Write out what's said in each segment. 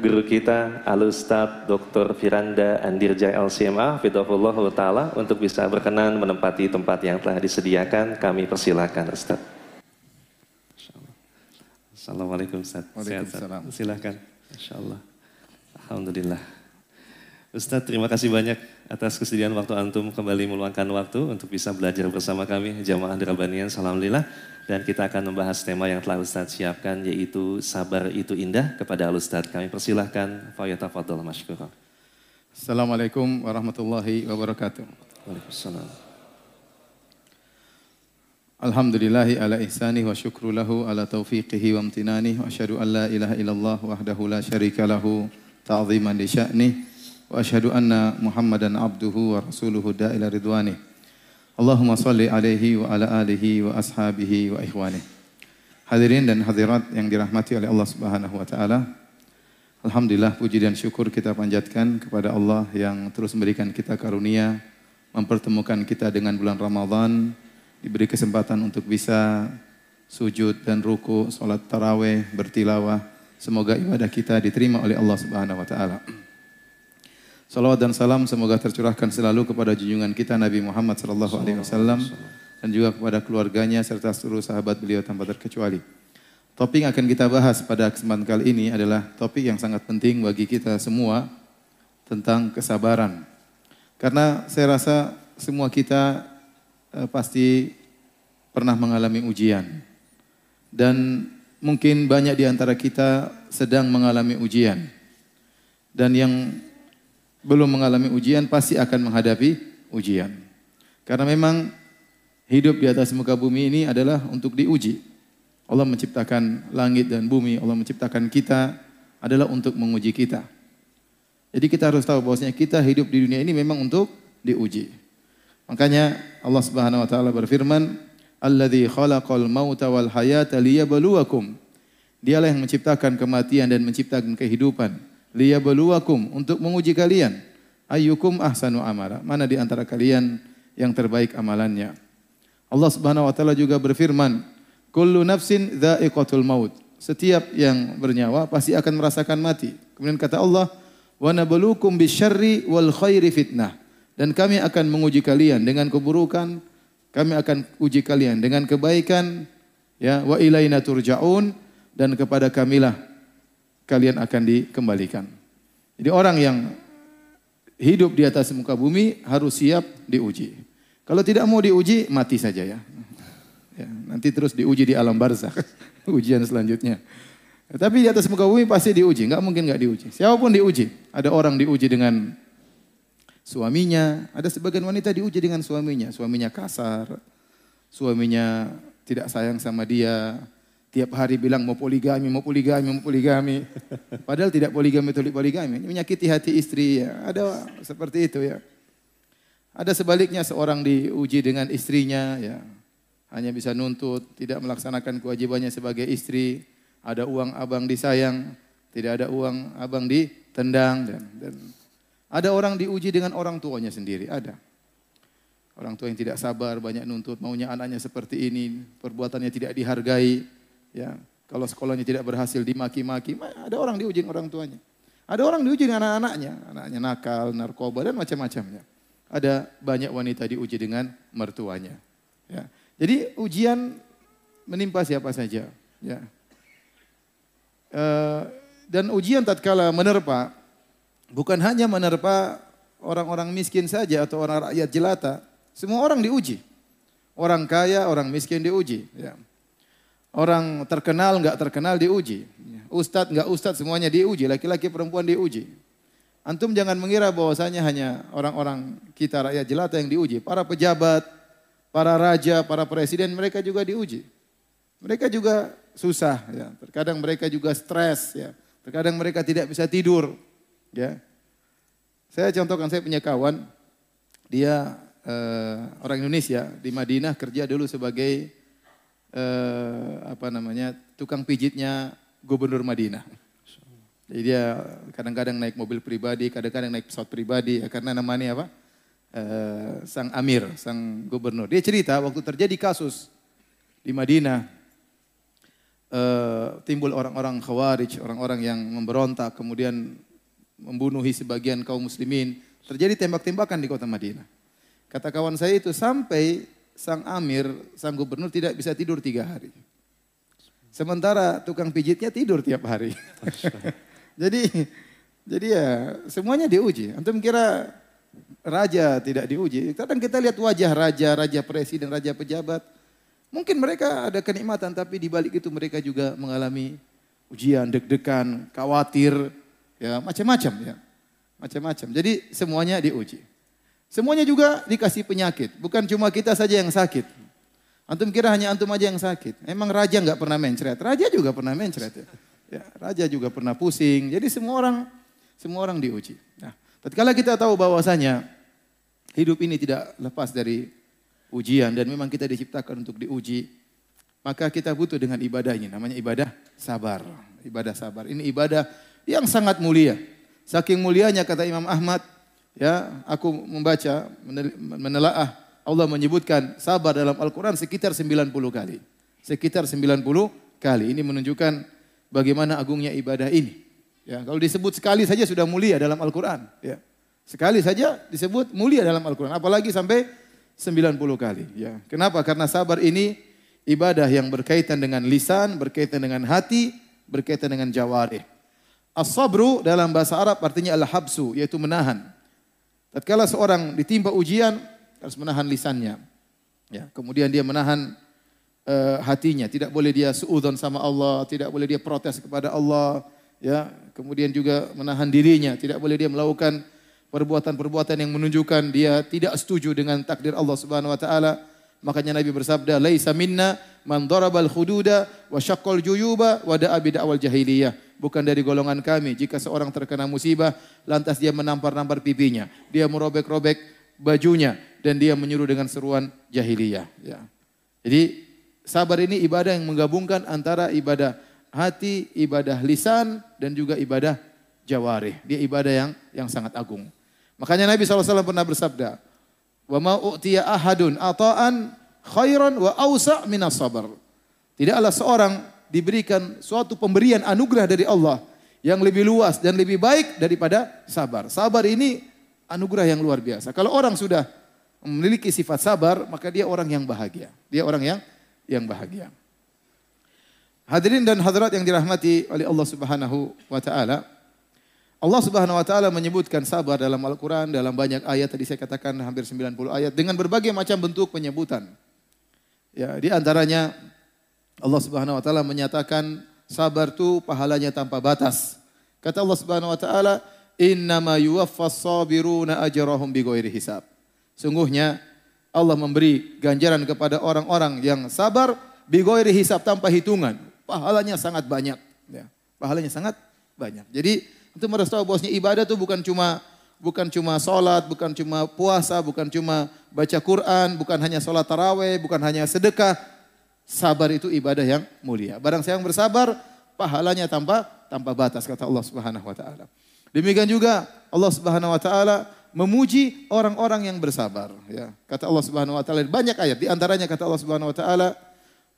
guru kita Al-Ustaz Dr. Firanda Andirja LCMA Fidahullah Ta'ala untuk bisa berkenan menempati tempat yang telah disediakan. Kami persilakan Ustaz. Assalamualaikum Ustaz. Waalaikumsalam. Silakan. Insya Allah. Alhamdulillah. Ustaz, terima kasih banyak atas kesediaan waktu antum kembali meluangkan waktu untuk bisa belajar bersama kami jamaah Dirabanian. Alhamdulillah. Dan kita akan membahas tema yang telah Ustaz siapkan yaitu sabar itu indah kepada Al Ustaz. Kami persilahkan Fadol Mashkurah. Assalamualaikum warahmatullahi wabarakatuh. Waalaikumsalam. Alhamdulillahi ala ihsanih wa syukru lahu ala taufiqihi wa amtinanih wa asyhadu an la ilaha illallah wahdahu la syarika lahu ta'ziman li sya'nih abduhu wa rasuluhu da'ila ridwanih. Allahumma salli alaihi wa ala alihi wa ashabihi wa ikhwanih. Hadirin dan hadirat yang dirahmati oleh Allah Subhanahu wa taala. Alhamdulillah puji dan syukur kita panjatkan kepada Allah yang terus memberikan kita karunia mempertemukan kita dengan bulan Ramadan, diberi kesempatan untuk bisa sujud dan ruku, salat tarawih, bertilawah. Semoga ibadah kita diterima oleh Allah Subhanahu wa taala. Salawat dan salam semoga tercurahkan selalu kepada junjungan kita Nabi Muhammad sallallahu alaihi wasallam dan juga kepada keluarganya serta seluruh sahabat beliau tanpa terkecuali. Topik yang akan kita bahas pada kesempatan kali ini adalah topik yang sangat penting bagi kita semua tentang kesabaran. Karena saya rasa semua kita eh, pasti pernah mengalami ujian. Dan mungkin banyak di antara kita sedang mengalami ujian. Dan yang belum mengalami ujian pasti akan menghadapi ujian. Karena memang hidup di atas muka bumi ini adalah untuk diuji. Allah menciptakan langit dan bumi, Allah menciptakan kita adalah untuk menguji kita. Jadi kita harus tahu bahwasanya kita hidup di dunia ini memang untuk diuji. Makanya Allah Subhanahu wa taala berfirman, "Alladzi khalaqal mauta wal hayata liyabluwakum." Dialah yang menciptakan kematian dan menciptakan kehidupan liyabluwakum untuk menguji kalian. Ayyukum ahsanu amala. Mana di antara kalian yang terbaik amalannya? Allah Subhanahu wa taala juga berfirman kullu nafsin dha'iqatul maut. Setiap yang bernyawa pasti akan merasakan mati. Kemudian kata Allah wa nabluukum bisyarri wal khairi fitnah. Dan kami akan menguji kalian dengan keburukan kami akan uji kalian dengan kebaikan ya wa ilaina turja'un. Dan kepada kamilah kalian akan dikembalikan. Jadi orang yang hidup di atas muka bumi harus siap diuji. Kalau tidak mau diuji, mati saja ya. ya nanti terus diuji di alam barzakh, ujian selanjutnya. Tapi di atas muka bumi pasti diuji, nggak mungkin nggak diuji. Siapa pun diuji. Ada orang diuji dengan suaminya, ada sebagian wanita diuji dengan suaminya. Suaminya kasar, suaminya tidak sayang sama dia, Tiap hari bilang mau poligami, mau poligami, mau poligami. Padahal tidak poligami itu poligami. Menyakiti hati istri ya. Ada seperti itu ya. Ada sebaliknya seorang diuji dengan istrinya ya. Hanya bisa nuntut, tidak melaksanakan kewajibannya sebagai istri. Ada uang abang disayang, tidak ada uang abang ditendang dan, dan ada orang diuji dengan orang tuanya sendiri, ada. Orang tua yang tidak sabar, banyak nuntut, maunya anaknya seperti ini, perbuatannya tidak dihargai, Ya, kalau sekolahnya tidak berhasil dimaki-maki, ada orang diuji orang tuanya. Ada orang diuji anak-anaknya, anaknya nakal, narkoba dan macam-macamnya. Ada banyak wanita diuji dengan mertuanya. Ya. Jadi ujian menimpa siapa saja. Ya. E, dan ujian tatkala menerpa, bukan hanya menerpa orang-orang miskin saja atau orang rakyat jelata. Semua orang diuji. Orang kaya, orang miskin diuji. Ya. Orang terkenal nggak terkenal diuji. Ustadz nggak ustadz semuanya diuji. Laki-laki perempuan diuji. Antum jangan mengira bahwasanya hanya orang-orang kita rakyat jelata yang diuji. Para pejabat, para raja, para presiden mereka juga diuji. Mereka juga susah ya. Terkadang mereka juga stres ya. Terkadang mereka tidak bisa tidur ya. Saya contohkan saya punya kawan dia eh, orang Indonesia di Madinah kerja dulu sebagai eh, apa namanya tukang pijitnya gubernur Madinah. Jadi dia kadang-kadang naik mobil pribadi, kadang-kadang naik pesawat pribadi, ya, karena namanya apa? Eh, sang Amir, sang gubernur. Dia cerita waktu terjadi kasus di Madinah, uh, timbul orang-orang khawarij, orang-orang yang memberontak, kemudian membunuhi sebagian kaum muslimin. Terjadi tembak-tembakan di kota Madinah. Kata kawan saya itu sampai sang amir, sang gubernur tidak bisa tidur tiga hari. Sementara tukang pijitnya tidur tiap hari. jadi jadi ya semuanya diuji. Antum kira raja tidak diuji. Kadang kita lihat wajah raja, raja presiden, raja pejabat. Mungkin mereka ada kenikmatan tapi di balik itu mereka juga mengalami ujian, deg-degan, khawatir, ya macam-macam ya. Macam-macam. Jadi semuanya diuji. Semuanya juga dikasih penyakit. Bukan cuma kita saja yang sakit. Antum kira hanya antum aja yang sakit. Emang raja nggak pernah mencret. Raja juga pernah mencret ya. ya. Raja juga pernah pusing. Jadi semua orang semua orang diuji. Nah, tatkala kita tahu bahwasanya hidup ini tidak lepas dari ujian dan memang kita diciptakan untuk diuji, maka kita butuh dengan ibadah ini. Namanya ibadah sabar. Ibadah sabar. Ini ibadah yang sangat mulia. Saking mulianya kata Imam Ahmad, ya, aku membaca menelaah Allah menyebutkan sabar dalam Al-Quran sekitar 90 kali. Sekitar 90 kali. Ini menunjukkan bagaimana agungnya ibadah ini. Ya, kalau disebut sekali saja sudah mulia dalam Al-Quran. Ya. Sekali saja disebut mulia dalam Al-Quran. Apalagi sampai 90 kali. Ya. Kenapa? Karena sabar ini ibadah yang berkaitan dengan lisan, berkaitan dengan hati, berkaitan dengan jawari. As-sabru dalam bahasa Arab artinya al-habsu, yaitu menahan. Tatkala seorang ditimpa ujian, harus menahan lisannya. Ya, kemudian dia menahan uh, hatinya, tidak boleh dia suudzon sama Allah, tidak boleh dia protes kepada Allah, ya. Kemudian juga menahan dirinya, tidak boleh dia melakukan perbuatan-perbuatan yang menunjukkan dia tidak setuju dengan takdir Allah Subhanahu wa taala. Makanya Nabi bersabda, "Laisa minna man darabal khududa wa syaqqal juyuba wa da'a bid'awal jahiliyah." Bukan dari golongan kami jika seorang terkena musibah lantas dia menampar-nampar pipinya, dia merobek-robek bajunya dan dia menyuruh dengan seruan jahiliyah. Ya. Jadi sabar ini ibadah yang menggabungkan antara ibadah hati, ibadah lisan dan juga ibadah jawarih. Dia ibadah yang yang sangat agung. Makanya Nabi SAW pernah bersabda, "Wa ma u'tiya ahadun ata'an khairan wa awsa' minas sabar." Tidaklah seorang diberikan suatu pemberian anugerah dari Allah yang lebih luas dan lebih baik daripada sabar. Sabar ini anugerah yang luar biasa. Kalau orang sudah memiliki sifat sabar, maka dia orang yang bahagia. Dia orang yang yang bahagia. Hadirin dan hadirat yang dirahmati oleh Allah Subhanahu wa taala. Allah Subhanahu wa taala menyebutkan sabar dalam Al-Qur'an dalam banyak ayat tadi saya katakan hampir 90 ayat dengan berbagai macam bentuk penyebutan. Ya, di antaranya Allah Subhanahu wa taala menyatakan sabar itu pahalanya tanpa batas. Kata Allah Subhanahu wa taala, Innama yuwaffas sabiruna ajrahum bighairi hisab. Sungguhnya Allah memberi ganjaran kepada orang-orang yang sabar bighairi hisab tanpa hitungan. Pahalanya sangat banyak, ya. Pahalanya sangat banyak. Jadi untuk harus tahu bahwasanya ibadah itu bukan cuma bukan cuma sholat, bukan cuma puasa, bukan cuma baca Quran, bukan hanya sholat taraweh, bukan hanya sedekah. Sabar itu ibadah yang mulia. Barang siapa yang bersabar, pahalanya tanpa tanpa batas kata Allah Subhanahu wa taala. Demikian juga Allah Subhanahu wa taala memuji orang-orang yang bersabar ya. Kata Allah Subhanahu wa taala banyak ayat di antaranya kata Allah Subhanahu wa taala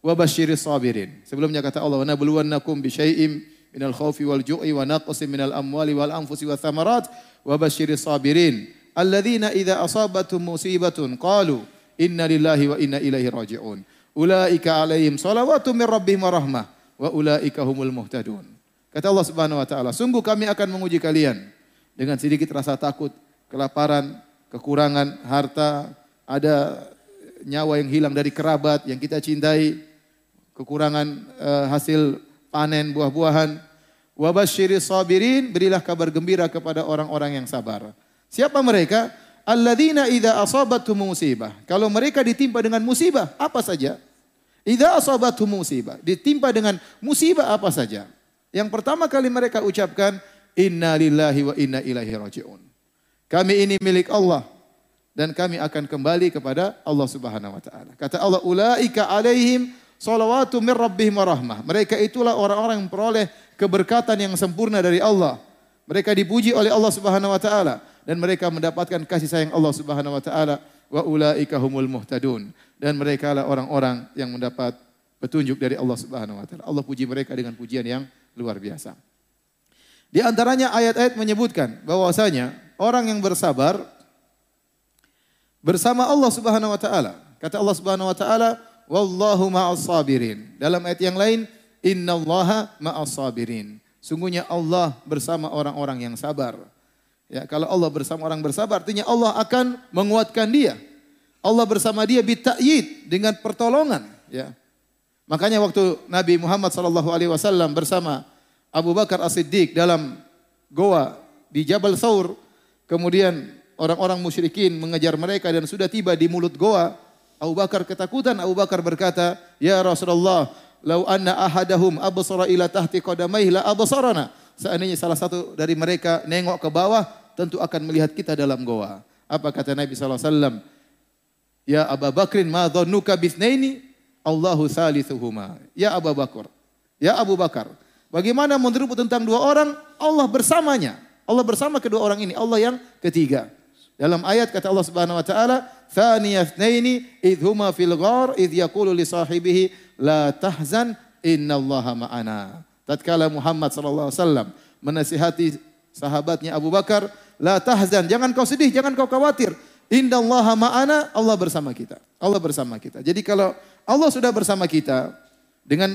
wa basyiris sabirin. Sebelumnya kata Allah wa nabluwannakum bi syai'im minal khaufi wal ju'i wa naqsin minal amwali wal anfusi wa thamarat wa basyiris sabirin alladzina idza asabatuhum musibatun qalu inna lillahi wa inna ilaihi raji'un. Ulaika alaihim salawatu min rabbihim wa rahmah wa ulaika humul muhtadun. Kata Allah Subhanahu wa taala, "Sungguh kami akan menguji kalian dengan sedikit rasa takut, kelaparan, kekurangan harta, ada nyawa yang hilang dari kerabat yang kita cintai, kekurangan uh, hasil panen buah-buahan. Wa sabirin, berilah kabar gembira kepada orang-orang yang sabar. Siapa mereka? Alladzina idza asabatuhum musibah. Kalau mereka ditimpa dengan musibah, apa saja? Idza asabatuhum musibah, ditimpa dengan musibah apa saja? Yang pertama kali mereka ucapkan inna lillahi wa inna ilaihi rajiun. Kami ini milik Allah dan kami akan kembali kepada Allah Subhanahu wa taala. Kata Allah, ulaika alaihim salawatu min rabbihim rahmah. Mereka itulah orang-orang yang memperoleh keberkatan yang sempurna dari Allah. Mereka dipuji oleh Allah Subhanahu wa taala dan mereka mendapatkan kasih sayang Allah Subhanahu wa taala wa ulaika humul muhtadun dan mereka lah orang-orang yang mendapat petunjuk dari Allah Subhanahu wa taala. Allah puji mereka dengan pujian yang luar biasa. Di antaranya ayat-ayat menyebutkan bahwasanya orang yang bersabar bersama Allah Subhanahu wa taala. Kata Allah Subhanahu wa taala, "Wallahu ma'as sabirin." Dalam ayat yang lain, "Innallaha ma'as sabirin." Sungguhnya Allah bersama orang-orang yang sabar. Ya, kalau Allah bersama orang bersabar, artinya Allah akan menguatkan dia. Allah bersama dia bita'yid dengan pertolongan, ya. Makanya waktu Nabi Muhammad sallallahu alaihi wasallam bersama Abu Bakar As-Siddiq dalam goa di Jabal Thawr, kemudian orang-orang musyrikin mengejar mereka dan sudah tiba di mulut goa, Abu Bakar ketakutan, Abu Bakar berkata, "Ya Rasulullah, lau anna ahadahum absara ila tahti qadamaihi la absarana." Seandainya salah satu dari mereka nengok ke bawah, tentu akan melihat kita dalam goa. Apa kata Nabi sallallahu alaihi wasallam? Ya Abu Bakrin ma dhannuka bithnaini? Allahu thalithuhuma. Ya Abu Bakar. Ya Abu Bakar. Bagaimana menurutmu tentang dua orang? Allah bersamanya. Allah bersama kedua orang ini. Allah yang ketiga. Dalam ayat kata Allah Subhanahu wa taala, "Thaniyatnaini idh huma fil ghar idh yaqulu li sahibihi la tahzan innallaha ma'ana." Tatkala Muhammad sallallahu alaihi wasallam menasihati sahabatnya Abu Bakar, "La tahzan, jangan kau sedih, jangan kau khawatir. Innallaha ma'ana, Allah bersama kita. Allah bersama kita. Jadi kalau Allah sudah bersama kita dengan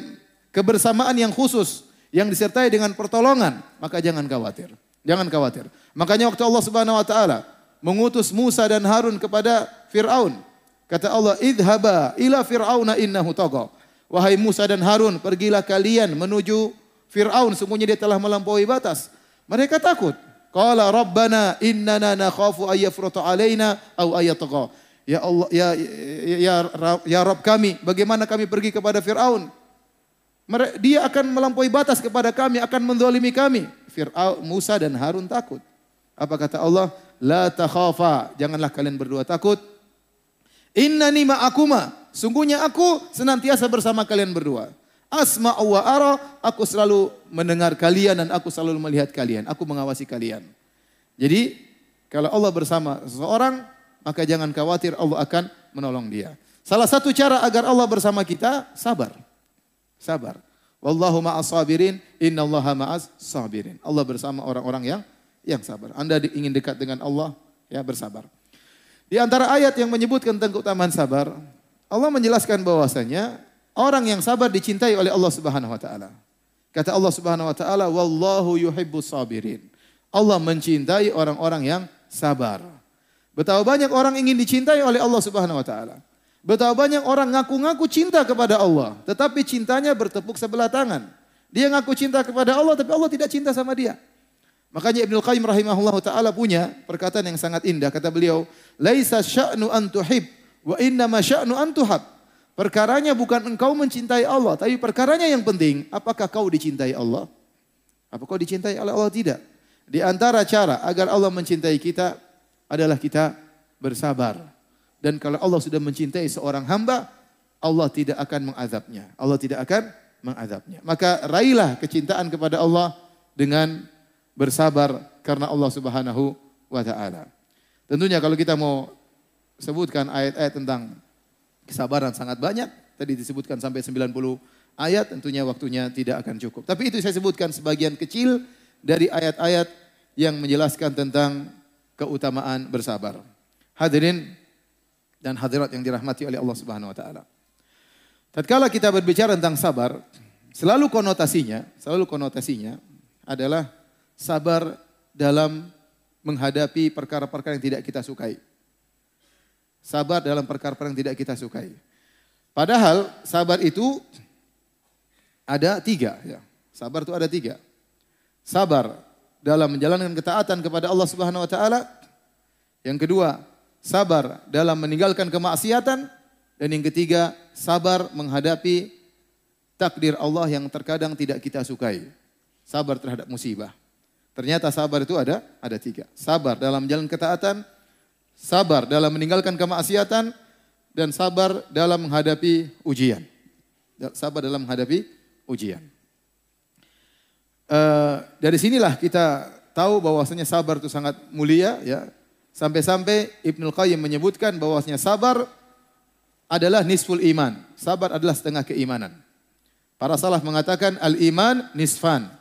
kebersamaan yang khusus yang disertai dengan pertolongan, maka jangan khawatir. Jangan khawatir. Makanya waktu Allah Subhanahu wa taala mengutus Musa dan Harun kepada Firaun, kata Allah, "Idhaba ila Firauna innahu tagha." Wahai Musa dan Harun, pergilah kalian menuju Firaun, sungguhnya dia telah melampaui batas. Mereka takut. Qala rabbana innana nakhafu ayyafruta alaina au ayatagha. Ya Allah ya ya ya, ya Rabb kami, bagaimana kami pergi kepada Firaun? Dia akan melampaui batas kepada kami, akan mendolimi kami. Fir'aun, Musa dan Harun takut. Apa kata Allah? La takhafa, janganlah kalian berdua takut. Innani ma'akuma, sungguhnya aku senantiasa bersama kalian berdua. Asma wa ara, aku selalu mendengar kalian dan aku selalu melihat kalian. Aku mengawasi kalian. Jadi kalau Allah bersama seseorang, maka jangan khawatir Allah akan menolong dia. Salah satu cara agar Allah bersama kita, sabar. Sabar. Wallahu ma'as sabirin, innallaha ma'as sabirin. Allah bersama orang-orang yang yang sabar. Anda ingin dekat dengan Allah, ya bersabar. Di antara ayat yang menyebutkan tentang keutamaan sabar, Allah menjelaskan bahwasanya Orang yang sabar dicintai oleh Allah Subhanahu wa taala. Kata Allah Subhanahu wa taala, "Wallahu yuhibbus sabirin." Allah mencintai orang-orang yang sabar. Betapa banyak orang ingin dicintai oleh Allah Subhanahu wa taala. Betapa banyak orang ngaku-ngaku cinta kepada Allah, tetapi cintanya bertepuk sebelah tangan. Dia ngaku cinta kepada Allah tapi Allah tidak cinta sama dia. Makanya Ibnu Qayyim rahimahullah taala punya perkataan yang sangat indah kata beliau, "Laisa sya'nu an tuhib wa inna ma sya'nu an tuhab." Perkaranya bukan engkau mencintai Allah, tapi perkaranya yang penting, apakah kau dicintai Allah? Apa kau dicintai oleh Allah? Tidak. Di antara cara agar Allah mencintai kita adalah kita bersabar. Dan kalau Allah sudah mencintai seorang hamba, Allah tidak akan mengazabnya. Allah tidak akan mengazabnya. Maka raihlah kecintaan kepada Allah dengan bersabar karena Allah Subhanahu wa taala. Tentunya kalau kita mau sebutkan ayat-ayat tentang Kesabaran sangat banyak. Tadi disebutkan sampai 90 ayat, tentunya waktunya tidak akan cukup. Tapi itu saya sebutkan sebagian kecil dari ayat-ayat yang menjelaskan tentang keutamaan bersabar. Hadirin dan hadirat yang dirahmati oleh Allah Subhanahu wa taala. Tatkala kita berbicara tentang sabar, selalu konotasinya, selalu konotasinya adalah sabar dalam menghadapi perkara-perkara yang tidak kita sukai. Sabar dalam perkara-perkara yang tidak kita sukai. Padahal sabar itu ada tiga. Ya. Sabar itu ada tiga. Sabar dalam menjalankan ketaatan kepada Allah Subhanahu Wa Taala. Yang kedua, sabar dalam meninggalkan kemaksiatan. Dan yang ketiga, sabar menghadapi takdir Allah yang terkadang tidak kita sukai. Sabar terhadap musibah. Ternyata sabar itu ada ada tiga. Sabar dalam jalan ketaatan, sabar dalam meninggalkan kemaksiatan, dan sabar dalam menghadapi ujian. Sabar dalam menghadapi ujian. Uh, dari sinilah kita tahu bahwasanya sabar itu sangat mulia ya. Sampai-sampai Ibnu Qayyim menyebutkan bahwasanya sabar adalah nisful iman. Sabar adalah setengah keimanan. Para salaf mengatakan al-iman nisfan.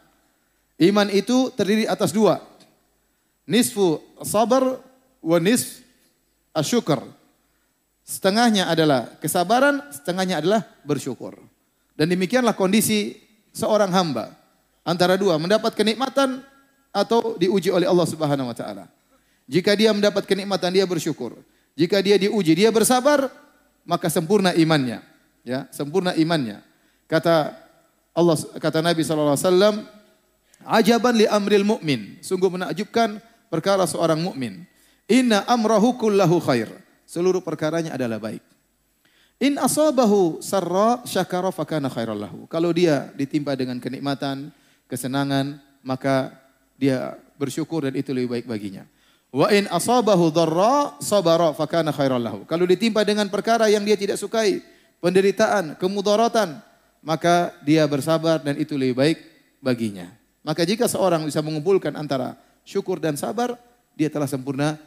Iman itu terdiri atas dua. Nisfu sabar wa nisf asyukur. Setengahnya adalah kesabaran, setengahnya adalah bersyukur. Dan demikianlah kondisi seorang hamba. Antara dua, mendapat kenikmatan atau diuji oleh Allah Subhanahu wa taala. Jika dia mendapat kenikmatan dia bersyukur. Jika dia diuji dia bersabar, maka sempurna imannya. Ya, sempurna imannya. Kata Allah kata Nabi sallallahu alaihi wasallam, "Ajaban li amril mu'min." Sungguh menakjubkan perkara seorang mukmin. Inna amrahu kullahu khair. Seluruh perkaranya adalah baik. In asabahu sarra syakara fakana khairal lahu. Kalau dia ditimpa dengan kenikmatan, kesenangan, maka dia bersyukur dan itu lebih baik baginya. Wa in asabahu dharra sabara fakana khairal lahu. Kalau ditimpa dengan perkara yang dia tidak sukai, penderitaan, kemudaratan, maka dia bersabar dan itu lebih baik baginya. Maka jika seorang bisa mengumpulkan antara syukur dan sabar, dia telah sempurna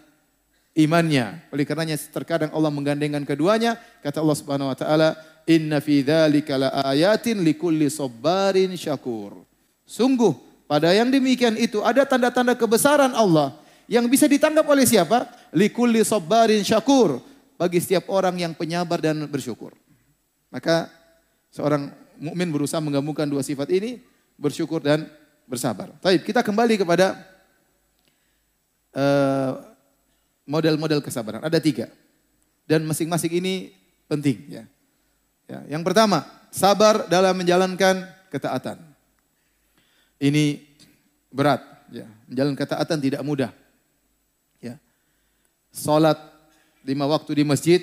imannya. Oleh karenanya terkadang Allah menggandengkan keduanya. Kata Allah Subhanahu wa taala, "Inna fi dzalika laayatin likulli sabarin syakur." Sungguh pada yang demikian itu ada tanda-tanda kebesaran Allah yang bisa ditangkap oleh siapa? Likulli sabarin syakur. Bagi setiap orang yang penyabar dan bersyukur. Maka seorang mukmin berusaha menggabungkan dua sifat ini, bersyukur dan bersabar. Baik, kita kembali kepada uh, model-model kesabaran. Ada tiga. Dan masing-masing ini penting. Ya. Ya, yang pertama, sabar dalam menjalankan ketaatan. Ini berat. Ya. Menjalankan ketaatan tidak mudah. Ya. Salat lima waktu di masjid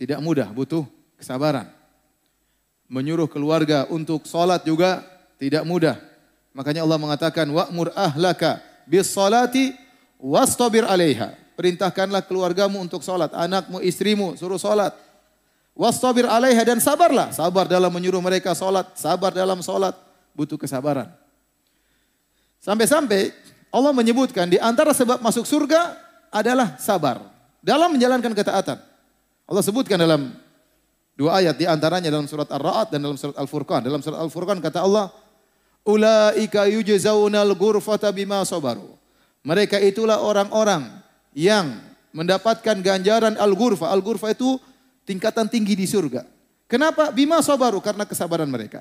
tidak mudah, butuh kesabaran. Menyuruh keluarga untuk salat juga tidak mudah. Makanya Allah mengatakan wa'mur ahlaka bis salati wastabir 'alaiha. Perintahkanlah keluargamu untuk sholat. Anakmu, istrimu, suruh sholat. Wastabir alaiha dan sabarlah. Sabar dalam menyuruh mereka sholat. Sabar dalam sholat. Butuh kesabaran. Sampai-sampai Allah menyebutkan di antara sebab masuk surga adalah sabar. Dalam menjalankan ketaatan. Allah sebutkan dalam dua ayat. Di antaranya dalam surat Ar-Ra'ad dan dalam surat Al-Furqan. Dalam surat Al-Furqan kata Allah. Ulaika yujzaunal ghurfata bima sabaru. Mereka itulah orang-orang yang mendapatkan ganjaran al-ghurfa. Al-ghurfa itu tingkatan tinggi di surga. Kenapa? Bima sabaru karena kesabaran mereka.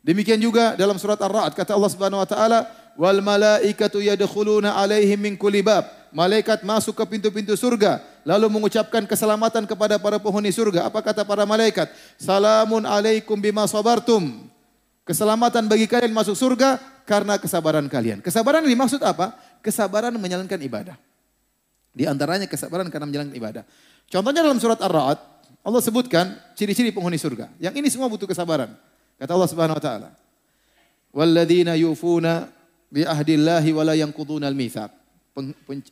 Demikian juga dalam surat Ar-Ra'd kata Allah Subhanahu wa taala, "Wal malaikatu yadkhuluna alaihim min kulli bab." Malaikat masuk ke pintu-pintu surga lalu mengucapkan keselamatan kepada para penghuni surga. Apa kata para malaikat? "Salamun alaikum bima sabartum." Keselamatan bagi kalian masuk surga karena kesabaran kalian. Kesabaran yang dimaksud apa? Kesabaran menjalankan ibadah. Di antaranya kesabaran karena menjalankan ibadah. Contohnya dalam surat Ar-Ra'd, Allah sebutkan ciri-ciri penghuni surga. Yang ini semua butuh kesabaran. Kata Allah Subhanahu wa taala. Walladzina yufuna bi ahdillahi wa la yanquduna al-mitsaq.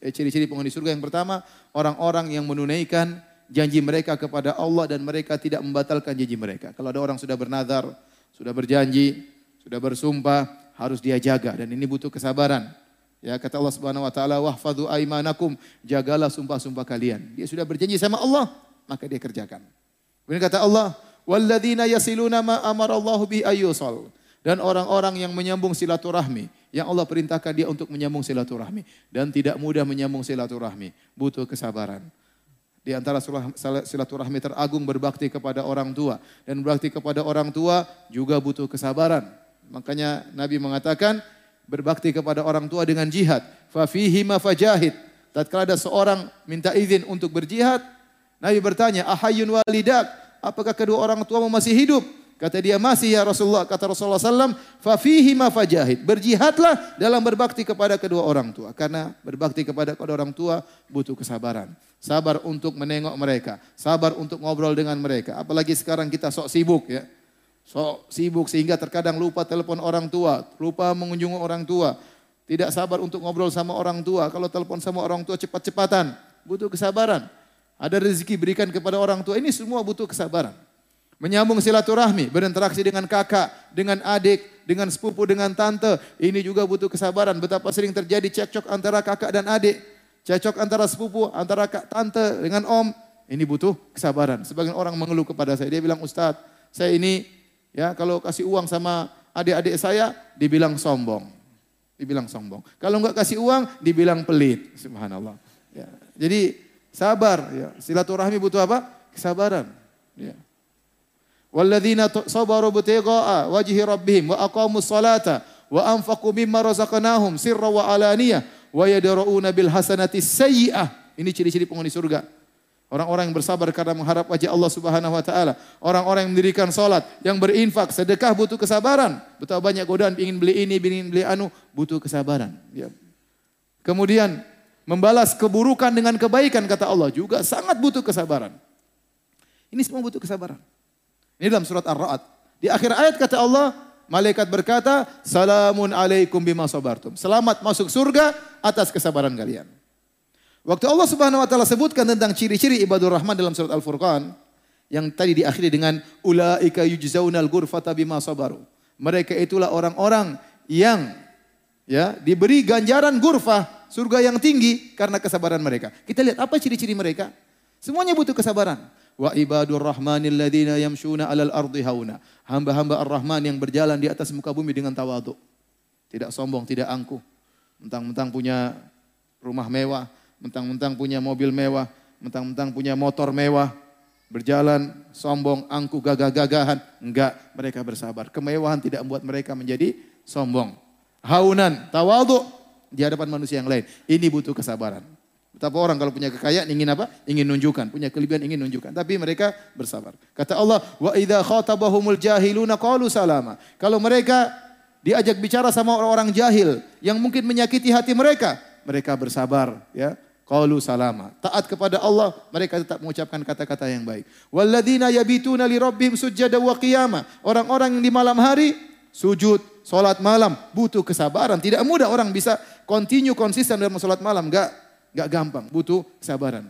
Eh, ciri-ciri penghuni surga yang pertama, orang-orang yang menunaikan janji mereka kepada Allah dan mereka tidak membatalkan janji mereka. Kalau ada orang sudah bernazar, sudah berjanji, sudah bersumpah, harus dia jaga dan ini butuh kesabaran. Ya kata Allah Subhanahu wa taala wahfadhu aimanakum, jagalah sumpah-sumpah kalian. Dia sudah berjanji sama Allah, maka dia kerjakan. Kemudian kata Allah, walladzina yasiluna ma amarallahu bi ayyusal. Dan orang-orang yang menyambung silaturahmi, yang Allah perintahkan dia untuk menyambung silaturahmi dan tidak mudah menyambung silaturahmi, butuh kesabaran. Di antara silaturahmi teragung berbakti kepada orang tua dan berbakti kepada orang tua juga butuh kesabaran. Makanya Nabi mengatakan, berbakti kepada orang tua dengan jihad. Fafihi fajahid. Tatkala ada seorang minta izin untuk berjihad, Nabi bertanya, "Ahayun walidak? Apakah kedua orang tuamu masih hidup?" Kata dia, "Masih ya Rasulullah." Kata Rasulullah sallam, "Fafihi fajahid." Berjihadlah dalam berbakti kepada kedua orang tua karena berbakti kepada kedua orang tua butuh kesabaran. Sabar untuk menengok mereka, sabar untuk ngobrol dengan mereka. Apalagi sekarang kita sok sibuk ya. So, sibuk sehingga terkadang lupa telepon orang tua, lupa mengunjungi orang tua, tidak sabar untuk ngobrol sama orang tua. Kalau telepon sama orang tua cepat-cepatan, butuh kesabaran. Ada rezeki berikan kepada orang tua, ini semua butuh kesabaran. Menyambung silaturahmi, berinteraksi dengan kakak, dengan adik, dengan sepupu, dengan tante. Ini juga butuh kesabaran. Betapa sering terjadi cekcok antara kakak dan adik. Cekcok antara sepupu, antara kak, tante dengan om. Ini butuh kesabaran. Sebagian orang mengeluh kepada saya, dia bilang, Ustadz, saya ini ya kalau kasih uang sama adik-adik saya, dibilang sombong. Dibilang sombong. Kalau enggak kasih uang, dibilang pelit. Subhanallah. Ya. Jadi sabar. Ya. Silaturahmi butuh apa? Kesabaran. Ya. Walladzina sabaru butigha'a wajhi rabbihim wa aqamus salata wa anfaqu mimma razaqnahum sirra wa alaniyah wa yadra'una bil hasanati sayyi'ah. Ini ciri-ciri penghuni surga. Orang-orang yang bersabar karena mengharap wajah Allah Subhanahu wa taala. Orang-orang yang mendirikan salat, yang berinfak, sedekah butuh kesabaran. Betapa banyak godaan ingin beli ini, ingin beli anu, butuh kesabaran. Ya. Kemudian membalas keburukan dengan kebaikan kata Allah juga sangat butuh kesabaran. Ini semua butuh kesabaran. Ini dalam surat Ar-Ra'd. Di akhir ayat kata Allah, malaikat berkata, "Salamun alaikum bima sabartum." Selamat masuk surga atas kesabaran kalian. Waktu Allah Subhanahu wa taala sebutkan tentang ciri-ciri ibadur rahman dalam surat Al-Furqan yang tadi diakhiri dengan ulaika yujzaunal ghurfata bima sabaru. Mereka itulah orang-orang yang ya diberi ganjaran gurfah, surga yang tinggi karena kesabaran mereka. Kita lihat apa ciri-ciri mereka? Semuanya butuh kesabaran. Wa ibadur rahmanil ladzina yamshuna alal ardi hauna. Hamba-hamba Ar-Rahman yang berjalan di atas muka bumi dengan tawadhu. Tidak sombong, tidak angkuh. Mentang-mentang punya rumah mewah, mentang-mentang punya mobil mewah, mentang-mentang punya motor mewah, berjalan sombong, angkuh, gagah-gagahan. Enggak, mereka bersabar. Kemewahan tidak membuat mereka menjadi sombong. Haunan, tawadu di hadapan manusia yang lain. Ini butuh kesabaran. Betapa orang kalau punya kekayaan ingin apa? Ingin nunjukkan, punya kelebihan ingin nunjukkan. Tapi mereka bersabar. Kata Allah, "Wa idza khatabahumul jahiluna qalu salama." Kalau mereka diajak bicara sama orang-orang jahil yang mungkin menyakiti hati mereka, mereka bersabar, ya. Qalu salama. Taat kepada Allah, mereka tetap mengucapkan kata-kata yang baik. Walladzina yabituna li rabbihim sujada wa qiyama. Orang-orang yang di malam hari sujud, salat malam, butuh kesabaran. Tidak mudah orang bisa continue konsisten dalam salat malam, enggak enggak gampang, butuh kesabaran.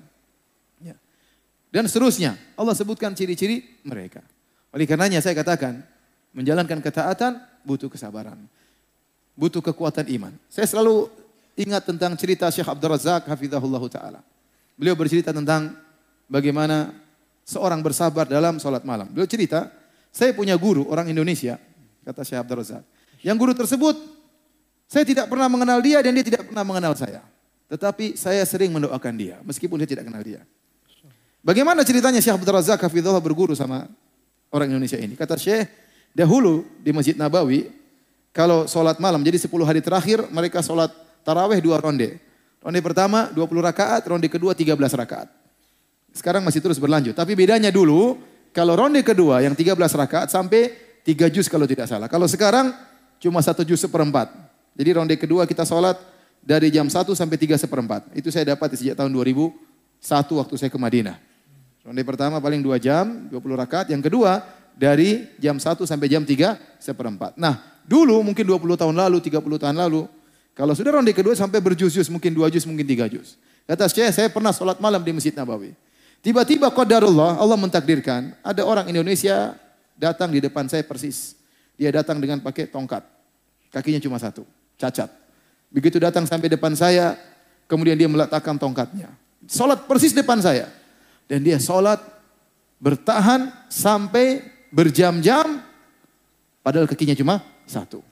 Ya. Dan seterusnya, Allah sebutkan ciri-ciri mereka. Oleh karenanya saya katakan, menjalankan ketaatan butuh kesabaran. Butuh kekuatan iman. Saya selalu ingat tentang cerita Syekh Abdul Razak hafizahullah taala. Beliau bercerita tentang bagaimana seorang bersabar dalam sholat malam. Beliau cerita, saya punya guru orang Indonesia, kata Syekh Abdul Razak. Yang guru tersebut, saya tidak pernah mengenal dia dan dia tidak pernah mengenal saya. Tetapi saya sering mendoakan dia, meskipun saya tidak kenal dia. Bagaimana ceritanya Syekh Abdul Razak hafizahullah berguru sama orang Indonesia ini? Kata Syekh, dahulu di Masjid Nabawi, kalau sholat malam, jadi 10 hari terakhir mereka sholat Taraweh dua ronde. Ronde pertama 20 rakaat, ronde kedua 13 rakaat. Sekarang masih terus berlanjut. Tapi bedanya dulu, kalau ronde kedua yang 13 rakaat sampai 3 juz kalau tidak salah. Kalau sekarang cuma satu juz seperempat. Jadi ronde kedua kita sholat dari jam 1 sampai 3 seperempat. Itu saya dapat sejak tahun 2001 waktu saya ke Madinah. Ronde pertama paling 2 jam, 20 rakaat. Yang kedua dari jam 1 sampai jam 3 seperempat. Nah dulu mungkin 20 tahun lalu, 30 tahun lalu, kalau sudah ronde kedua sampai berjus-jus, mungkin dua jus, mungkin tiga jus. Kata saya, saya pernah sholat malam di Masjid Nabawi. Tiba-tiba qadarullah, Allah mentakdirkan, ada orang Indonesia datang di depan saya persis. Dia datang dengan pakai tongkat. Kakinya cuma satu, cacat. Begitu datang sampai depan saya, kemudian dia meletakkan tongkatnya. Sholat persis depan saya. Dan dia sholat bertahan sampai berjam-jam, padahal kakinya cuma satu.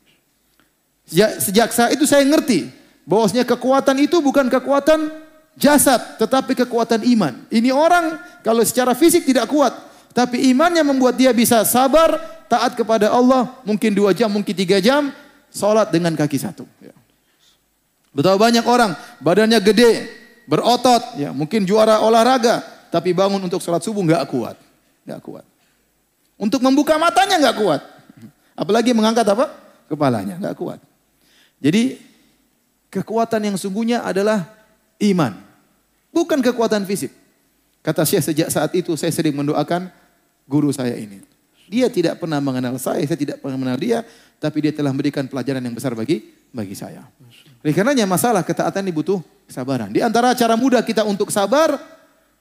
Sejak, sejak saat itu saya ngerti bahwasanya kekuatan itu bukan kekuatan jasad, tetapi kekuatan iman. Ini orang kalau secara fisik tidak kuat, tapi imannya membuat dia bisa sabar, taat kepada Allah, mungkin dua jam, mungkin tiga jam, sholat dengan kaki satu. Betapa banyak orang badannya gede, berotot, ya mungkin juara olahraga, tapi bangun untuk sholat subuh nggak kuat, nggak kuat. Untuk membuka matanya nggak kuat, apalagi mengangkat apa? Kepalanya nggak kuat. Jadi kekuatan yang sungguhnya adalah iman. Bukan kekuatan fisik. Kata Syekh sejak saat itu saya sering mendoakan guru saya ini. Dia tidak pernah mengenal saya, saya tidak pernah mengenal dia, tapi dia telah memberikan pelajaran yang besar bagi bagi saya. Oleh karenanya masalah ketaatan ini butuh kesabaran. Di antara cara mudah kita untuk sabar,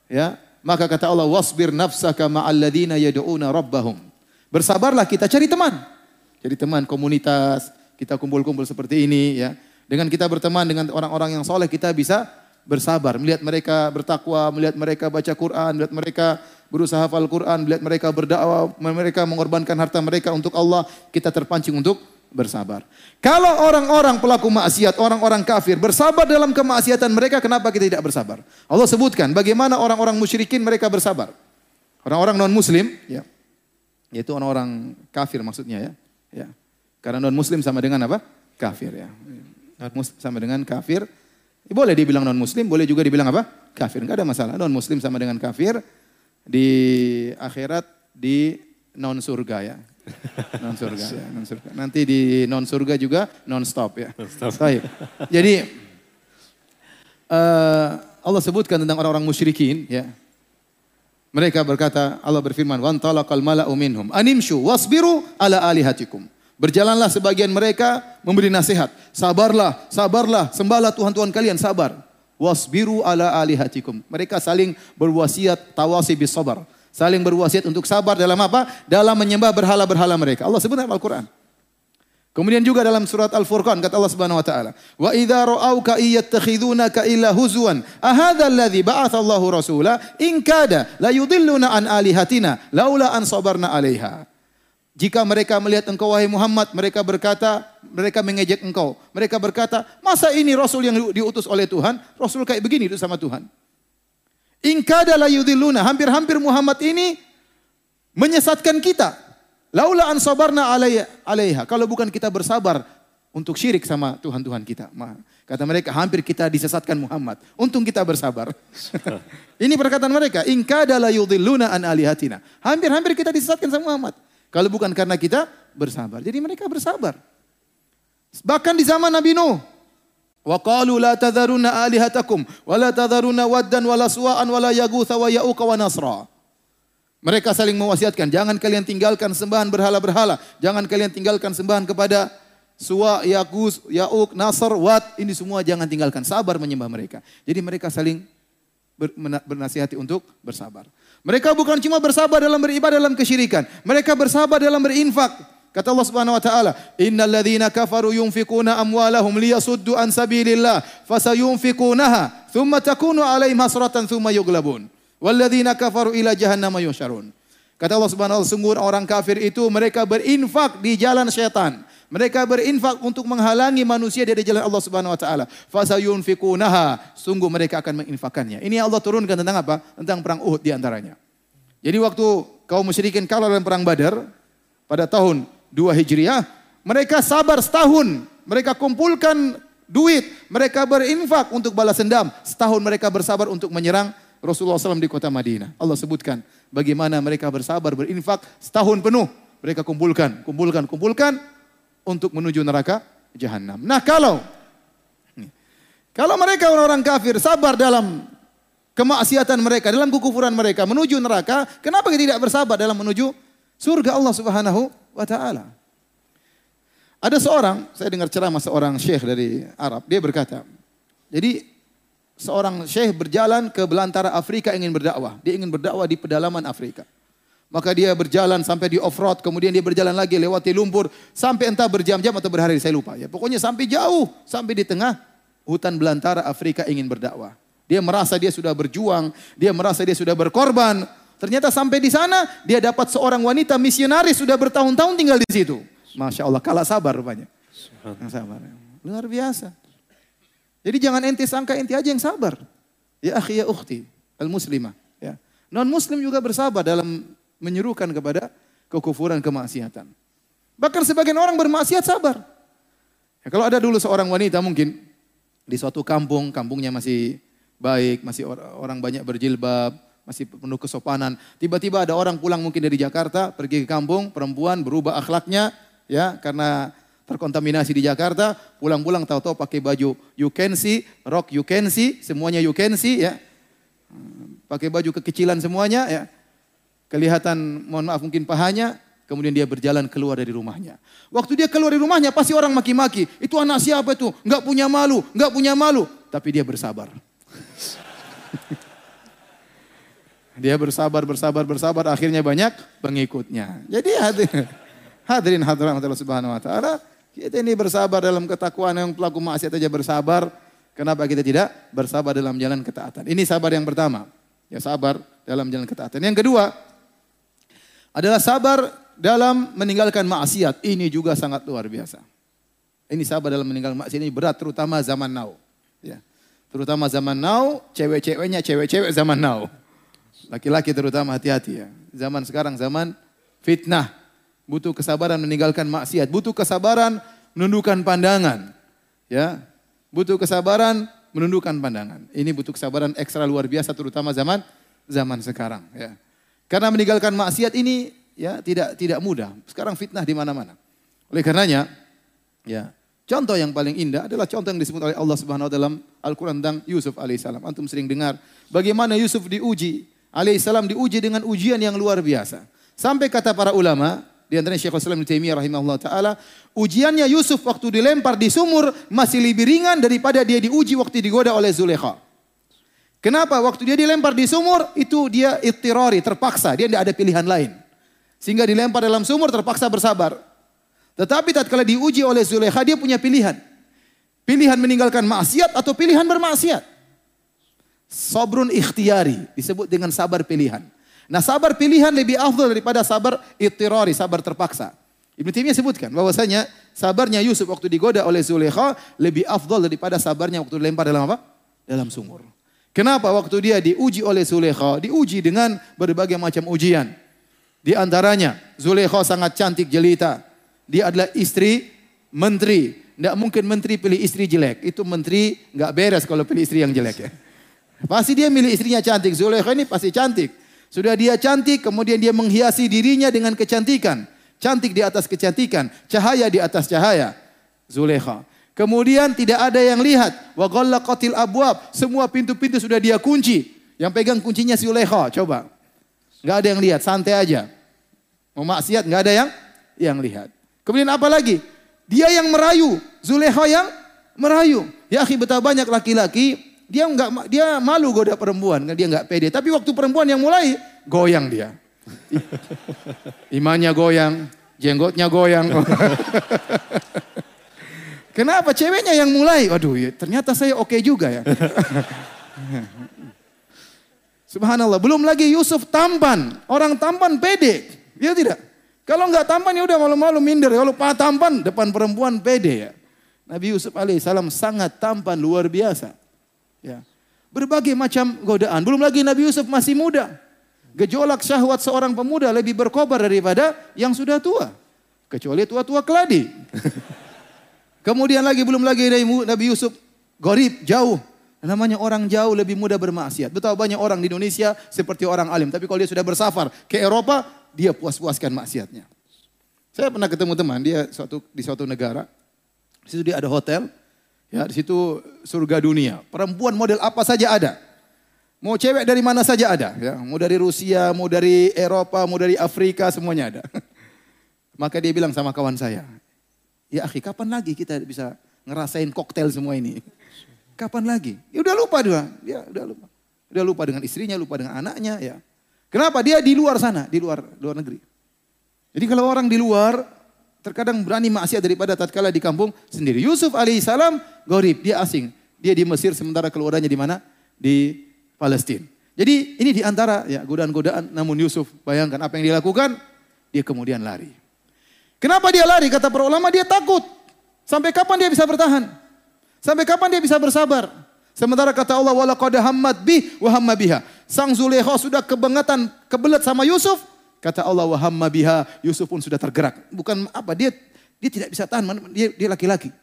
ya, maka kata Allah wasbir nafsaka ma'alladina yad'una rabbahum. Bersabarlah kita cari teman. Cari teman komunitas, kita kumpul-kumpul seperti ini ya. Dengan kita berteman dengan orang-orang yang soleh kita bisa bersabar, melihat mereka bertakwa, melihat mereka baca Quran, melihat mereka berusaha hafal Quran, melihat mereka berdakwah, mereka mengorbankan harta mereka untuk Allah, kita terpancing untuk bersabar. Kalau orang-orang pelaku maksiat, orang-orang kafir bersabar dalam kemaksiatan mereka, kenapa kita tidak bersabar? Allah sebutkan bagaimana orang-orang musyrikin mereka bersabar. Orang-orang non muslim, ya. Yaitu orang-orang kafir maksudnya ya. Ya. Karena non muslim sama dengan apa? Kafir ya. Non muslim sama dengan kafir. Boleh dibilang non muslim, boleh juga dibilang apa? Kafir. Enggak ada masalah. Non muslim sama dengan kafir di akhirat di non surga ya. Non surga ya, non surga. Nanti di non surga juga non stop ya. Non Baik. Jadi uh, Allah sebutkan tentang orang-orang musyrikin ya. Mereka berkata, Allah berfirman, "Wan talaqal mala'u minhum animshu wasbiru ala alihatikum." Berjalanlah sebagian mereka memberi nasihat. Sabarlah, sabarlah, sembahlah Tuhan-Tuhan kalian, sabar. Wasbiru ala alihatikum. Mereka saling berwasiat tawasi bis sabar. Saling berwasiat untuk sabar dalam apa? Dalam menyembah berhala-berhala mereka. Allah sebut dalam Al-Quran. Kemudian juga dalam surat Al-Furqan kata Allah Subhanahu wa taala, "Wa idza ra'auka iyattakhidunaka illa huzwan, ahadha alladhi ba'atha Allahu rasula in kada la yudilluna an alihatina laula an sabarna 'alaiha." Jika mereka melihat engkau wahai Muhammad, mereka berkata, mereka mengejek engkau. Mereka berkata, masa ini Rasul yang diutus oleh Tuhan, Rasul kayak begini itu sama Tuhan. Ingkada la yudilluna, hampir-hampir Muhammad ini menyesatkan kita. Laula an sabarna alaiha. Kalau bukan kita bersabar untuk syirik sama Tuhan-Tuhan kita. Kata mereka, hampir kita disesatkan Muhammad. Untung kita bersabar. Ini perkataan mereka. Ingkada la an alihatina. Hampir-hampir kita disesatkan sama Muhammad. Kalau bukan karena kita bersabar. Jadi mereka bersabar. Bahkan di zaman Nabi Nuh. Wa qalu la tadharuna alihatakum wa la yagutha wa ya'uqa wa nasra. Mereka saling mewasiatkan, jangan kalian tinggalkan sembahan berhala-berhala, jangan kalian tinggalkan sembahan kepada Suwa, Yagus, Yauk, Nasr, Wat, ini semua jangan tinggalkan. Sabar menyembah mereka. Jadi mereka saling bernasihati untuk bersabar. Mereka bukan cuma bersabar dalam beribadah dalam kesyirikan. Mereka bersabar dalam berinfak. Kata Allah Subhanahu wa taala, "Innal ladzina kafaru yunfikuna amwalahum liyasuddu an sabilillah, fasayunfikunaha, thumma takunu alaihim hasratan thumma yughlabun." Walladzina kafaru ila jahannama yusyarun. Kata Allah Subhanahu wa taala, sungguh orang kafir itu mereka berinfak di jalan syaitan. Mereka berinfak untuk menghalangi manusia dari jalan Allah Subhanahu wa taala. Fasayunfikunaha, sungguh mereka akan menginfakannya. Ini Allah turunkan tentang apa? Tentang perang Uhud di antaranya. Jadi waktu kaum musyrikin kalah dalam perang Badar pada tahun 2 Hijriah, mereka sabar setahun. Mereka kumpulkan duit, mereka berinfak untuk balas dendam. Setahun mereka bersabar untuk menyerang Rasulullah SAW di kota Madinah. Allah sebutkan bagaimana mereka bersabar berinfak setahun penuh. Mereka kumpulkan, kumpulkan, kumpulkan untuk menuju neraka jahanam. Nah kalau kalau mereka orang-orang kafir sabar dalam kemaksiatan mereka, dalam kekufuran mereka menuju neraka, kenapa kita tidak bersabar dalam menuju surga Allah Subhanahu wa taala? Ada seorang, saya dengar ceramah seorang syekh dari Arab, dia berkata, jadi seorang syekh berjalan ke belantara Afrika ingin berdakwah. Dia ingin berdakwah di pedalaman Afrika. Maka dia berjalan sampai di off-road, kemudian dia berjalan lagi lewati lumpur, sampai entah berjam-jam atau berhari, saya lupa. Ya, pokoknya sampai jauh, sampai di tengah hutan belantara Afrika ingin berdakwah. Dia merasa dia sudah berjuang, dia merasa dia sudah berkorban. Ternyata sampai di sana, dia dapat seorang wanita misionaris sudah bertahun-tahun tinggal di situ. Masya Allah, kalah sabar rupanya. Sabar. Luar biasa. Jadi jangan ente sangka ente aja yang sabar. Ya akhi ya ukhti, al-muslimah. Ya. Non-muslim juga bersabar dalam menyerukan kepada kekufuran kemaksiatan. Bahkan sebagian orang bermaksiat sabar. Ya, kalau ada dulu seorang wanita mungkin di suatu kampung, kampungnya masih baik, masih orang banyak berjilbab, masih penuh kesopanan. Tiba-tiba ada orang pulang mungkin dari Jakarta, pergi ke kampung, perempuan berubah akhlaknya, ya karena terkontaminasi di Jakarta, pulang-pulang tahu-tahu pakai baju you can see, rock you can see, semuanya you can see ya. Pakai baju kekecilan semuanya ya. Kelihatan mohon maaf mungkin pahanya, kemudian dia berjalan keluar dari rumahnya. Waktu dia keluar dari rumahnya pasti orang maki-maki. Itu anak siapa itu? Enggak punya malu, enggak punya malu. Tapi dia bersabar. dia bersabar, bersabar, bersabar. Akhirnya banyak pengikutnya. Jadi hadirin, hadirin hadirat Allah Subhanahu Wa Taala. Kita ini bersabar dalam ketakwaan yang pelaku maksiat aja bersabar. Kenapa kita tidak bersabar dalam jalan ketaatan? Ini sabar yang pertama. Ya sabar dalam jalan ketaatan. Yang kedua adalah sabar dalam meninggalkan maksiat. Ini juga sangat luar biasa. Ini sabar dalam meninggalkan maksiat ini berat terutama zaman now. Ya. Terutama zaman now, cewek-ceweknya cewek-cewek zaman now. Laki-laki terutama hati-hati ya. Zaman sekarang zaman fitnah. Butuh kesabaran meninggalkan maksiat, butuh kesabaran menundukkan pandangan. Ya. Butuh kesabaran menundukkan pandangan. Ini butuh kesabaran ekstra luar biasa terutama zaman zaman sekarang ya. Karena meninggalkan maksiat ini ya tidak tidak mudah. Sekarang fitnah di mana-mana. Oleh karenanya ya, contoh yang paling indah adalah contoh yang disebut oleh Allah Subhanahu wa dalam Al-Qur'an tentang Yusuf alaihissalam. Antum sering dengar bagaimana Yusuf diuji alaihissalam diuji dengan ujian yang luar biasa. Sampai kata para ulama, di antaranya Syekhul Islam Taimiyah rahimahullah taala, ujiannya Yusuf waktu dilempar di sumur masih lebih ringan daripada dia diuji waktu digoda oleh Zulekha. Kenapa? Waktu dia dilempar di sumur itu dia ittirari, terpaksa, dia tidak ada pilihan lain. Sehingga dilempar dalam sumur terpaksa bersabar. Tetapi tatkala diuji oleh Zulekha dia punya pilihan. Pilihan meninggalkan maksiat atau pilihan bermaksiat. Sabrun ikhtiari disebut dengan sabar pilihan. Nah sabar pilihan lebih afdal daripada sabar ittirari, sabar terpaksa. Ibnu Taimiyah sebutkan bahwasanya sabarnya Yusuf waktu digoda oleh Zulekha lebih afdal daripada sabarnya waktu dilempar dalam apa? Dalam sumur. Kenapa waktu dia diuji oleh Zulekha, diuji dengan berbagai macam ujian. Di antaranya Zulekha sangat cantik jelita. Dia adalah istri menteri. Tidak mungkin menteri pilih istri jelek. Itu menteri nggak beres kalau pilih istri yang jelek ya. Pasti dia milih istrinya cantik. Zulekha ini pasti cantik. Sudah dia cantik, kemudian dia menghiasi dirinya dengan kecantikan. Cantik di atas kecantikan, cahaya di atas cahaya. Zulekha. Kemudian tidak ada yang lihat. Wa ghallaqatil abwab. Semua pintu-pintu sudah dia kunci. Yang pegang kuncinya si Zulekha. Coba. Enggak ada yang lihat, santai aja. Mau maksiat enggak ada yang yang lihat. Kemudian apa lagi? Dia yang merayu, Zulekha yang merayu. Ya akhi betapa banyak laki-laki dia nggak dia malu goda perempuan, dia nggak pede. Tapi waktu perempuan yang mulai goyang dia. Imannya goyang, jenggotnya goyang. Kenapa ceweknya yang mulai? Waduh, ya, ternyata saya oke okay juga ya. Subhanallah, belum lagi Yusuf tampan. Orang tampan pede, dia tidak. Kalau nggak tampan ya udah malu-malu minder. Kalau tampan depan perempuan pede ya. Nabi Yusuf alaihissalam sangat tampan luar biasa. Ya. Berbagai macam godaan. Belum lagi Nabi Yusuf masih muda. Gejolak syahwat seorang pemuda lebih berkobar daripada yang sudah tua. Kecuali tua-tua keladi. Kemudian lagi belum lagi Nabi Yusuf gorib jauh. Namanya orang jauh lebih mudah bermaksiat. Betapa banyak orang di Indonesia seperti orang alim. Tapi kalau dia sudah bersafar ke Eropa, dia puas-puaskan maksiatnya. Saya pernah ketemu teman, dia suatu, di suatu negara. Di situ dia ada hotel, Ya, di situ surga dunia. Perempuan model apa saja ada. Mau cewek dari mana saja ada, ya. Mau dari Rusia, mau dari Eropa, mau dari Afrika, semuanya ada. Maka dia bilang sama kawan saya, "Ya, akhi, kapan lagi kita bisa ngerasain koktail semua ini?" Kapan lagi? Ya udah lupa dia. Ya udah lupa. Udah lupa dengan istrinya, lupa dengan anaknya, ya. Kenapa? Dia di luar sana, di luar luar negeri. Jadi kalau orang di luar terkadang berani maksiat daripada tatkala di kampung sendiri. Yusuf alaihissalam gorib, dia asing. Dia di Mesir sementara keluarganya di mana? Di Palestina. Jadi ini di antara ya godaan-godaan namun Yusuf bayangkan apa yang dilakukan, dia kemudian lari. Kenapa dia lari? Kata para ulama dia takut. Sampai kapan dia bisa bertahan? Sampai kapan dia bisa bersabar? Sementara kata Allah wala qad hammat bih wa hamma biha. Sang Zulekha sudah kebangetan, kebelet sama Yusuf, Kata Allah wa hamma biha, Yusuf pun sudah tergerak. Bukan apa, dia dia tidak bisa tahan, dia dia laki-laki.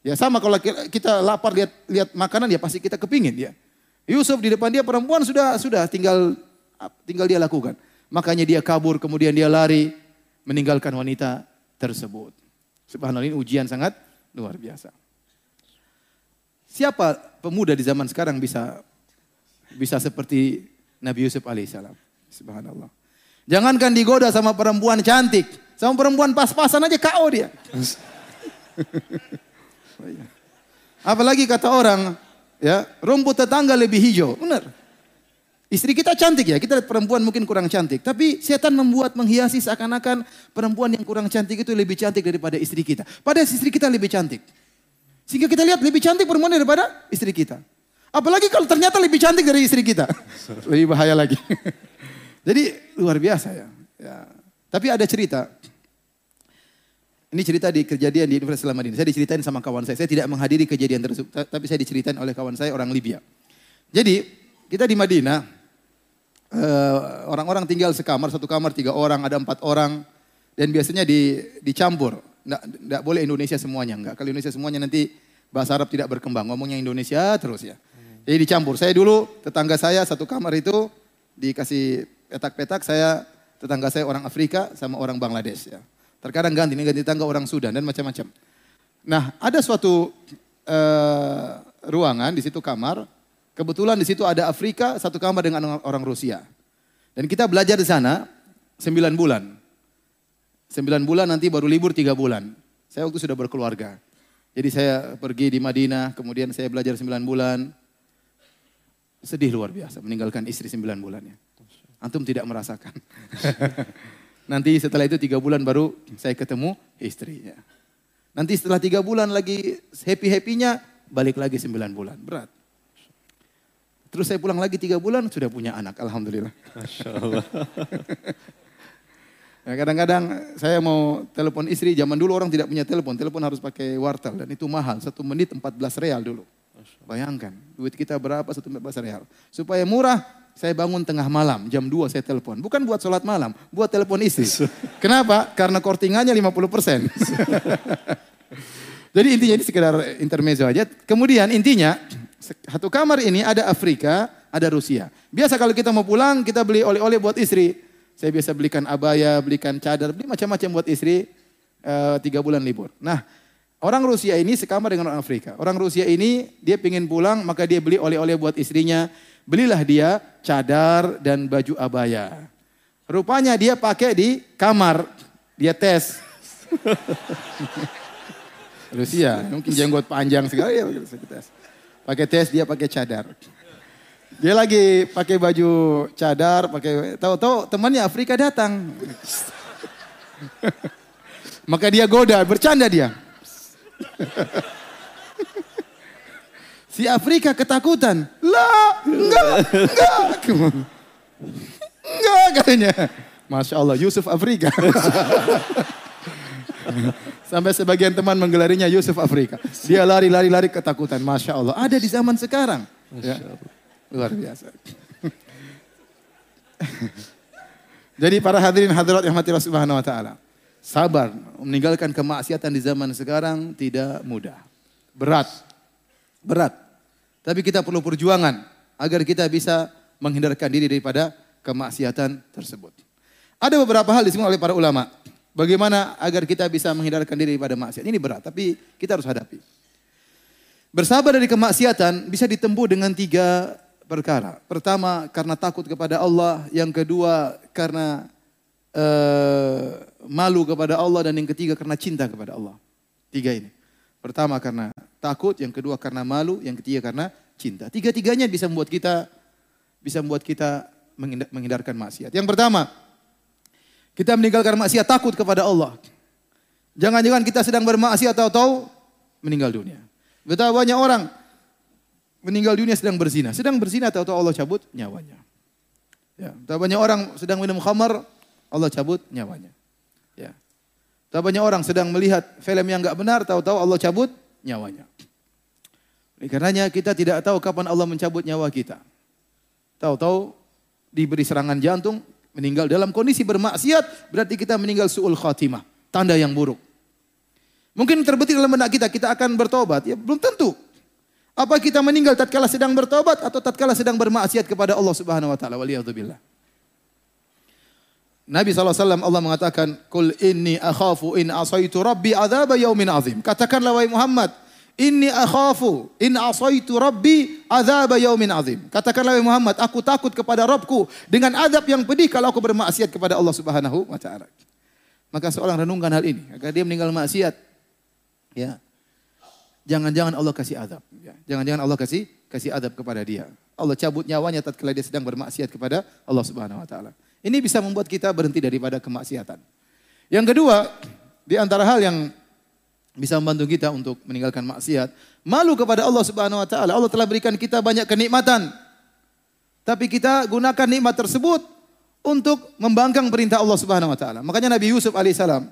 Ya sama kalau kita lapar lihat lihat makanan ya pasti kita kepingin ya. Yusuf di depan dia perempuan sudah sudah tinggal tinggal dia lakukan. Makanya dia kabur kemudian dia lari meninggalkan wanita tersebut. Subhanallah ini ujian sangat luar biasa. Siapa pemuda di zaman sekarang bisa bisa seperti Nabi Yusuf alaihissalam? Subhanallah. Jangankan digoda sama perempuan cantik, sama perempuan pas-pasan aja KO dia. Apalagi kata orang, ya rumput tetangga lebih hijau, benar. Istri kita cantik ya, kita lihat perempuan mungkin kurang cantik. Tapi setan membuat menghiasi seakan-akan perempuan yang kurang cantik itu lebih cantik daripada istri kita. Padahal istri kita lebih cantik. Sehingga kita lihat lebih cantik perempuan daripada istri kita. Apalagi kalau ternyata lebih cantik dari istri kita. lebih bahaya lagi. Jadi luar biasa ya. ya. Tapi ada cerita. Ini cerita di kejadian di Universitas Islam Madinah. Saya diceritain sama kawan saya. Saya tidak menghadiri kejadian tersebut. Tapi saya diceritain oleh kawan saya orang Libya. Jadi kita di Madinah. Eh, orang-orang tinggal sekamar. Satu kamar tiga orang. Ada empat orang. Dan biasanya di, dicampur. Tidak boleh Indonesia semuanya. Enggak. Kalau Indonesia semuanya nanti bahasa Arab tidak berkembang. Ngomongnya Indonesia terus ya. Jadi dicampur. Saya dulu tetangga saya satu kamar itu dikasih petak-petak. Saya tetangga saya orang Afrika sama orang Bangladesh ya. Terkadang ganti, ini ganti tangga orang Sudan dan macam-macam. Nah, ada suatu uh, ruangan di situ kamar. Kebetulan di situ ada Afrika, satu kamar dengan orang Rusia. Dan kita belajar di sana sembilan bulan. Sembilan bulan nanti baru libur tiga bulan. Saya waktu sudah berkeluarga. Jadi saya pergi di Madinah, kemudian saya belajar sembilan bulan. Sedih luar biasa meninggalkan istri sembilan bulannya. Antum tidak merasakan. Nanti setelah itu tiga bulan baru saya ketemu istrinya. Nanti setelah tiga bulan lagi happy-happynya balik lagi sembilan bulan. Berat. Terus saya pulang lagi tiga bulan sudah punya anak. Alhamdulillah. Masya Allah. Ya, kadang-kadang saya mau telepon istri, zaman dulu orang tidak punya telepon, telepon harus pakai wartel dan itu mahal, satu menit 14 real dulu. Bayangkan, duit kita berapa satu menit 14 real. Supaya murah, saya bangun tengah malam, jam 2 saya telepon. Bukan buat sholat malam, buat telepon istri. Kenapa? Karena kortingannya 50 persen. Jadi intinya ini sekedar intermezzo aja. Kemudian intinya, satu kamar ini ada Afrika, ada Rusia. Biasa kalau kita mau pulang, kita beli oleh-oleh buat istri. Saya biasa belikan abaya, belikan cadar, beli macam-macam buat istri. Uh, tiga bulan libur. Nah, orang Rusia ini sekamar dengan orang Afrika. Orang Rusia ini dia ingin pulang, maka dia beli oleh-oleh buat istrinya Belilah dia cadar dan baju abaya. Rupanya dia pakai di kamar. Dia tes. Rusia, mungkin jenggot panjang segala ya tes. Pakai tes dia pakai cadar. Dia lagi pakai baju cadar, pakai tahu-tahu temannya Afrika datang. Maka dia goda, bercanda dia. Si Afrika ketakutan. Lah, enggak, enggak. Enggak katanya. Masya Allah, Yusuf Afrika. Sampai sebagian teman menggelarinya Yusuf Afrika. Dia lari-lari-lari ketakutan. Masya Allah. Ada di zaman sekarang. Ya. Luar biasa. Jadi para hadirin hadirat yang mati Subhanahu wa taala. Sabar meninggalkan kemaksiatan di zaman sekarang tidak mudah. Berat. Berat. Tapi kita perlu perjuangan agar kita bisa menghindarkan diri daripada kemaksiatan tersebut. Ada beberapa hal disebut oleh para ulama. Bagaimana agar kita bisa menghindarkan diri daripada maksiat. Ini berat, tapi kita harus hadapi. Bersabar dari kemaksiatan bisa ditempuh dengan tiga perkara. Pertama, karena takut kepada Allah. Yang kedua, karena uh, malu kepada Allah. Dan yang ketiga, karena cinta kepada Allah. Tiga ini. Pertama karena takut, yang kedua karena malu, yang ketiga karena cinta. Tiga-tiganya bisa membuat kita bisa membuat kita menghindarkan maksiat. Yang pertama, kita meninggalkan maksiat takut kepada Allah. Jangan-jangan kita sedang bermaksiat tahu-tahu meninggal dunia. Betapa banyak orang meninggal dunia sedang berzina. Sedang berzina tahu-tahu Allah cabut nyawanya. Ya, betapa banyak orang sedang minum khamar, Allah cabut nyawanya. Ya. Tak banyak orang sedang melihat film yang enggak benar, tahu-tahu Allah cabut nyawanya. Oleh karenanya kita tidak tahu kapan Allah mencabut nyawa kita. Tahu-tahu diberi serangan jantung, meninggal dalam kondisi bermaksiat, berarti kita meninggal su'ul khatimah, tanda yang buruk. Mungkin terbetik dalam benak kita, kita akan bertobat. Ya belum tentu. Apa kita meninggal tatkala sedang bertobat atau tatkala sedang bermaksiat kepada Allah Subhanahu wa taala? Waliyadzubillah. Nabi SAW Allah mengatakan, Kul inni akhafu in asaitu rabbi azab yaumin azim. Katakanlah wahai Muhammad, Inni akhafu in asaitu rabbi azab yaumin azim. Katakanlah Muhammad, aku takut kepada Rabbku dengan azab yang pedih kalau aku bermaksiat kepada Allah Subhanahu wa taala. Maka seorang renungkan hal ini, agar dia meninggal maksiat. Ya. Jangan-jangan Allah kasih azab. Ya. Jangan-jangan Allah kasih kasih azab kepada dia. Allah cabut nyawanya tatkala dia sedang bermaksiat kepada Allah Subhanahu wa taala. Ini bisa membuat kita berhenti daripada kemaksiatan. Yang kedua, di antara hal yang bisa membantu kita untuk meninggalkan maksiat. Malu kepada Allah Subhanahu wa taala. Allah telah berikan kita banyak kenikmatan. Tapi kita gunakan nikmat tersebut untuk membangkang perintah Allah Subhanahu wa taala. Makanya Nabi Yusuf alaihissalam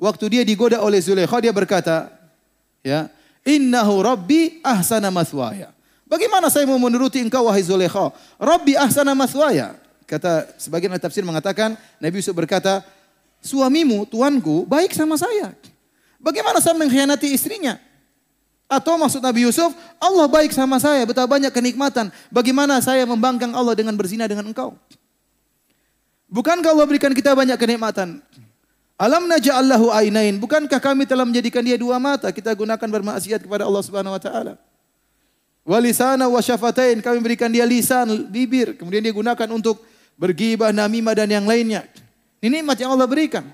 waktu dia digoda oleh Zulaikha dia berkata, ya, "Innahu rabbi ahsana maswaya." Bagaimana saya mau menuruti engkau wahai Zulaikha? Rabbi ahsana maswaya. Kata sebagian tafsir mengatakan Nabi Yusuf berkata, "Suamimu, tuanku, baik sama saya." Bagaimana saya mengkhianati istrinya? Atau maksud Nabi Yusuf, Allah baik sama saya, betapa banyak kenikmatan. Bagaimana saya membangkang Allah dengan berzina dengan engkau? Bukankah Allah berikan kita banyak kenikmatan? Alam naja'allahu ainain. Bukankah kami telah menjadikan dia dua mata? Kita gunakan bermaksiat kepada Allah Subhanahu wa taala. Walisana wa syafatain. Kami berikan dia lisan, bibir. Kemudian dia gunakan untuk bergibah, namimah dan yang lainnya. Ini nikmat yang Allah berikan.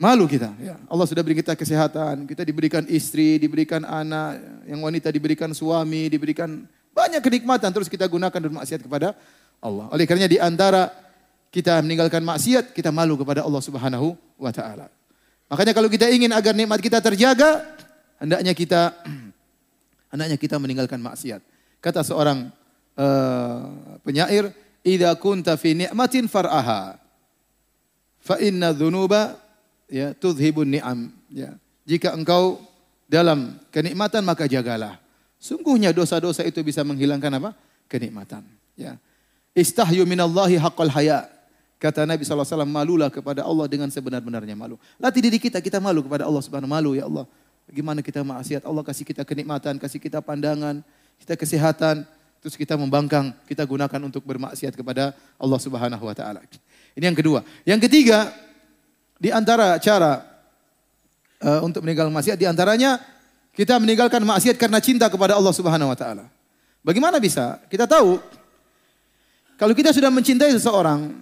Malu kita. Ya. Allah sudah beri kita kesehatan. Kita diberikan istri, diberikan anak. Yang wanita diberikan suami, diberikan banyak kenikmatan. Terus kita gunakan dan maksiat kepada Allah. Oleh karenanya di antara kita meninggalkan maksiat, kita malu kepada Allah Subhanahu wa taala. Makanya kalau kita ingin agar nikmat kita terjaga, hendaknya kita hendaknya kita meninggalkan maksiat. Kata seorang uh, penyair, "Idza kunta fi ni'matin far'aha, fa inna dzunuba ya tudhibun ni'am ya. Jika engkau dalam kenikmatan maka jagalah. Sungguhnya dosa-dosa itu bisa menghilangkan apa? Kenikmatan. Ya. Istahyu minallahi haqqal haya. Kata Nabi SAW, malulah kepada Allah dengan sebenar-benarnya malu. Latih diri kita, kita malu kepada Allah subhanahu malu ya Allah. Bagaimana kita maksiat, Allah kasih kita kenikmatan, kasih kita pandangan, kita kesehatan, terus kita membangkang, kita gunakan untuk bermaksiat kepada Allah subhanahu wa ta'ala. Ini yang kedua. Yang ketiga, di antara cara uh, untuk meninggalkan maksiat di antaranya kita meninggalkan maksiat karena cinta kepada Allah Subhanahu wa taala. Bagaimana bisa? Kita tahu kalau kita sudah mencintai seseorang,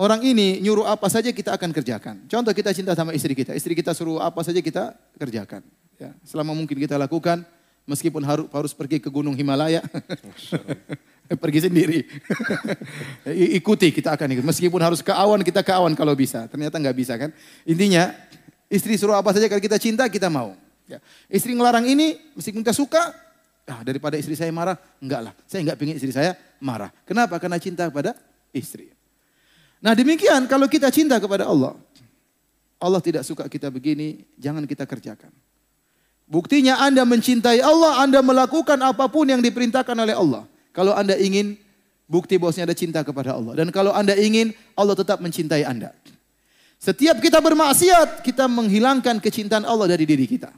orang ini nyuruh apa saja kita akan kerjakan. Contoh kita cinta sama istri kita, istri kita suruh apa saja kita kerjakan. Ya, selama mungkin kita lakukan, meskipun harus harus pergi ke Gunung Himalaya. pergi sendiri. Ikuti kita akan ikut. Meskipun harus ke awan kita ke awan kalau bisa. Ternyata nggak bisa kan. Intinya istri suruh apa saja kalau kita cinta kita mau. Ya. Istri ngelarang ini meskipun kita suka. Ah, daripada istri saya marah, enggak lah. Saya enggak pengen istri saya marah. Kenapa? Karena cinta kepada istri. Nah demikian kalau kita cinta kepada Allah. Allah tidak suka kita begini, jangan kita kerjakan. Buktinya Anda mencintai Allah, Anda melakukan apa pun yang diperintahkan oleh Allah. Kalau Anda ingin bukti bahwasanya ada cinta kepada Allah. Dan kalau Anda ingin Allah tetap mencintai Anda. Setiap kita bermaksiat, kita menghilangkan kecintaan Allah dari diri kita.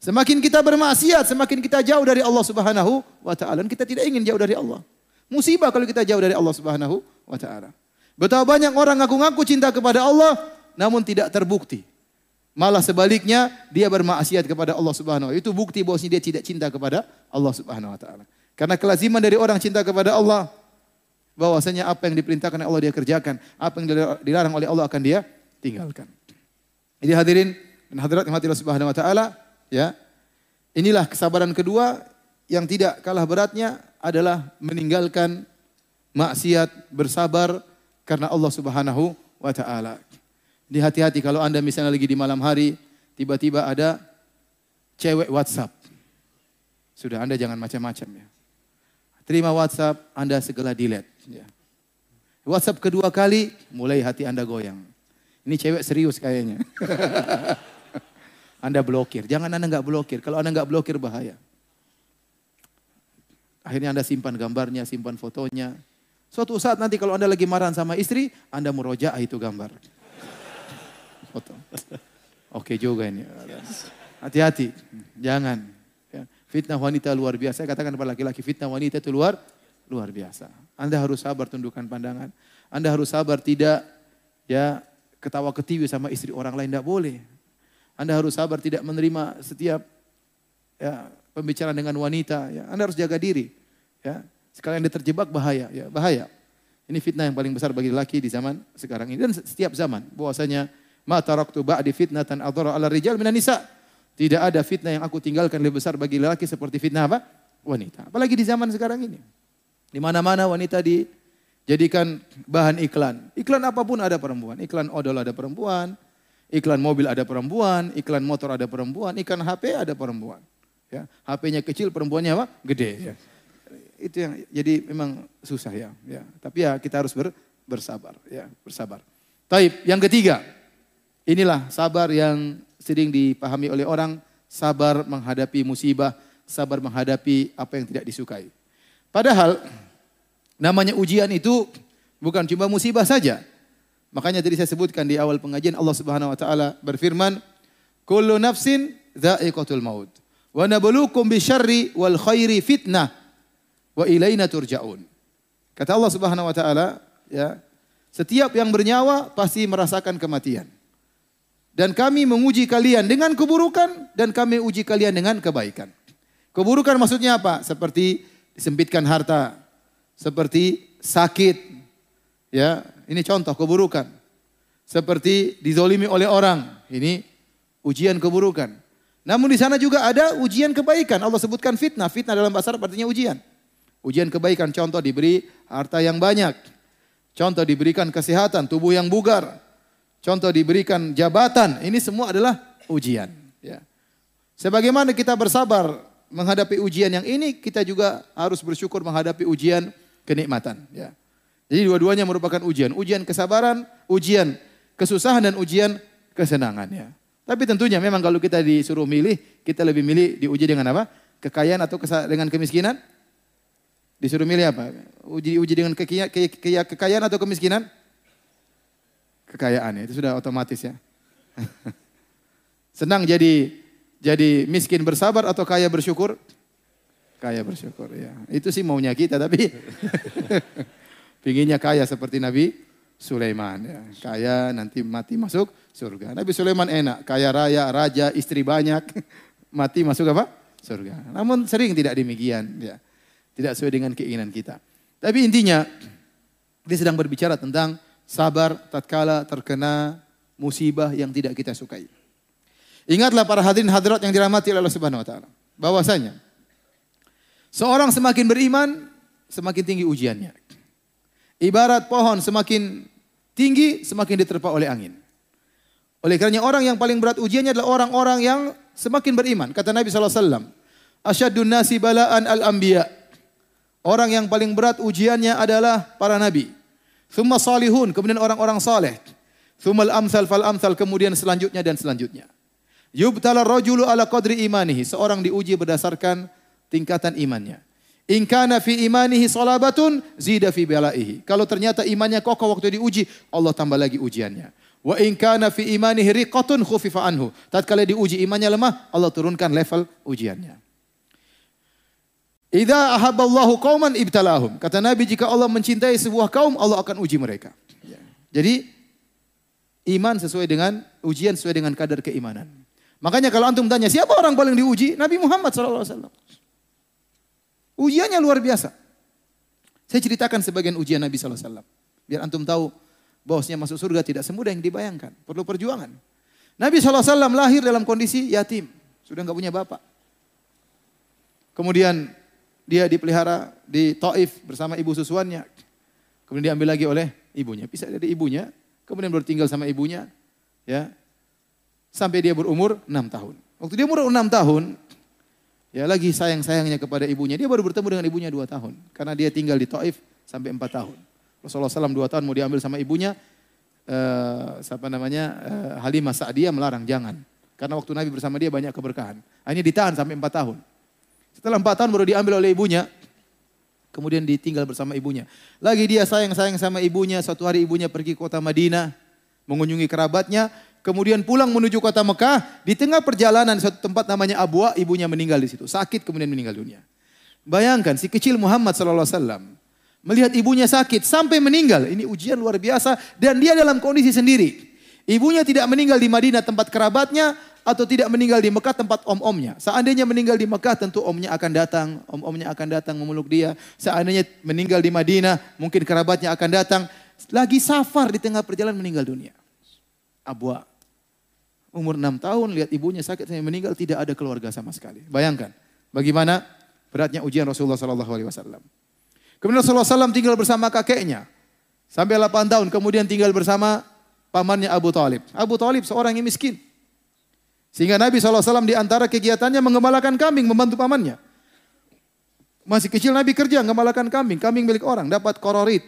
Semakin kita bermaksiat, semakin kita jauh dari Allah Subhanahu wa taala. Kita tidak ingin jauh dari Allah. Musibah kalau kita jauh dari Allah Subhanahu wa taala. Betapa banyak orang ngaku-ngaku cinta kepada Allah namun tidak terbukti. Malah sebaliknya dia bermaksiat kepada Allah Subhanahu. Itu bukti bahwa dia tidak cinta kepada Allah Subhanahu wa taala. Karena kelaziman dari orang cinta kepada Allah bahwasanya apa yang diperintahkan oleh Allah dia kerjakan, apa yang dilarang oleh Allah akan dia tinggalkan. Jadi hadirin dan hadirat yang Allah Subhanahu wa taala, ya. Inilah kesabaran kedua yang tidak kalah beratnya adalah meninggalkan maksiat, bersabar karena Allah Subhanahu wa taala. Di hati-hati kalau Anda misalnya lagi di malam hari, tiba-tiba ada cewek WhatsApp. Sudah Anda jangan macam-macam ya. Terima WhatsApp, Anda segera delete. Ya. WhatsApp kedua kali, mulai hati Anda goyang. Ini cewek serius kayaknya. anda blokir. Jangan Anda nggak blokir. Kalau Anda nggak blokir bahaya. Akhirnya Anda simpan gambarnya, simpan fotonya. Suatu saat nanti kalau Anda lagi marah sama istri, Anda meroja itu gambar. Foto. Oke juga ini. Hati-hati. Jangan. Fitnah wanita luar biasa. Saya katakan kepada laki-laki, fitnah wanita itu luar luar biasa. Anda harus sabar tundukkan pandangan. Anda harus sabar tidak ya ketawa ketiwi sama istri orang lain tidak boleh. Anda harus sabar tidak menerima setiap ya, pembicaraan dengan wanita. Ya. Anda harus jaga diri. Ya. Sekalian Anda terjebak bahaya, ya bahaya. Ini fitnah yang paling besar bagi laki di zaman sekarang ini dan setiap zaman. Bahwasanya ma taraktu ba'di fitnatan adhara ala rijal minan nisa. Tidak ada fitnah yang aku tinggalkan lebih besar bagi lelaki seperti fitnah apa? Wanita. Apalagi di zaman sekarang ini. Di mana-mana wanita dijadikan bahan iklan. Iklan apa pun ada perempuan. Iklan odol ada perempuan. Iklan mobil ada perempuan, iklan motor ada perempuan, iklan HP ada perempuan. Ya, HP-nya kecil, perempuannya apa? Gede. Ya. Itu yang jadi memang susah ya. ya. Tapi ya kita harus ber, bersabar. Ya, bersabar. Taib. Yang ketiga, inilah sabar yang sering dipahami oleh orang, sabar menghadapi musibah, sabar menghadapi apa yang tidak disukai. Padahal namanya ujian itu bukan cuma musibah saja. Makanya tadi saya sebutkan di awal pengajian Allah Subhanahu wa taala berfirman, "Kullu nafsin dha'iqatul maut wa nabluukum bisyarri wal khairi fitnah wa ilaina turja'un." Kata Allah Subhanahu wa taala, ya, setiap yang bernyawa pasti merasakan kematian. Dan kami menguji kalian dengan keburukan dan kami uji kalian dengan kebaikan. Keburukan maksudnya apa? Seperti disempitkan harta, seperti sakit, ya ini contoh keburukan. Seperti dizolimi oleh orang. Ini ujian keburukan. Namun di sana juga ada ujian kebaikan. Allah sebutkan fitnah. Fitnah dalam bahasa Arab artinya ujian. Ujian kebaikan contoh diberi harta yang banyak. Contoh diberikan kesehatan, tubuh yang bugar. Contoh diberikan jabatan. Ini semua adalah ujian. Ya. Sebagaimana kita bersabar menghadapi ujian yang ini, kita juga harus bersyukur menghadapi ujian kenikmatan. Ya. Jadi dua-duanya merupakan ujian. Ujian kesabaran, ujian kesusahan dan ujian kesenangan ya. Tapi tentunya memang kalau kita disuruh milih, kita lebih milih diuji dengan apa? Kekayaan atau dengan kemiskinan? Disuruh milih apa? Uji uji dengan kekaya, ke, ke, kekayaan atau kemiskinan? Kekayaan ya, itu sudah otomatis ya. Senang jadi jadi miskin bersabar atau kaya bersyukur? Kaya bersyukur ya. Itu sih maunya kita tapi Pinginnya kaya seperti Nabi Sulaiman. Ya. Kaya nanti mati masuk surga. Nabi Sulaiman enak. Kaya raya, raja, istri banyak. mati masuk apa? Surga. Namun sering tidak demikian. Ya. Tidak sesuai dengan keinginan kita. Tapi intinya, dia sedang berbicara tentang sabar tatkala terkena musibah yang tidak kita sukai. Ingatlah para hadirin hadirat yang dirahmati oleh Allah Subhanahu wa taala, bahwasanya seorang semakin beriman, semakin tinggi ujiannya. Ibarat pohon semakin tinggi, semakin diterpa oleh angin. Oleh kerana orang yang paling berat ujiannya adalah orang-orang yang semakin beriman. Kata Nabi SAW, Asyadun nasi balaan al-anbiya. Orang yang paling berat ujiannya adalah para nabi. Thumma salihun, kemudian orang-orang saleh. Thumma al-amthal fal-amthal, kemudian selanjutnya dan selanjutnya. Yubtala rajulu ala qadri imanihi. Seorang diuji berdasarkan tingkatan imannya. In kana fi imanihi salabatun zida fi balaihi. Kalau ternyata imannya kokoh waktu diuji, Allah tambah lagi ujiannya. Wa in kana fi imanihi riqatun khufifa anhu. Tatkala diuji imannya lemah, Allah turunkan level ujiannya. Idza ahabballahu qauman ibtalahum. Kata Nabi jika Allah mencintai sebuah kaum, Allah akan uji mereka. Jadi iman sesuai dengan ujian sesuai dengan kadar keimanan. Makanya kalau antum tanya siapa orang paling diuji? Nabi Muhammad wasallam. Ujiannya luar biasa. Saya ceritakan sebagian ujian Nabi SAW. Biar antum tahu bahwasanya masuk surga tidak semudah yang dibayangkan. Perlu perjuangan. Nabi SAW lahir dalam kondisi yatim. Sudah nggak punya bapak. Kemudian dia dipelihara di Taif bersama ibu susuannya. Kemudian diambil lagi oleh ibunya. Bisa dari ibunya. Kemudian baru tinggal sama ibunya. ya Sampai dia berumur 6 tahun. Waktu dia umur 6 tahun, Ya lagi sayang-sayangnya kepada ibunya. Dia baru bertemu dengan ibunya dua tahun. Karena dia tinggal di Taif sampai empat tahun. Rasulullah SAW dua tahun mau diambil sama ibunya. Uh, siapa namanya uh, Halimah Sa'diyah melarang jangan. Karena waktu Nabi bersama dia banyak keberkahan. Hanya ditahan sampai empat tahun. Setelah empat tahun baru diambil oleh ibunya. Kemudian ditinggal bersama ibunya. Lagi dia sayang-sayang sama ibunya. Suatu hari ibunya pergi ke kota Madinah. Mengunjungi kerabatnya kemudian pulang menuju kota Mekah, di tengah perjalanan suatu tempat namanya Abwa, ibunya meninggal di situ. Sakit kemudian meninggal dunia. Bayangkan si kecil Muhammad wasallam melihat ibunya sakit sampai meninggal. Ini ujian luar biasa dan dia dalam kondisi sendiri. Ibunya tidak meninggal di Madinah tempat kerabatnya atau tidak meninggal di Mekah tempat om-omnya. Seandainya meninggal di Mekah tentu omnya akan datang, om-omnya akan datang memeluk dia. Seandainya meninggal di Madinah mungkin kerabatnya akan datang. Lagi safar di tengah perjalanan meninggal dunia. Abwa umur enam tahun, lihat ibunya sakit sampai meninggal, tidak ada keluarga sama sekali. Bayangkan, bagaimana beratnya ujian Rasulullah Sallallahu Alaihi Wasallam. Kemudian Rasulullah SAW tinggal bersama kakeknya sampai 8 tahun, kemudian tinggal bersama pamannya Abu Talib. Abu Talib seorang yang miskin. Sehingga Nabi SAW di antara kegiatannya mengembalakan kambing, membantu pamannya. Masih kecil Nabi kerja, mengembalakan kambing. Kambing milik orang, dapat kororit.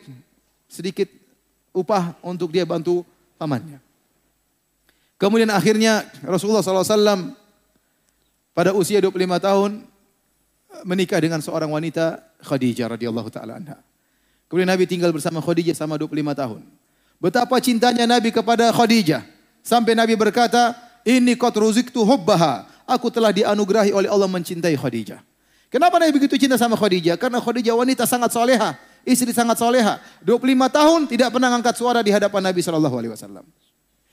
Sedikit upah untuk dia bantu pamannya. Kemudian akhirnya Rasulullah SAW pada usia 25 tahun menikah dengan seorang wanita Khadijah radhiyallahu taala anha. Kemudian Nabi tinggal bersama Khadijah selama 25 tahun. Betapa cintanya Nabi kepada Khadijah sampai Nabi berkata, "Ini qad ruziktu hubbaha." Aku telah dianugerahi oleh Allah mencintai Khadijah. Kenapa Nabi begitu cinta sama Khadijah? Karena Khadijah wanita sangat soleha, istri sangat soleha. 25 tahun tidak pernah angkat suara di hadapan Nabi Wasallam.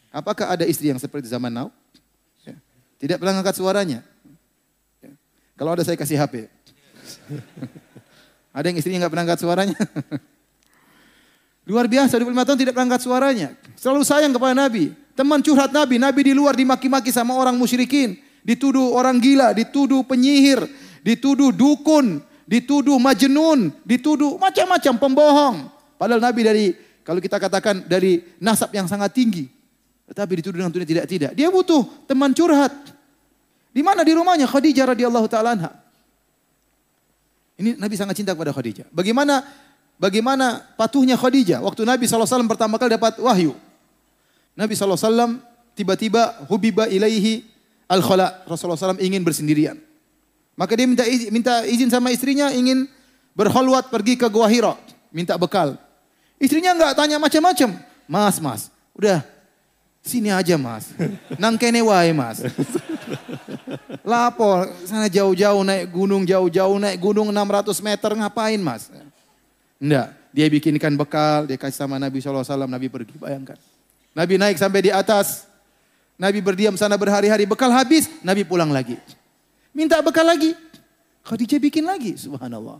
Apakah ada istri yang seperti zaman now? Ya. Tidak pernah angkat suaranya. Ya. Kalau ada saya kasih HP. ada yang istrinya nggak pernah angkat suaranya? Luar biasa, 25 tahun tidak pernah angkat suaranya. Selalu sayang kepada Nabi. Teman curhat Nabi, Nabi di luar dimaki-maki sama orang musyrikin. Dituduh orang gila, dituduh penyihir, dituduh dukun, dituduh majnun, dituduh macam-macam pembohong. Padahal Nabi dari kalau kita katakan dari nasab yang sangat tinggi. Tetapi dituduh dengan tidak tidak. Dia butuh teman curhat. Di mana di rumahnya Khadijah radhiyallahu taala anha. Ini Nabi sangat cinta kepada Khadijah. Bagaimana bagaimana patuhnya Khadijah waktu Nabi SAW pertama kali dapat wahyu. Nabi SAW tiba-tiba hubiba ilaihi al-khala. Rasulullah SAW ingin bersendirian. Maka dia minta izin, minta izin sama istrinya ingin berholwat pergi ke Gua Hira, minta bekal. Istrinya enggak tanya macam-macam. Mas, mas, udah sini aja mas. Nang kene wae mas. Lapor, sana jauh-jauh naik gunung, jauh-jauh naik gunung 600 meter ngapain mas? Enggak, dia bikinkan bekal, dia kasih sama Nabi SAW, Nabi pergi, bayangkan. Nabi naik sampai di atas, Nabi berdiam sana berhari-hari, bekal habis, Nabi pulang lagi. Minta bekal lagi. Khadijah bikin lagi. Subhanallah.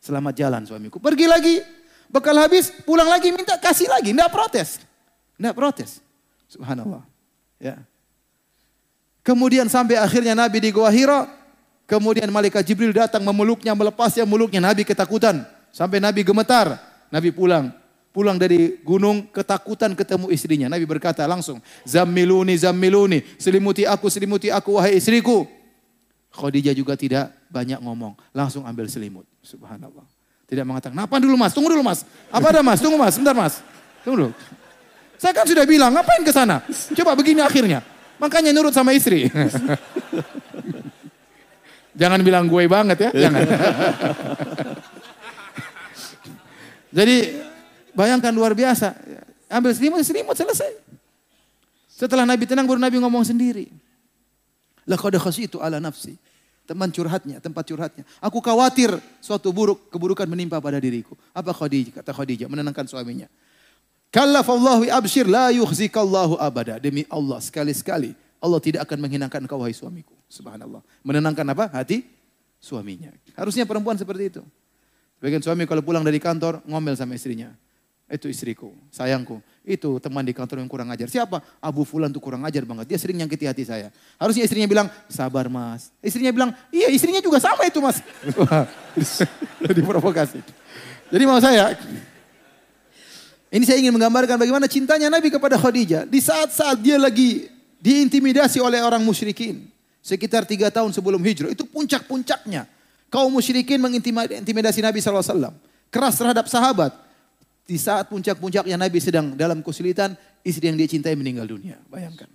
Selamat jalan suamiku. Pergi lagi. Bekal habis, pulang lagi, minta kasih lagi. Tidak protes. Tidak protes. Subhanallah. Ya. Kemudian sampai akhirnya Nabi di Gua Hira. Kemudian malaikat Jibril datang memeluknya, melepasnya meluknya. Nabi ketakutan. Sampai Nabi gemetar. Nabi pulang. Pulang dari gunung ketakutan ketemu istrinya. Nabi berkata langsung, Zammiluni, zammiluni. Selimuti aku, selimuti aku, wahai istriku. Khadijah juga tidak banyak ngomong. Langsung ambil selimut. Subhanallah. Tidak mengatakan, apa dulu mas? Tunggu dulu mas. Apa ada mas? Tunggu mas, sebentar mas. Tunggu dulu. Saya kan sudah bilang, ngapain ke sana? Coba begini akhirnya. Makanya nurut sama istri. Jangan bilang gue banget ya, jangan. Jadi bayangkan luar biasa. Ambil selimut, selimut selesai. Setelah Nabi tenang baru Nabi ngomong sendiri. Laqad khasyitu ala nafsi. Teman curhatnya, tempat curhatnya. Aku khawatir suatu buruk keburukan menimpa pada diriku. Apa Khadijah? Kata Khadijah menenangkan suaminya. Kallafallahu abshir la yukhzikallahu abada. Demi Allah sekali-sekali Allah tidak akan menghinakan engkau wahai suamiku. Subhanallah. Menenangkan apa? Hati suaminya. Harusnya perempuan seperti itu. Bagian suami kalau pulang dari kantor ngomel sama istrinya. Itu istriku, sayangku. Itu teman di kantor yang kurang ajar. Siapa? Abu Fulan tuh kurang ajar banget. Dia sering nyangkiti hati saya. Harusnya istrinya bilang, sabar mas. Istrinya bilang, iya istrinya juga sama itu mas. Diprovokasi. Jadi mau saya, ini saya ingin menggambarkan bagaimana cintanya Nabi kepada Khadijah. Di saat-saat dia lagi diintimidasi oleh orang musyrikin. Sekitar tiga tahun sebelum hijrah. Itu puncak-puncaknya. Kaum musyrikin mengintimidasi Nabi SAW. Keras terhadap sahabat di saat puncak-puncaknya Nabi sedang dalam kesulitan, istri yang dia cintai meninggal dunia. Bayangkan.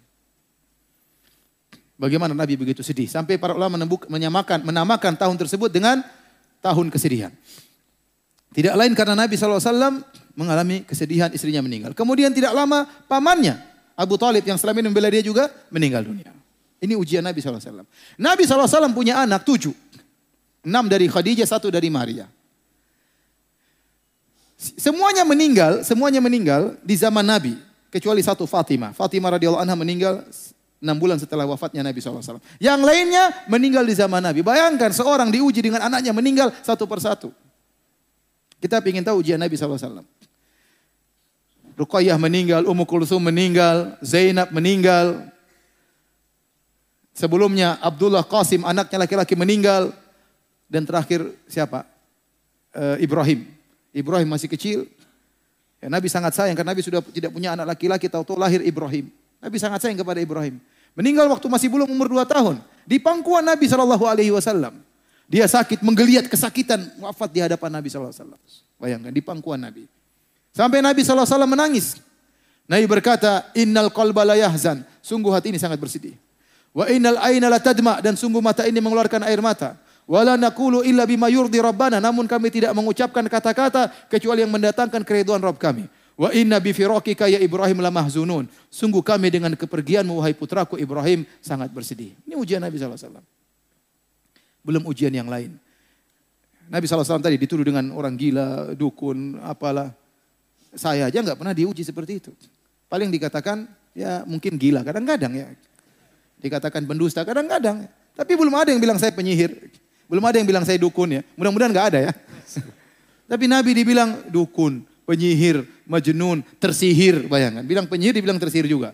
Bagaimana Nabi begitu sedih. Sampai para ulama menembuk, menyamakan, menamakan tahun tersebut dengan tahun kesedihan. Tidak lain karena Nabi SAW mengalami kesedihan istrinya meninggal. Kemudian tidak lama pamannya, Abu Talib yang selama ini membela dia juga meninggal dunia. Ini ujian Nabi SAW. Nabi SAW punya anak tujuh. Enam dari Khadijah, satu dari Maria. Semuanya meninggal, semuanya meninggal di zaman Nabi. Kecuali satu Fatimah. Fatimah radhiyallahu anha meninggal enam bulan setelah wafatnya Nabi SAW. Yang lainnya meninggal di zaman Nabi. Bayangkan seorang diuji dengan anaknya meninggal satu persatu. Kita ingin tahu ujian Nabi SAW. Ruqayyah meninggal, Ummu Kulsum meninggal, Zainab meninggal. Sebelumnya Abdullah Qasim anaknya laki-laki meninggal. Dan terakhir siapa? Uh, Ibrahim Ibrahim masih kecil. Ya, Nabi sangat sayang karena Nabi sudah tidak punya anak laki-laki, tahu-tahu lahir Ibrahim. Nabi sangat sayang kepada Ibrahim. Meninggal waktu masih belum umur dua tahun. Di pangkuan Nabi Shallallahu Alaihi Wasallam. Dia sakit, menggeliat kesakitan, wafat di hadapan Nabi Shallallahu Alaihi Wasallam. Bayangkan di pangkuan Nabi. Sampai Nabi Shallallahu Alaihi Wasallam menangis. Nabi berkata, Innal qalba la yahzan. Sungguh hati ini sangat bersedih. Wa innal aina la tadma dan sungguh mata ini mengeluarkan air mata. Wala naqulu illa bima yurdi rabbana namun kami tidak mengucapkan kata-kata kecuali yang mendatangkan keriduan Rabb kami. Wa inna bi firaqika ya Ibrahim la mahzunun. Sungguh kami dengan kepergianmu wahai putraku Ibrahim sangat bersedih. Ini ujian Nabi wasallam. Belum ujian yang lain. Nabi SAW tadi dituduh dengan orang gila, dukun, apalah. Saya aja nggak pernah diuji seperti itu. Paling dikatakan ya mungkin gila, kadang-kadang ya. Dikatakan pendusta, kadang-kadang. Tapi belum ada yang bilang saya penyihir. Belum ada yang bilang saya dukun ya. Mudah-mudahan nggak ada ya. Tapi Nabi dibilang dukun, penyihir, majnun, tersihir. Bayangkan, bilang penyihir dibilang tersihir juga.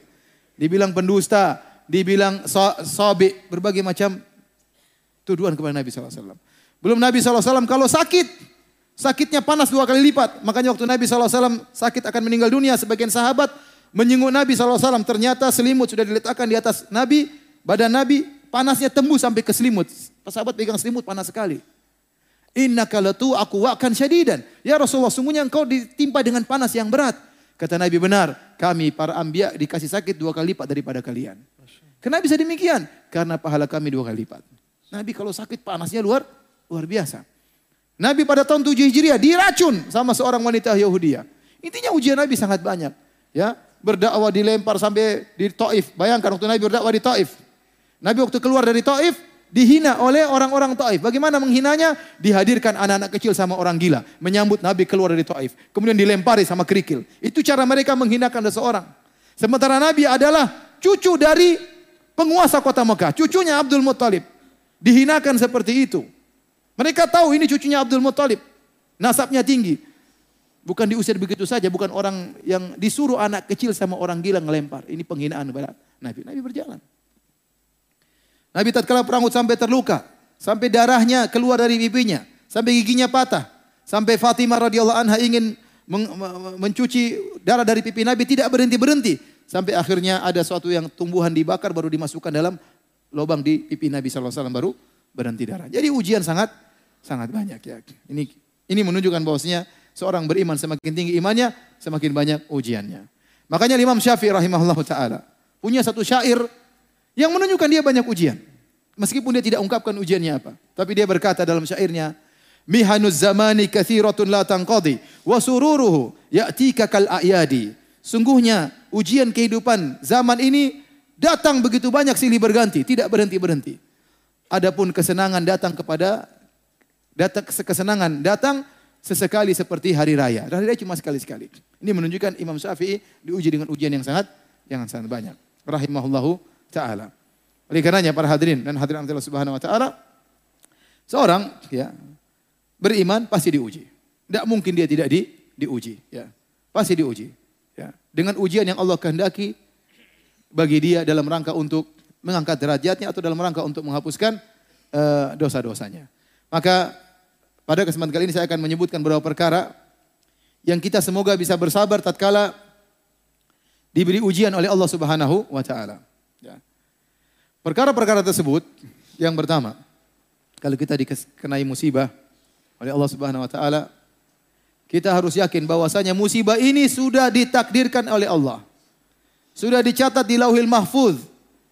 Dibilang pendusta, dibilang so, sobi, berbagai macam tuduhan kepada Nabi SAW. Belum Nabi SAW kalau sakit, sakitnya panas dua kali lipat. Makanya waktu Nabi SAW sakit akan meninggal dunia, sebagian sahabat menyinggung Nabi SAW. Ternyata selimut sudah diletakkan di atas Nabi, badan Nabi, panasnya tembus sampai ke selimut. Sahabat pegang selimut panas sekali. Inna kalatu aku wakan syadidan. Ya Rasulullah, sungguhnya engkau ditimpa dengan panas yang berat. Kata Nabi benar, kami para ambia dikasih sakit dua kali lipat daripada kalian. Kenapa bisa demikian? Karena pahala kami dua kali lipat. Nabi kalau sakit panasnya luar luar biasa. Nabi pada tahun 7 Hijriah diracun sama seorang wanita Yahudi. Intinya ujian Nabi sangat banyak. Ya, berdakwah dilempar sampai di Taif. Bayangkan waktu Nabi berdakwah di Taif. Nabi waktu keluar dari Taif, dihina oleh orang-orang Taif. Bagaimana menghinanya? Dihadirkan anak-anak kecil sama orang gila, menyambut Nabi keluar dari Taif. Kemudian dilempari sama kerikil. Itu cara mereka menghinakan seseorang. Sementara Nabi adalah cucu dari penguasa kota Mekah, cucunya Abdul Muttalib. Dihinakan seperti itu. Mereka tahu ini cucunya Abdul Muttalib. Nasabnya tinggi. Bukan diusir begitu saja, bukan orang yang disuruh anak kecil sama orang gila ngelempar. Ini penghinaan kepada Nabi. Nabi berjalan. Nabi tatkala perang Uhud sampai terluka, sampai darahnya keluar dari pipinya, sampai giginya patah, sampai Fatimah radhiyallahu anha ingin mencuci darah dari pipi Nabi tidak berhenti-berhenti sampai akhirnya ada suatu yang tumbuhan dibakar baru dimasukkan dalam lubang di pipi Nabi sallallahu alaihi wasallam baru berhenti darah. Jadi ujian sangat sangat banyak ya. Ini ini menunjukkan bahwasanya seorang beriman semakin tinggi imannya, semakin banyak ujiannya. Makanya Imam Syafi'i rahimahullah taala punya satu syair yang menunjukkan dia banyak ujian. Meskipun dia tidak ungkapkan ujiannya apa. Tapi dia berkata dalam syairnya, Mihanuz zamani kathiratun la tanqadi wa sururuhu ya'tika kal a'yadi. Sungguhnya ujian kehidupan zaman ini datang begitu banyak silih berganti, tidak berhenti-berhenti. Adapun kesenangan datang kepada datang kesenangan datang sesekali seperti hari raya. Hari raya cuma sekali-sekali. Ini menunjukkan Imam Syafi'i diuji dengan ujian yang sangat yang sangat banyak. Rahimahullahu taala. Oleh karenanya para hadirin dan hadirin Allah Subhanahu wa taala seorang ya beriman pasti diuji. Tidak mungkin dia tidak di, diuji, ya. Pasti diuji, ya. Dengan ujian yang Allah kehendaki bagi dia dalam rangka untuk mengangkat derajatnya atau dalam rangka untuk menghapuskan uh, dosa-dosanya. Maka pada kesempatan kali ini saya akan menyebutkan beberapa perkara yang kita semoga bisa bersabar tatkala diberi ujian oleh Allah Subhanahu wa taala. Perkara-perkara tersebut yang pertama, kalau kita dikenai musibah oleh Allah Subhanahu wa taala, kita harus yakin bahwasanya musibah ini sudah ditakdirkan oleh Allah. Sudah dicatat di Lauhil Mahfuz.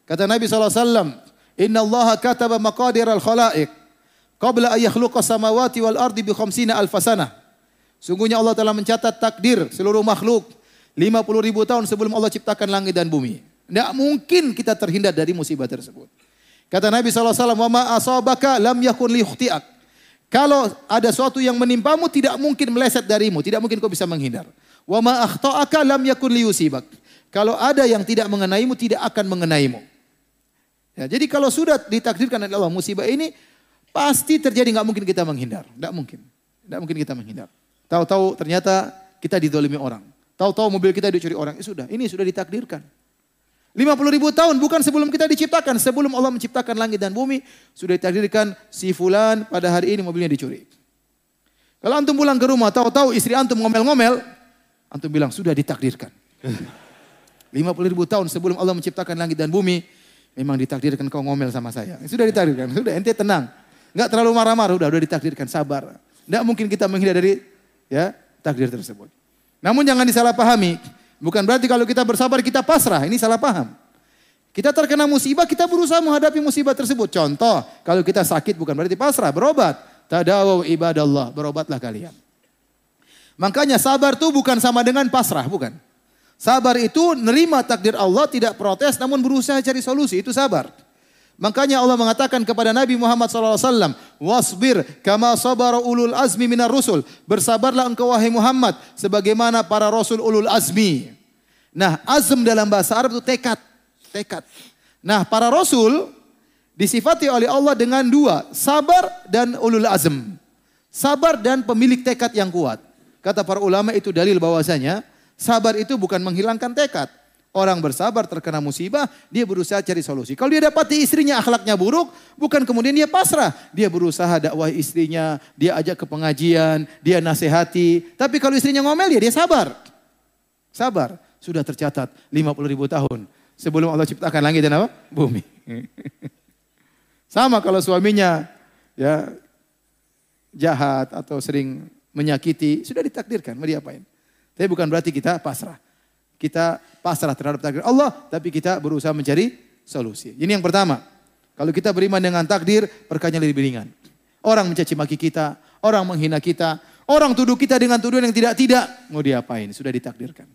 Kata Nabi SAW, Inna Allah kataba maqadir al-khalaiq qabla an yakhluqa samawati wal ardi bi khamsina alfasana. Sungguhnya Allah telah mencatat takdir seluruh makhluk 50 ribu tahun sebelum Allah ciptakan langit dan bumi. Tidak mungkin kita terhindar dari musibah tersebut. Kata Nabi SAW, wa ma asabaka lam yakun liyukhti'ak. Kalau ada sesuatu yang menimpamu tidak mungkin meleset darimu, tidak mungkin kau bisa menghindar. Wa ma akhta'aka lam yakun liyusibak. Kalau ada yang tidak mengenaimu tidak akan mengenaimu. Ya, jadi kalau sudah ditakdirkan oleh Allah musibah ini pasti terjadi nggak mungkin kita menghindar, nggak mungkin, nggak mungkin kita menghindar. Tahu-tahu ternyata kita didolimi orang, tahu-tahu mobil kita dicuri orang, ya sudah, ini sudah ditakdirkan. 50 ribu tahun bukan sebelum kita diciptakan. Sebelum Allah menciptakan langit dan bumi. Sudah ditakdirkan si fulan pada hari ini mobilnya dicuri. Kalau antum pulang ke rumah tahu-tahu istri antum ngomel-ngomel. Antum bilang sudah ditakdirkan. 50 ribu tahun sebelum Allah menciptakan langit dan bumi, memang ditakdirkan kau ngomel sama saya. Sudah ditakdirkan, sudah ente tenang. Enggak terlalu marah-marah, udah udah ditakdirkan, sabar. Enggak mungkin kita menghindar dari ya takdir tersebut. Namun jangan disalahpahami. Bukan berarti kalau kita bersabar kita pasrah, ini salah paham. Kita terkena musibah, kita berusaha menghadapi musibah tersebut. Contoh, kalau kita sakit bukan berarti pasrah, berobat. Tadawu ibadallah, berobatlah kalian. Makanya sabar itu bukan sama dengan pasrah, bukan. Sabar itu nerima takdir Allah, tidak protes, namun berusaha cari solusi, itu sabar. Makanya Allah mengatakan kepada Nabi Muhammad SAW, Wasbir kama sabara ulul azmi minar rusul. Bersabarlah engkau wahai Muhammad, sebagaimana para rasul ulul azmi. Nah, azm dalam bahasa Arab itu tekad. Tekad. Nah, para rasul disifati oleh Allah dengan dua, sabar dan ulul azm. Sabar dan pemilik tekad yang kuat. Kata para ulama itu dalil bahwasanya sabar itu bukan menghilangkan tekad, Orang bersabar terkena musibah, dia berusaha cari solusi. Kalau dia dapati istrinya akhlaknya buruk, bukan kemudian dia pasrah. Dia berusaha dakwah istrinya, dia ajak ke pengajian, dia nasihati. Tapi kalau istrinya ngomel ya dia sabar. Sabar. Sudah tercatat 50 ribu tahun. Sebelum Allah ciptakan langit dan apa? Bumi. Sama kalau suaminya ya jahat atau sering menyakiti, sudah ditakdirkan, mau diapain. Tapi bukan berarti kita pasrah kita pasrah terhadap takdir Allah, tapi kita berusaha mencari solusi. Ini yang pertama. Kalau kita beriman dengan takdir, perkara lebih ringan. Orang mencaci maki kita, orang menghina kita, orang tuduh kita dengan tuduhan yang tidak-tidak. Mau diapain? Sudah ditakdirkan.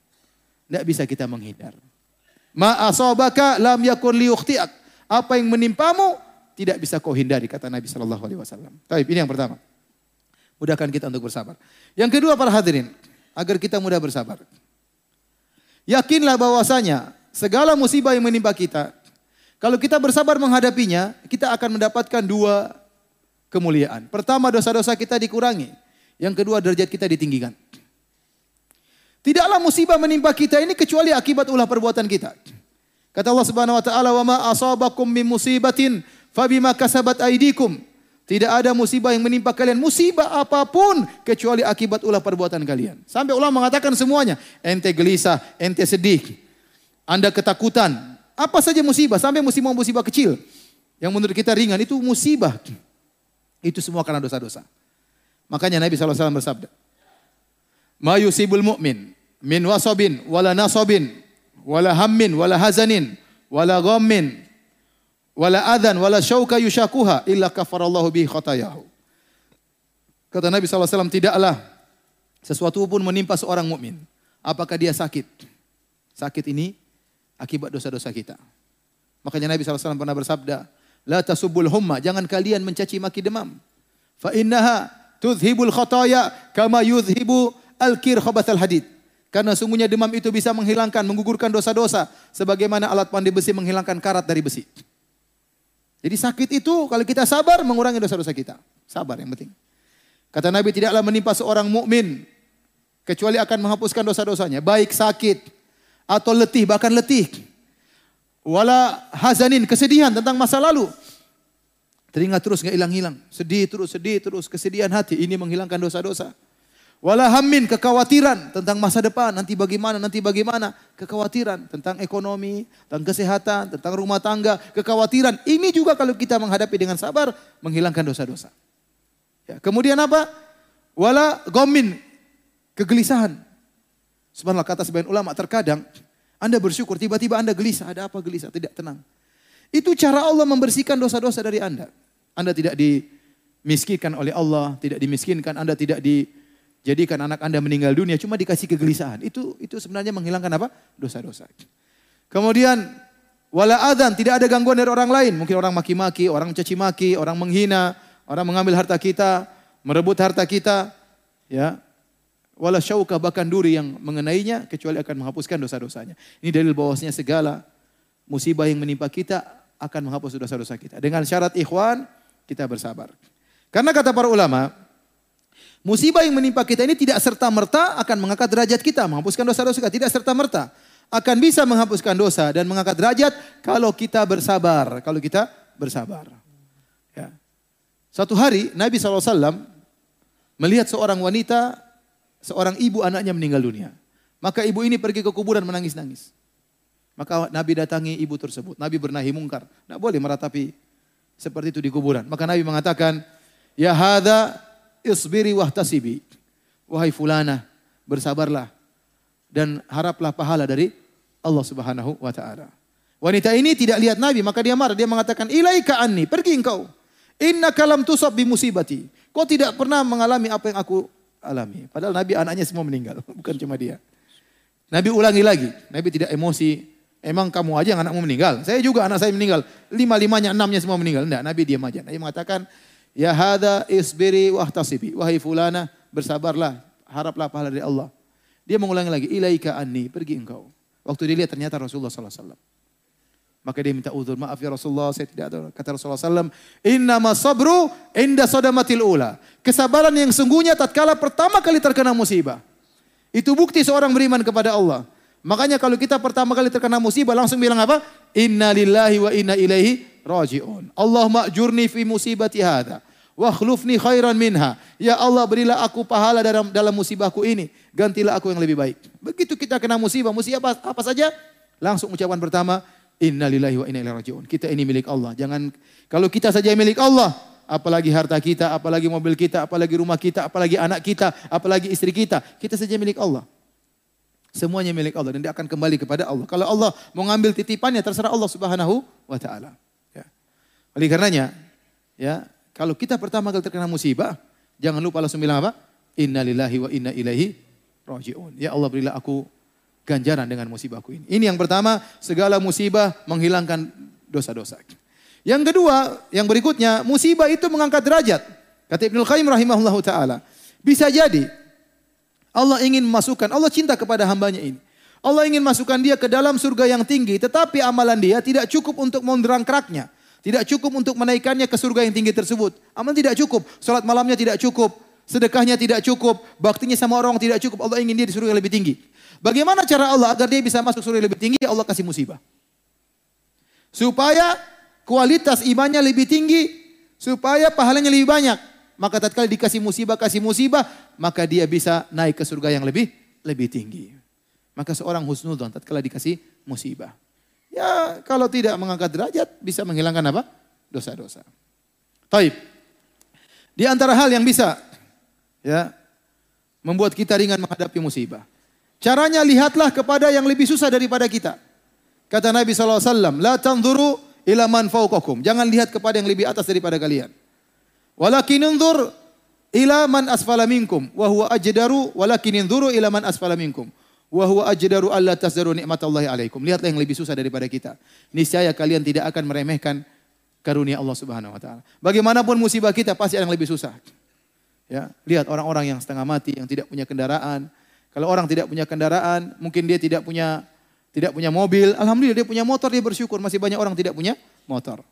Tidak bisa kita menghindar. Ma asabaka lam yakun liyukhtiak. Apa yang menimpamu tidak bisa kau hindari kata Nabi Shallallahu alaihi wasallam. Baik, ini yang pertama. Mudahkan kita untuk bersabar. Yang kedua para hadirin, agar kita mudah bersabar. Yakinlah bahwasanya segala musibah yang menimpa kita, kalau kita bersabar menghadapinya, kita akan mendapatkan dua kemuliaan. Pertama, dosa-dosa kita dikurangi. Yang kedua, derajat kita ditinggikan. Tidaklah musibah menimpa kita ini kecuali akibat ulah perbuatan kita. Kata Allah Subhanahu wa taala, "Wa ma asabakum min musibatin fabima kasabat aydikum." Tidak ada musibah yang menimpa kalian, musibah apa pun kecuali akibat ulah perbuatan kalian. Sampai ulama mengatakan semuanya, ente gelisah, ente sedih, Anda ketakutan, apa saja musibah, sampai musibah-musibah kecil yang menurut kita ringan itu musibah. Itu semua karena dosa-dosa. Makanya Nabi SAW bersabda, Ma yusibul mu'min min wasobin wala nasobin wala hammin wala hazanin wala ghammin wala adhan wala syauka yushakuha illa kafarallahu bihi khotayahu. Kata Nabi SAW, tidaklah sesuatu pun menimpa seorang mukmin. Apakah dia sakit? Sakit ini akibat dosa-dosa kita. Makanya Nabi SAW pernah bersabda, La tasubul humma, jangan kalian mencaci maki demam. Fa innaha tudhibul khotaya kama yudhibu al-kir al hadid. Karena sungguhnya demam itu bisa menghilangkan, menggugurkan dosa-dosa. Sebagaimana alat pandai besi menghilangkan karat dari besi. Jadi sakit itu kalau kita sabar mengurangi dosa-dosa kita. Sabar yang penting. Kata Nabi tidaklah menimpa seorang mukmin kecuali akan menghapuskan dosa-dosanya, baik sakit atau letih bahkan letih. Wala hazanin kesedihan tentang masa lalu. Teringat terus nggak hilang-hilang, sedih terus, sedih terus, kesedihan hati ini menghilangkan dosa-dosa. Wala hammin kekhawatiran tentang masa depan, nanti bagaimana, nanti bagaimana. Kekhawatiran tentang ekonomi, tentang kesehatan, tentang rumah tangga, kekhawatiran. Ini juga kalau kita menghadapi dengan sabar, menghilangkan dosa-dosa. Ya, kemudian apa? Wala gomin, kegelisahan. Subhanallah kata sebagian ulama, terkadang Anda bersyukur, tiba-tiba Anda gelisah. Ada apa gelisah? Tidak tenang. Itu cara Allah membersihkan dosa-dosa dari Anda. Anda tidak dimiskinkan oleh Allah, tidak dimiskinkan, Anda tidak di Jadikan anak Anda meninggal dunia cuma dikasih kegelisahan. Itu itu sebenarnya menghilangkan apa? Dosa-dosa. Kemudian wala adzan, tidak ada gangguan dari orang lain. Mungkin orang maki-maki, orang mencaci maki, orang menghina, orang mengambil harta kita, merebut harta kita, ya. Wala syauka bahkan duri yang mengenainya kecuali akan menghapuskan dosa-dosanya. Ini dalil bahwasanya segala musibah yang menimpa kita akan menghapus dosa-dosa kita. Dengan syarat ikhwan kita bersabar. Karena kata para ulama, Musibah yang menimpa kita ini tidak serta-merta akan mengangkat derajat kita, menghapuskan dosa-dosa kita. Tidak serta-merta. Akan bisa menghapuskan dosa dan mengangkat derajat kalau kita bersabar. Kalau kita bersabar. Ya. Satu hari Nabi SAW melihat seorang wanita, seorang ibu anaknya meninggal dunia. Maka ibu ini pergi ke kuburan menangis-nangis. Maka Nabi datangi ibu tersebut. Nabi bernahi mungkar. Tidak boleh meratapi seperti itu di kuburan. Maka Nabi mengatakan, Ya hadha isbiri wahtasibi. Wahai fulana, bersabarlah. Dan haraplah pahala dari Allah subhanahu wa ta'ala. Wanita ini tidak lihat Nabi, maka dia marah. Dia mengatakan, ilaika anni, pergi engkau. Inna kalam tusab musibati. Kau tidak pernah mengalami apa yang aku alami. Padahal Nabi anaknya semua meninggal, bukan cuma dia. Nabi ulangi lagi. Nabi tidak emosi. Emang kamu aja yang anakmu meninggal. Saya juga anak saya meninggal. Lima-limanya, enamnya semua meninggal. Tidak, Nabi diam aja. Nabi mengatakan, Ya hada isbiri wahtasibi. Wahai fulana, bersabarlah. Haraplah pahala dari Allah. Dia mengulangi lagi, ilaika anni, pergi engkau. Waktu dia lihat ternyata Rasulullah SAW. Maka dia minta uzur, maaf ya Rasulullah, saya tidak tahu. Kata Rasulullah SAW, Inna sabru inda sodamatil ula. Kesabaran yang sungguhnya tatkala pertama kali terkena musibah. Itu bukti seorang beriman kepada Allah. Makanya kalau kita pertama kali terkena musibah langsung bilang apa? Inna lillahi wa inna ilaihi raji'un. Allah ma'jurni fi musibati hadha. Wa khlufni khairan minha. Ya Allah berilah aku pahala dalam dalam musibahku ini. Gantilah aku yang lebih baik. Begitu kita kena musibah, musibah apa, apa saja? Langsung ucapan pertama, Inna lillahi wa inna ilaihi raji'un. Kita ini milik Allah. Jangan kalau kita saja milik Allah, apalagi harta kita, apalagi mobil kita, apalagi rumah kita, apalagi anak kita, apalagi istri kita, kita saja milik Allah. Semuanya milik Allah dan dia akan kembali kepada Allah. Kalau Allah mau ngambil titipannya terserah Allah Subhanahu wa taala. Ya. Oleh karenanya, ya, kalau kita pertama kali terkena musibah, jangan lupa langsung bilang apa? Inna lillahi wa inna ilaihi raji'un. Ya Allah berilah aku ganjaran dengan musibahku ini. Ini yang pertama, segala musibah menghilangkan dosa-dosa. Yang kedua, yang berikutnya, musibah itu mengangkat derajat. Kata Ibnu Qayyim rahimahullahu taala. Bisa jadi Allah ingin masukkan, Allah cinta kepada hambanya ini. Allah ingin masukkan dia ke dalam surga yang tinggi, tetapi amalan dia tidak cukup untuk menerangkraknya. Tidak cukup untuk menaikkannya ke surga yang tinggi tersebut. Amal tidak cukup. Salat malamnya tidak cukup. Sedekahnya tidak cukup. Baktinya sama orang tidak cukup. Allah ingin dia di surga yang lebih tinggi. Bagaimana cara Allah agar dia bisa masuk surga lebih tinggi? Allah kasih musibah. Supaya kualitas imannya lebih tinggi, supaya pahalanya lebih banyak. Maka tatkala dikasih musibah, kasih musibah, maka dia bisa naik ke surga yang lebih lebih tinggi. Maka seorang husnudzon tatkala dikasih musibah. Ya, kalau tidak mengangkat derajat bisa menghilangkan apa? Dosa-dosa. Taib. Di antara hal yang bisa ya membuat kita ringan menghadapi musibah. Caranya lihatlah kepada yang lebih susah daripada kita. Kata Nabi SAW, La tanzuru ila man fauqakum. Jangan lihat kepada yang lebih atas daripada kalian. Walakin unzur ila man asfala minkum. Wa ajdaru walakin unzuru ila man asfala minkum. Wa huwa ajdaru alla tasdaru nikmatallahi alaikum. Lihatlah yang lebih susah daripada kita. Niscaya kalian tidak akan meremehkan karunia Allah Subhanahu wa taala. Bagaimanapun musibah kita pasti ada yang lebih susah. Ya, lihat orang-orang yang setengah mati, yang tidak punya kendaraan, kalau orang tidak punya kendaraan, mungkin dia tidak punya tidak punya mobil, alhamdulillah dia punya motor, dia bersyukur. Masih banyak orang tidak punya motor.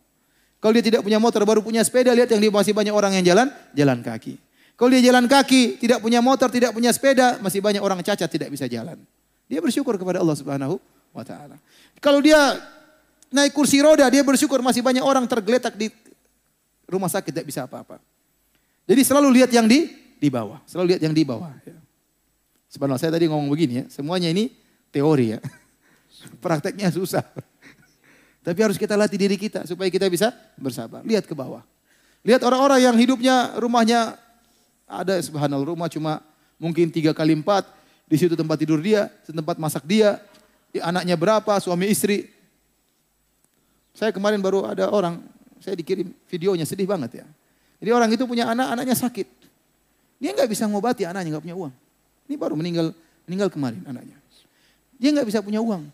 Kalau dia tidak punya motor, baru punya sepeda, lihat yang dia masih banyak orang yang jalan, jalan kaki. Kalau dia jalan kaki, tidak punya motor, tidak punya sepeda, masih banyak orang cacat tidak bisa jalan. Dia bersyukur kepada Allah Subhanahu wa taala. Kalau dia naik kursi roda, dia bersyukur masih banyak orang tergeletak di rumah sakit tidak bisa apa-apa. Jadi selalu lihat yang di di bawah, selalu lihat yang di bawah. Ya. Sebenarnya saya tadi ngomong begini ya, semuanya ini teori ya. Prakteknya susah. Tapi harus kita latih diri kita supaya kita bisa bersabar. Lihat ke bawah. Lihat orang-orang yang hidupnya rumahnya ada subhanallah rumah cuma mungkin tiga kali empat. Di situ tempat tidur dia, tempat masak dia. Anaknya berapa, suami istri. Saya kemarin baru ada orang, saya dikirim videonya sedih banget ya. Jadi orang itu punya anak, anaknya sakit. Dia nggak bisa ngobati anaknya, nggak punya uang. Ini baru meninggal meninggal kemarin anaknya. Dia nggak bisa punya uang.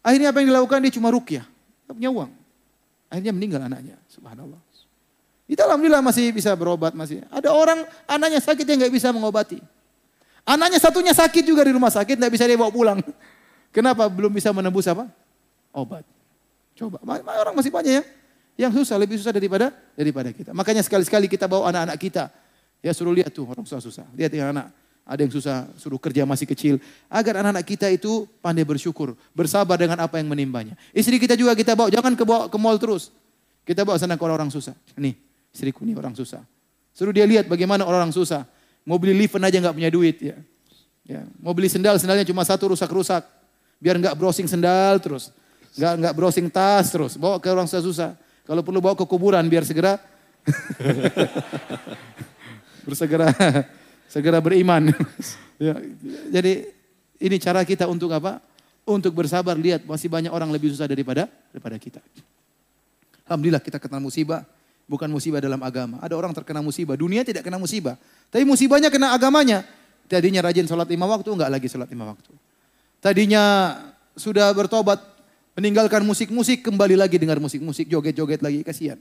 Akhirnya apa yang dilakukan dia cuma rukyah, nggak punya uang. Akhirnya meninggal anaknya, subhanallah. Kita alhamdulillah masih bisa berobat masih. Ada orang anaknya sakit yang nggak bisa mengobati. Anaknya satunya sakit juga di rumah sakit nggak bisa dia bawa pulang. Kenapa belum bisa menembus apa? Obat. Coba, orang masih banyak ya yang susah lebih susah daripada daripada kita. Makanya sekali-sekali kita bawa anak-anak kita ya suruh lihat tuh orang susah-susah. Lihat yang anak ada yang susah suruh kerja masih kecil. Agar anak-anak kita itu pandai bersyukur. Bersabar dengan apa yang menimbanya. Istri kita juga kita bawa. Jangan ke, bawa, ke mall terus. Kita bawa sana ke orang-orang susah. Nih istriku nih orang susah. Suruh dia lihat bagaimana orang susah. Mau beli lift aja nggak punya duit ya. Ya, mau beli sendal, sendalnya cuma satu rusak-rusak. Biar nggak browsing sendal terus. Nggak nggak browsing tas terus. Bawa ke orang susah-susah. Kalau perlu bawa ke kuburan biar segera bersegera segera beriman. ya, jadi ini cara kita untuk apa? Untuk bersabar lihat masih banyak orang lebih susah daripada daripada kita. Alhamdulillah kita kena musibah, bukan musibah dalam agama. Ada orang terkena musibah, dunia tidak kena musibah. Tapi musibahnya kena agamanya. Tadinya rajin sholat lima waktu, enggak lagi sholat lima waktu. Tadinya sudah bertobat, meninggalkan musik-musik, kembali lagi dengar musik-musik, joget-joget lagi, kasihan.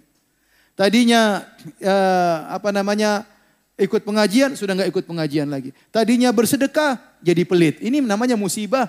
Tadinya eh, apa namanya ikut pengajian, sudah enggak ikut pengajian lagi. Tadinya bersedekah, jadi pelit. Ini namanya musibah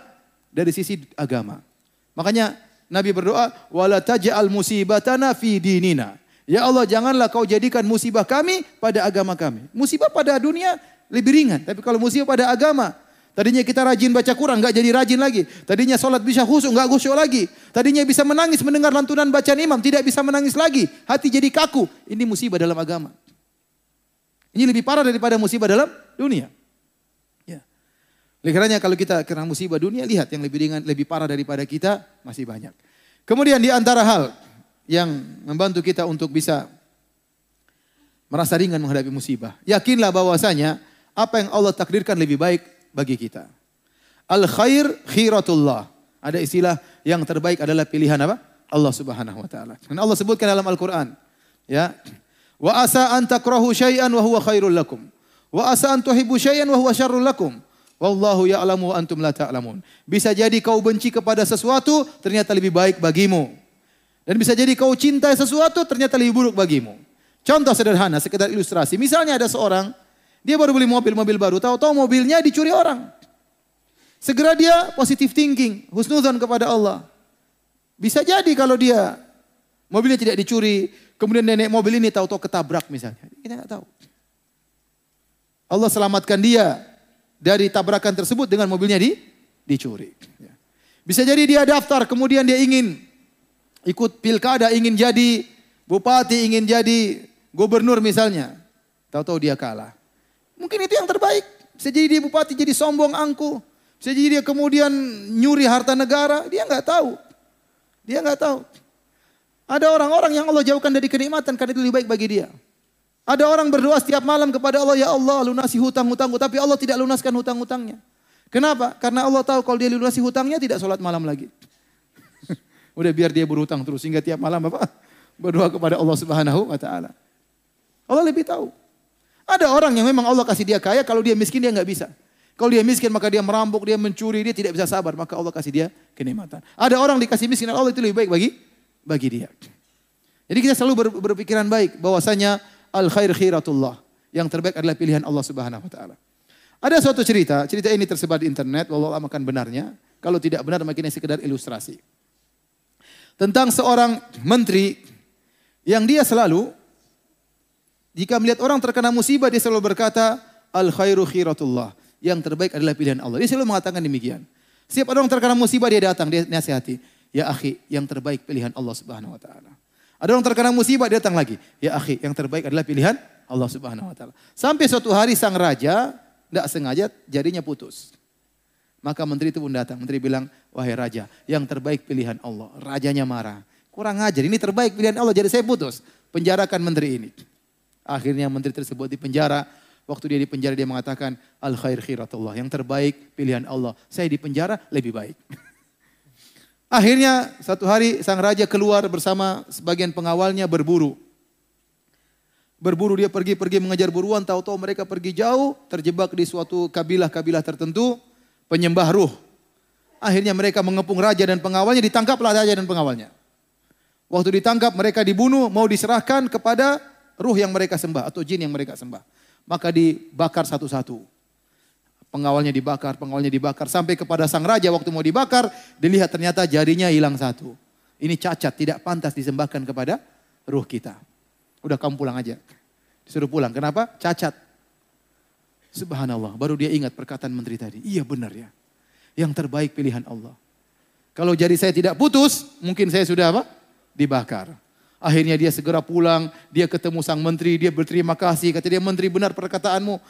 dari sisi agama. Makanya Nabi berdoa, wala taj'al musibatana fi dinina. Ya Allah, janganlah kau jadikan musibah kami pada agama kami. Musibah pada dunia lebih ringan. Tapi kalau musibah pada agama, tadinya kita rajin baca Quran, nggak jadi rajin lagi. Tadinya sholat bisa khusyuk, nggak khusyuk lagi. Tadinya bisa menangis mendengar lantunan bacaan imam, tidak bisa menangis lagi. Hati jadi kaku. Ini musibah dalam agama. Ini lebih parah daripada musibah dalam dunia. Ya. Kalau kita kena musibah dunia, lihat yang lebih ringan, lebih parah daripada kita masih banyak. Kemudian di antara hal yang membantu kita untuk bisa merasa ringan menghadapi musibah. Yakinlah bahwasanya apa yang Allah takdirkan lebih baik bagi kita. Al khair khiratullah. Ada istilah yang terbaik adalah pilihan apa? Allah Subhanahu wa taala. Dan Allah sebutkan dalam Al-Qur'an, ya. Wa asa an takrahu syai'an wa huwa khairul lakum. Wa asa an tuhibbu syai'an wa huwa syarrul lakum. Wallahu ya'lamu wa antum la ta'lamun. Bisa jadi kau benci kepada sesuatu ternyata lebih baik bagimu. Dan bisa jadi kau cintai sesuatu ternyata lebih buruk bagimu. Contoh sederhana, sekedar ilustrasi. Misalnya ada seorang dia baru beli mobil, mobil baru. Tahu-tahu mobilnya dicuri orang. Segera dia positive thinking, husnuzon kepada Allah. Bisa jadi kalau dia mobilnya tidak dicuri, kemudian nenek mobil ini tahu-tahu ketabrak misalnya. Kita nggak tahu. Allah selamatkan dia dari tabrakan tersebut dengan mobilnya di, dicuri. Ya. Bisa jadi dia daftar, kemudian dia ingin ikut pilkada, ingin jadi bupati, ingin jadi gubernur misalnya. Tahu-tahu dia kalah. Mungkin itu yang terbaik. Bisa jadi dia bupati jadi sombong angku. Bisa jadi dia kemudian nyuri harta negara. Dia nggak tahu. Dia nggak tahu. Ada orang-orang yang Allah jauhkan dari kenikmatan karena itu lebih baik bagi dia. Ada orang berdoa setiap malam kepada Allah, ya Allah lunasi hutang-hutangku. Tapi Allah tidak lunaskan hutang-hutangnya. Kenapa? Karena Allah tahu kalau dia lunasi hutangnya tidak sholat malam lagi. Udah biar dia berhutang terus sehingga tiap malam Bapak berdoa kepada Allah Subhanahu wa taala. Allah lebih tahu. Ada orang yang memang Allah kasih dia kaya, kalau dia miskin dia nggak bisa. Kalau dia miskin maka dia merampok, dia mencuri, dia tidak bisa sabar, maka Allah kasih dia kenikmatan. Ada orang dikasih miskin, Allah itu lebih baik bagi bagi dia. Jadi kita selalu ber, berpikiran baik bahwasanya al khair khiratullah. Yang terbaik adalah pilihan Allah Subhanahu wa taala. Ada suatu cerita, cerita ini tersebar di internet, wallahu akan benarnya. Kalau tidak benar makin sekedar ilustrasi. Tentang seorang menteri yang dia selalu jika melihat orang terkena musibah, dia selalu berkata, Al khairu khiratullah. Yang terbaik adalah pilihan Allah. Dia selalu mengatakan demikian. Setiap orang terkena musibah, dia datang, dia nasihati. Ya akhi, yang terbaik pilihan Allah subhanahu wa ta'ala. Ada orang terkena musibah, dia datang lagi. Ya akhi, yang terbaik adalah pilihan Allah subhanahu wa ta'ala. Sampai suatu hari sang raja, tidak sengaja jadinya putus. Maka menteri itu pun datang. Menteri bilang, wahai raja, yang terbaik pilihan Allah. Rajanya marah. Kurang ajar, ini terbaik pilihan Allah, jadi saya putus. Penjarakan menteri ini. Akhirnya menteri tersebut di penjara. Waktu dia di penjara dia mengatakan al khair khiratullah. Yang terbaik pilihan Allah. Saya di penjara lebih baik. Akhirnya satu hari sang raja keluar bersama sebagian pengawalnya berburu. Berburu dia pergi-pergi mengejar buruan, tahu-tahu mereka pergi jauh, terjebak di suatu kabilah-kabilah tertentu, penyembah ruh. Akhirnya mereka mengepung raja dan pengawalnya, ditangkaplah raja dan pengawalnya. Waktu ditangkap mereka dibunuh, mau diserahkan kepada ruh yang mereka sembah atau jin yang mereka sembah. Maka dibakar satu-satu. Pengawalnya dibakar, pengawalnya dibakar. Sampai kepada sang raja waktu mau dibakar, dilihat ternyata jarinya hilang satu. Ini cacat, tidak pantas disembahkan kepada ruh kita. Udah kamu pulang aja. Disuruh pulang. Kenapa? Cacat. Subhanallah. Baru dia ingat perkataan menteri tadi. Iya benar ya. Yang terbaik pilihan Allah. Kalau jari saya tidak putus, mungkin saya sudah apa? Dibakar. Akhirnya dia segera pulang, dia ketemu sang menteri, dia berterima kasih, kata dia menteri benar perkataanmu.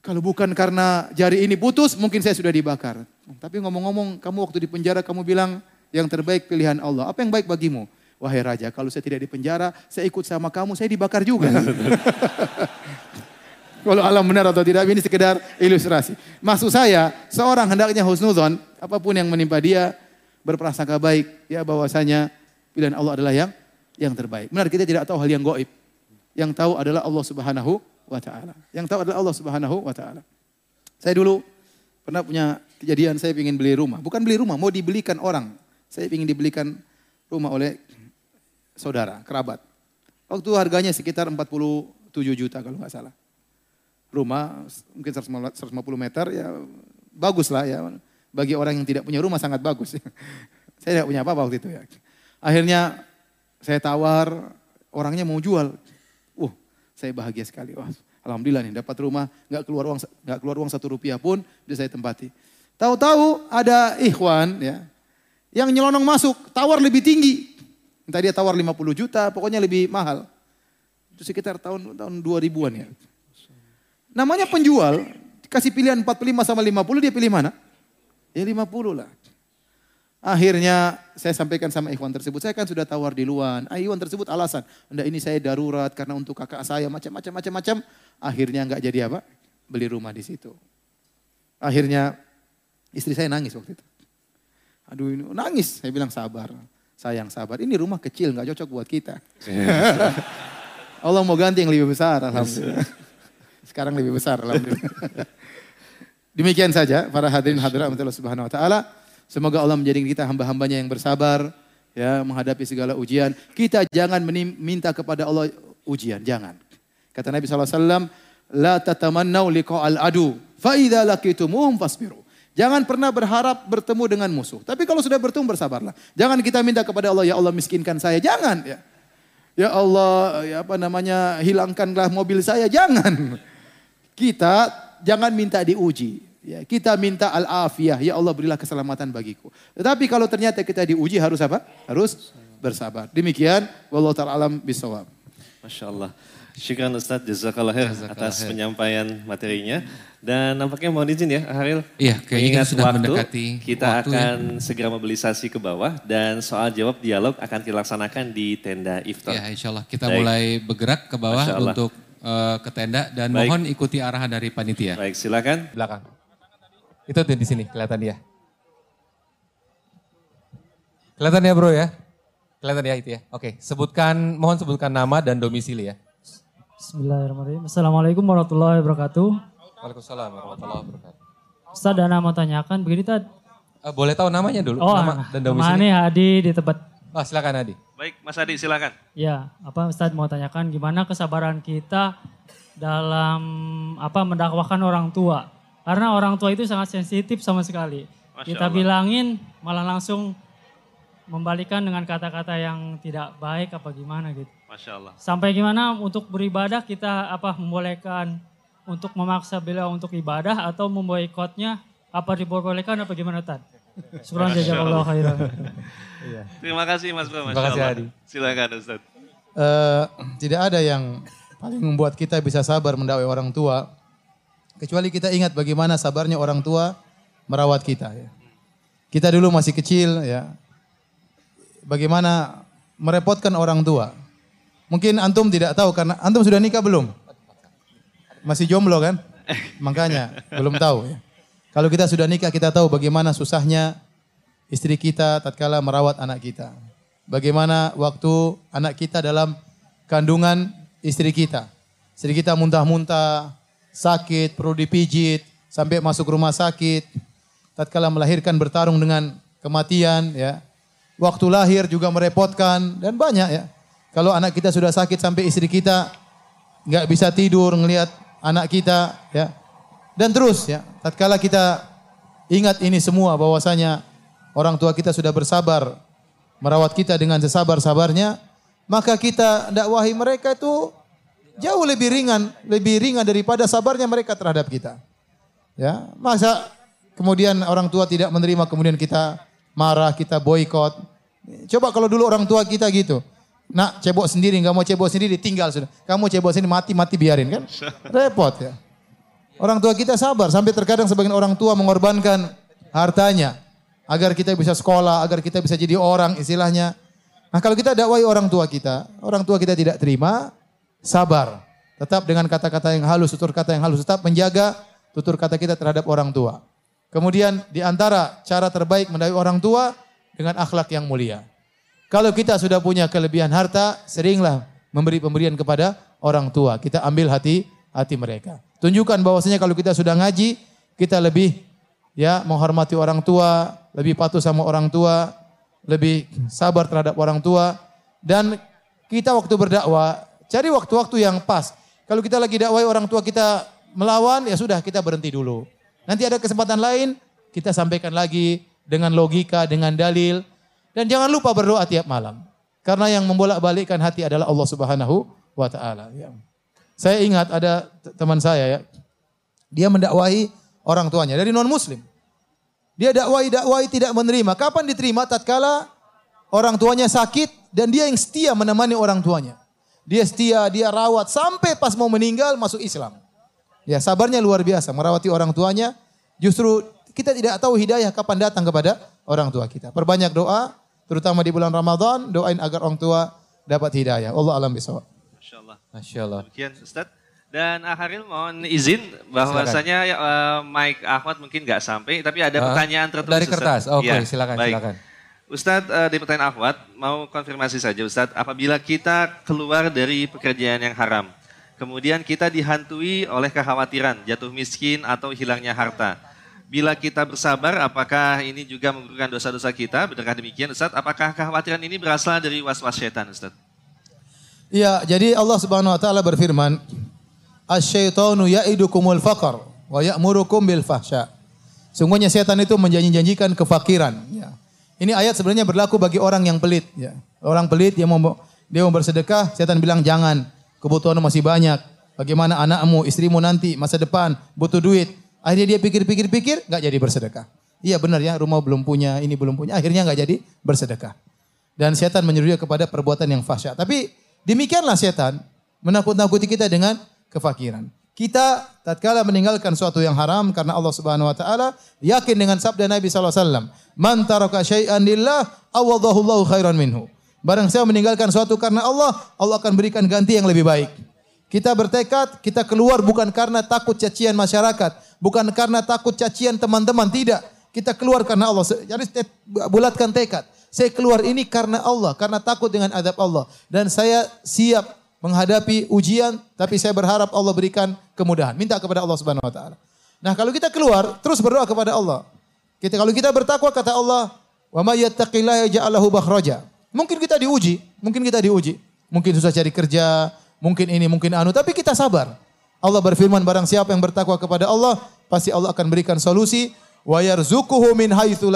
Kalau bukan karena jari ini putus, mungkin saya sudah dibakar. Tapi ngomong-ngomong, kamu waktu di penjara kamu bilang yang terbaik pilihan Allah. Apa yang baik bagimu? Wahai raja, kalau saya tidak di penjara, saya ikut sama kamu, saya dibakar juga. kalau alam benar atau tidak, ini sekedar ilustrasi. Maksud saya, seorang hendaknya husnuzon, apa pun yang menimpa dia, berprasangka baik, ya bahwasanya pilihan Allah adalah yang yang terbaik. Benar kita tidak tahu hal yang goib. Yang tahu adalah Allah Subhanahu wa taala. Yang tahu adalah Allah Subhanahu wa taala. Saya dulu pernah punya kejadian saya ingin beli rumah. Bukan beli rumah, mau dibelikan orang. Saya ingin dibelikan rumah oleh saudara, kerabat. Waktu harganya sekitar 47 juta kalau nggak salah. Rumah mungkin 150 meter ya bagus lah ya. Bagi orang yang tidak punya rumah sangat bagus. saya tidak punya apa-apa waktu itu ya. Akhirnya saya tawar, orangnya mau jual. Uh, saya bahagia sekali. Wah, alhamdulillah nih dapat rumah, nggak keluar uang nggak keluar uang satu rupiah pun bisa saya tempati. Tahu-tahu ada ikhwan ya yang nyelonong masuk, tawar lebih tinggi. Entah dia tawar 50 juta, pokoknya lebih mahal. Itu sekitar tahun tahun 2000-an ya. Namanya penjual, kasih pilihan 45 sama 50, dia pilih mana? Ya 50 lah. Akhirnya saya sampaikan sama Ikhwan tersebut, saya kan sudah tawar di luar. Ah, Ikhwan tersebut alasan, enggak ini saya darurat karena untuk kakak saya macam-macam macam-macam. Akhirnya enggak jadi apa? Beli rumah di situ. Akhirnya istri saya nangis waktu itu. Aduh ini nangis, saya bilang sabar. Sayang sabar, ini rumah kecil enggak cocok buat kita. Allah mau ganti yang lebih besar, alhamdulillah. Sekarang lebih besar. Demikian saja para hadirin hadirat Subhanahu wa taala. Semoga Allah menjadikan kita hamba-hambanya yang bersabar ya menghadapi segala ujian. Kita jangan minta kepada Allah ujian, jangan. Kata Nabi SAW, La tatamannau liqa'al adu, fa idza laqitumuhum fasbiru. Jangan pernah berharap bertemu dengan musuh. Tapi kalau sudah bertemu bersabarlah. Jangan kita minta kepada Allah, ya Allah miskinkan saya. Jangan ya. Ya Allah, ya apa namanya, hilangkanlah mobil saya. Jangan. Kita jangan minta diuji. Ya, kita minta al-afiyah, ya Allah berilah keselamatan bagiku. Tetapi kalau ternyata kita diuji harus apa? Harus bersabar. Demikian, wallahu ta'ala alam bisawab. Masya Allah. Syukran Ustaz, jazakallah khair atas penyampaian materinya. Dan nampaknya mohon izin ya, Haril. Iya, kayaknya sudah waktu, mendekati Kita waktu akan ya. segera mobilisasi ke bawah dan soal jawab dialog akan dilaksanakan di tenda iftar. Ya, insya Allah. Kita Baik. mulai bergerak ke bawah untuk uh, ke tenda dan Baik. mohon ikuti arahan dari panitia. Baik, silakan. Belakang. Itu tuh di sini kelihatan dia. Kelihatan ya bro ya? Kelihatan ya itu ya? Oke, sebutkan, mohon sebutkan nama dan domisili ya. Bismillahirrahmanirrahim. Assalamualaikum warahmatullahi wabarakatuh. Waalaikumsalam warahmatullahi wabarakatuh. Ustaz dan mau tanyakan begini Tad. Uh, boleh tahu namanya dulu? Oh, nama dan domisili. Nama Hadi di tempat. Oh, silakan Hadi. Baik, Mas Hadi silakan. Ya, apa Ustaz mau tanyakan gimana kesabaran kita dalam apa mendakwahkan orang tua? Karena orang tua itu sangat sensitif sama sekali. Masya Kita Allah. bilangin malah langsung membalikan dengan kata-kata yang tidak baik apa gimana gitu. Masya Allah. Sampai gimana untuk beribadah kita apa membolehkan untuk memaksa beliau untuk ibadah atau memboikotnya apa diperbolehkan apa gimana Tad? Syukur jazakallahu khairan. Iya. Terima kasih Mas Bro, Terima kasih Adi. Silakan Ustaz. Uh, tidak ada yang paling membuat kita bisa sabar mendakwai orang tua Kecuali kita ingat bagaimana sabarnya orang tua merawat kita. Ya. Kita dulu masih kecil ya. Bagaimana merepotkan orang tua. Mungkin antum tidak tahu karena antum sudah nikah belum? Masih jomblo kan? Makanya belum tahu ya. Kalau kita sudah nikah kita tahu bagaimana susahnya istri kita tatkala merawat anak kita. Bagaimana waktu anak kita dalam kandungan istri kita. Istri kita muntah-muntah, sakit, perlu dipijit, sampai masuk rumah sakit. Tatkala melahirkan bertarung dengan kematian ya. Waktu lahir juga merepotkan dan banyak ya. Kalau anak kita sudah sakit sampai istri kita nggak bisa tidur ngelihat anak kita ya. Dan terus ya, tatkala kita ingat ini semua bahwasanya orang tua kita sudah bersabar merawat kita dengan sesabar-sabarnya, maka kita dakwahi mereka itu Jauh lebih ringan, lebih ringan daripada sabarnya mereka terhadap kita. Ya, masa kemudian orang tua tidak menerima, kemudian kita marah, kita boykot. Coba kalau dulu orang tua kita gitu. Nak cebok sendiri, nggak mau cebok sendiri, tinggal sudah. Kamu cebok sendiri, mati-mati biarin kan? Repot ya. Orang tua kita sabar sampai terkadang sebagian orang tua mengorbankan hartanya agar kita bisa sekolah, agar kita bisa jadi orang istilahnya. Nah, kalau kita dakwai orang tua kita, orang tua kita tidak terima, sabar. Tetap dengan kata-kata yang halus, tutur kata yang halus, tetap menjaga tutur kata kita terhadap orang tua. Kemudian di antara cara terbaik mendakwai orang tua dengan akhlak yang mulia. Kalau kita sudah punya kelebihan harta, seringlah memberi pemberian kepada orang tua. Kita ambil hati hati mereka. Tunjukkan bahwasanya kalau kita sudah ngaji, kita lebih ya menghormati orang tua, lebih patuh sama orang tua, lebih sabar terhadap orang tua dan kita waktu berdakwah cari waktu-waktu yang pas. Kalau kita lagi dakwah orang tua kita melawan ya sudah kita berhenti dulu. Nanti ada kesempatan lain kita sampaikan lagi dengan logika, dengan dalil dan jangan lupa berdoa tiap malam. Karena yang membolak-balikkan hati adalah Allah Subhanahu wa taala. Ya. Saya ingat ada teman saya ya, dia mendakwahi orang tuanya dari non muslim. Dia dakwai dakwai tidak menerima. Kapan diterima? Tatkala orang tuanya sakit dan dia yang setia menemani orang tuanya. Dia setia, dia rawat sampai pas mau meninggal masuk Islam. Ya sabarnya luar biasa merawati orang tuanya. Justru kita tidak tahu hidayah kapan datang kepada orang tua kita. Perbanyak doa, terutama di bulan Ramadan, doain agar orang tua dapat hidayah. Allah alam bisawab. Allah. Masya Allah. Demikian Ustaz. Dan Akharil mohon izin bahwasanya uh, Mike Ahmad mungkin nggak sampai, tapi ada Ah, pertanyaan tertulis. dari kertas. Oke, Iya, silakan, baik. silakan. Ustadz, uh, di pertanyaan Ahmad, mau konfirmasi saja Ustadz, apabila kita keluar dari pekerjaan yang haram, kemudian kita dihantui oleh kekhawatiran jatuh miskin atau hilangnya harta. Bila kita bersabar, apakah ini juga menggugurkan dosa-dosa kita? Benarkah demikian Ustadz? Apakah kekhawatiran ini berasal dari was-was setan Ustadz? Iya, jadi Allah Subhanahu wa taala berfirman, "Asyaitonu ya'idukumul faqr wa ya'murukum bil fahsya." Sungguhnya setan itu menjanji-janjikan kefakiran, ya. Ini ayat sebenarnya berlaku bagi orang yang pelit, ya. Orang pelit dia mau dia mau bersedekah, setan bilang jangan, kebutuhan masih banyak. Bagaimana anakmu, istrimu nanti masa depan butuh duit. Akhirnya dia pikir-pikir-pikir nggak jadi bersedekah. Iya benar ya, rumah belum punya, ini belum punya, akhirnya nggak jadi bersedekah. Dan setan menyuruh dia kepada perbuatan yang fahsyat. Tapi demikianlah setan menakut-nakuti kita dengan kefakiran. Kita tatkala meninggalkan suatu yang haram karena Allah Subhanahu wa taala yakin dengan sabda Nabi sallallahu alaihi wasallam, "Man syai'an lillah khairan minhu." Barang siapa meninggalkan suatu karena Allah, Allah akan berikan ganti yang lebih baik. Kita bertekad, kita keluar bukan karena takut cacian masyarakat, bukan karena takut cacian teman-teman, tidak. Kita keluar karena Allah. Jadi bulatkan tekad. Saya keluar ini karena Allah, karena takut dengan adab Allah. Dan saya siap menghadapi ujian, tapi saya berharap Allah berikan kemudahan. Minta kepada Allah Subhanahu wa taala. Nah, kalau kita keluar, terus berdoa kepada Allah. Kita kalau kita bertakwa kata Allah, "Wa may yattaqillaha yaj'al lahu makhraja." Mungkin kita diuji, mungkin kita diuji. Mungkin susah cari kerja, mungkin ini, mungkin anu, tapi kita sabar. Allah berfirman barang siapa yang bertakwa kepada Allah, pasti Allah akan berikan solusi wa yarzuquhu min haitsu.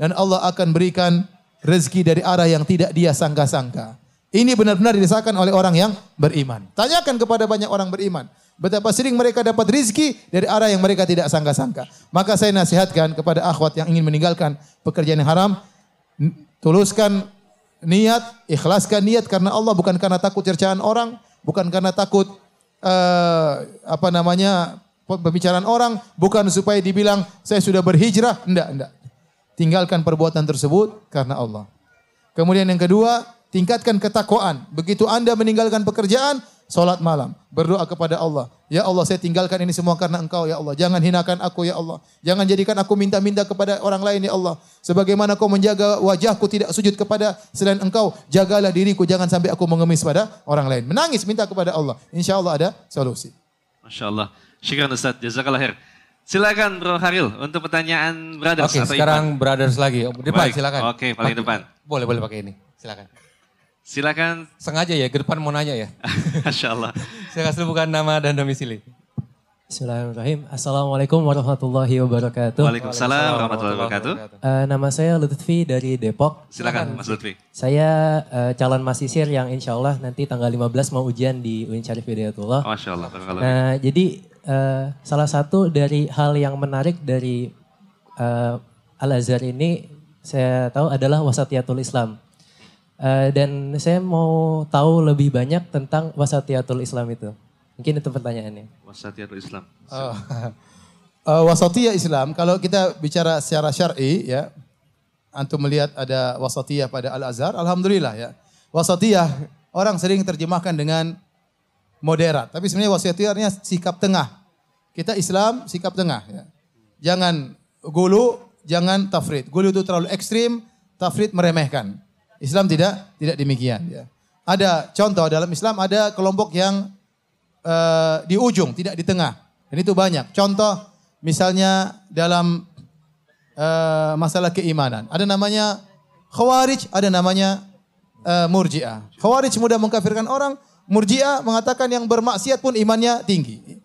Dan Allah akan berikan rezeki dari arah yang tidak dia sangka-sangka. Ini benar-benar dirasakan oleh orang yang beriman. Tanyakan kepada banyak orang beriman. Betapa sering mereka dapat rizki dari arah yang mereka tidak sangka-sangka. Maka saya nasihatkan kepada akhwat yang ingin meninggalkan pekerjaan yang haram. Tuluskan niat, ikhlaskan niat karena Allah bukan karena takut cercaan orang, bukan karena takut eh, apa namanya pembicaraan orang, bukan supaya dibilang saya sudah berhijrah, enggak, enggak. Tinggalkan perbuatan tersebut karena Allah. Kemudian yang kedua, tingkatkan ketakwaan. Begitu Anda meninggalkan pekerjaan, salat malam, berdoa kepada Allah. Ya Allah, saya tinggalkan ini semua karena Engkau ya Allah. Jangan hinakan aku ya Allah. Jangan jadikan aku minta-minta kepada orang lain ya Allah. Sebagaimana kau menjaga wajahku tidak sujud kepada selain Engkau, jagalah diriku jangan sampai aku mengemis pada orang lain. Menangis minta kepada Allah. Insya Allah ada solusi. Masya Allah. Syukran Ustaz, jazakallah khair. Silakan Bro Haril untuk pertanyaan brothers Oke, atau sekarang Ipan. brothers lagi. Oh, Depan Baik, silakan. oke, paling Pak- depan. Boleh, boleh pakai ini. Silakan. Silakan. Sengaja ya, ke depan mau nanya ya. Masya Allah. Silakan sebutkan nama dan domisili. Bismillahirrahmanirrahim. Assalamualaikum warahmatullahi wabarakatuh. Waalaikumsalam warahmatullahi wabarakatuh. Eh, nama saya Lutfi dari Depok. Silakan Mas Lutfi. Saya eh, calon mahasiswa yang insya Allah nanti tanggal 15 mau ujian di UIN Syarif Hidayatullah. Masya Allah. Nah, jadi eh, salah satu dari hal yang menarik dari eh, Al-Azhar ini saya tahu adalah wasatiyatul Islam. Eh, dan saya mau tahu lebih banyak tentang wasatiyatul Islam itu. Mungkin itu pertanyaannya. Wasatiyatul Islam. Uh, uh, wasatiyah Islam, kalau kita bicara secara syar'i ya, antum melihat ada wasatiyah pada Al-Azhar, alhamdulillah ya. Wasatiyah orang sering terjemahkan dengan moderat, tapi sebenarnya wasatiyahnya sikap tengah. Kita Islam sikap tengah ya. Jangan gulu, jangan tafrid. Gulu itu terlalu ekstrim, tafrid meremehkan. Islam tidak tidak demikian ya. Ada contoh dalam Islam ada kelompok yang uh, di ujung, tidak di tengah. Dan itu banyak. Contoh misalnya dalam uh, masalah keimanan. Ada namanya khawarij, ada namanya uh, murji'ah. Khawarij mudah mengkafirkan orang, murji'ah mengatakan yang bermaksiat pun imannya tinggi.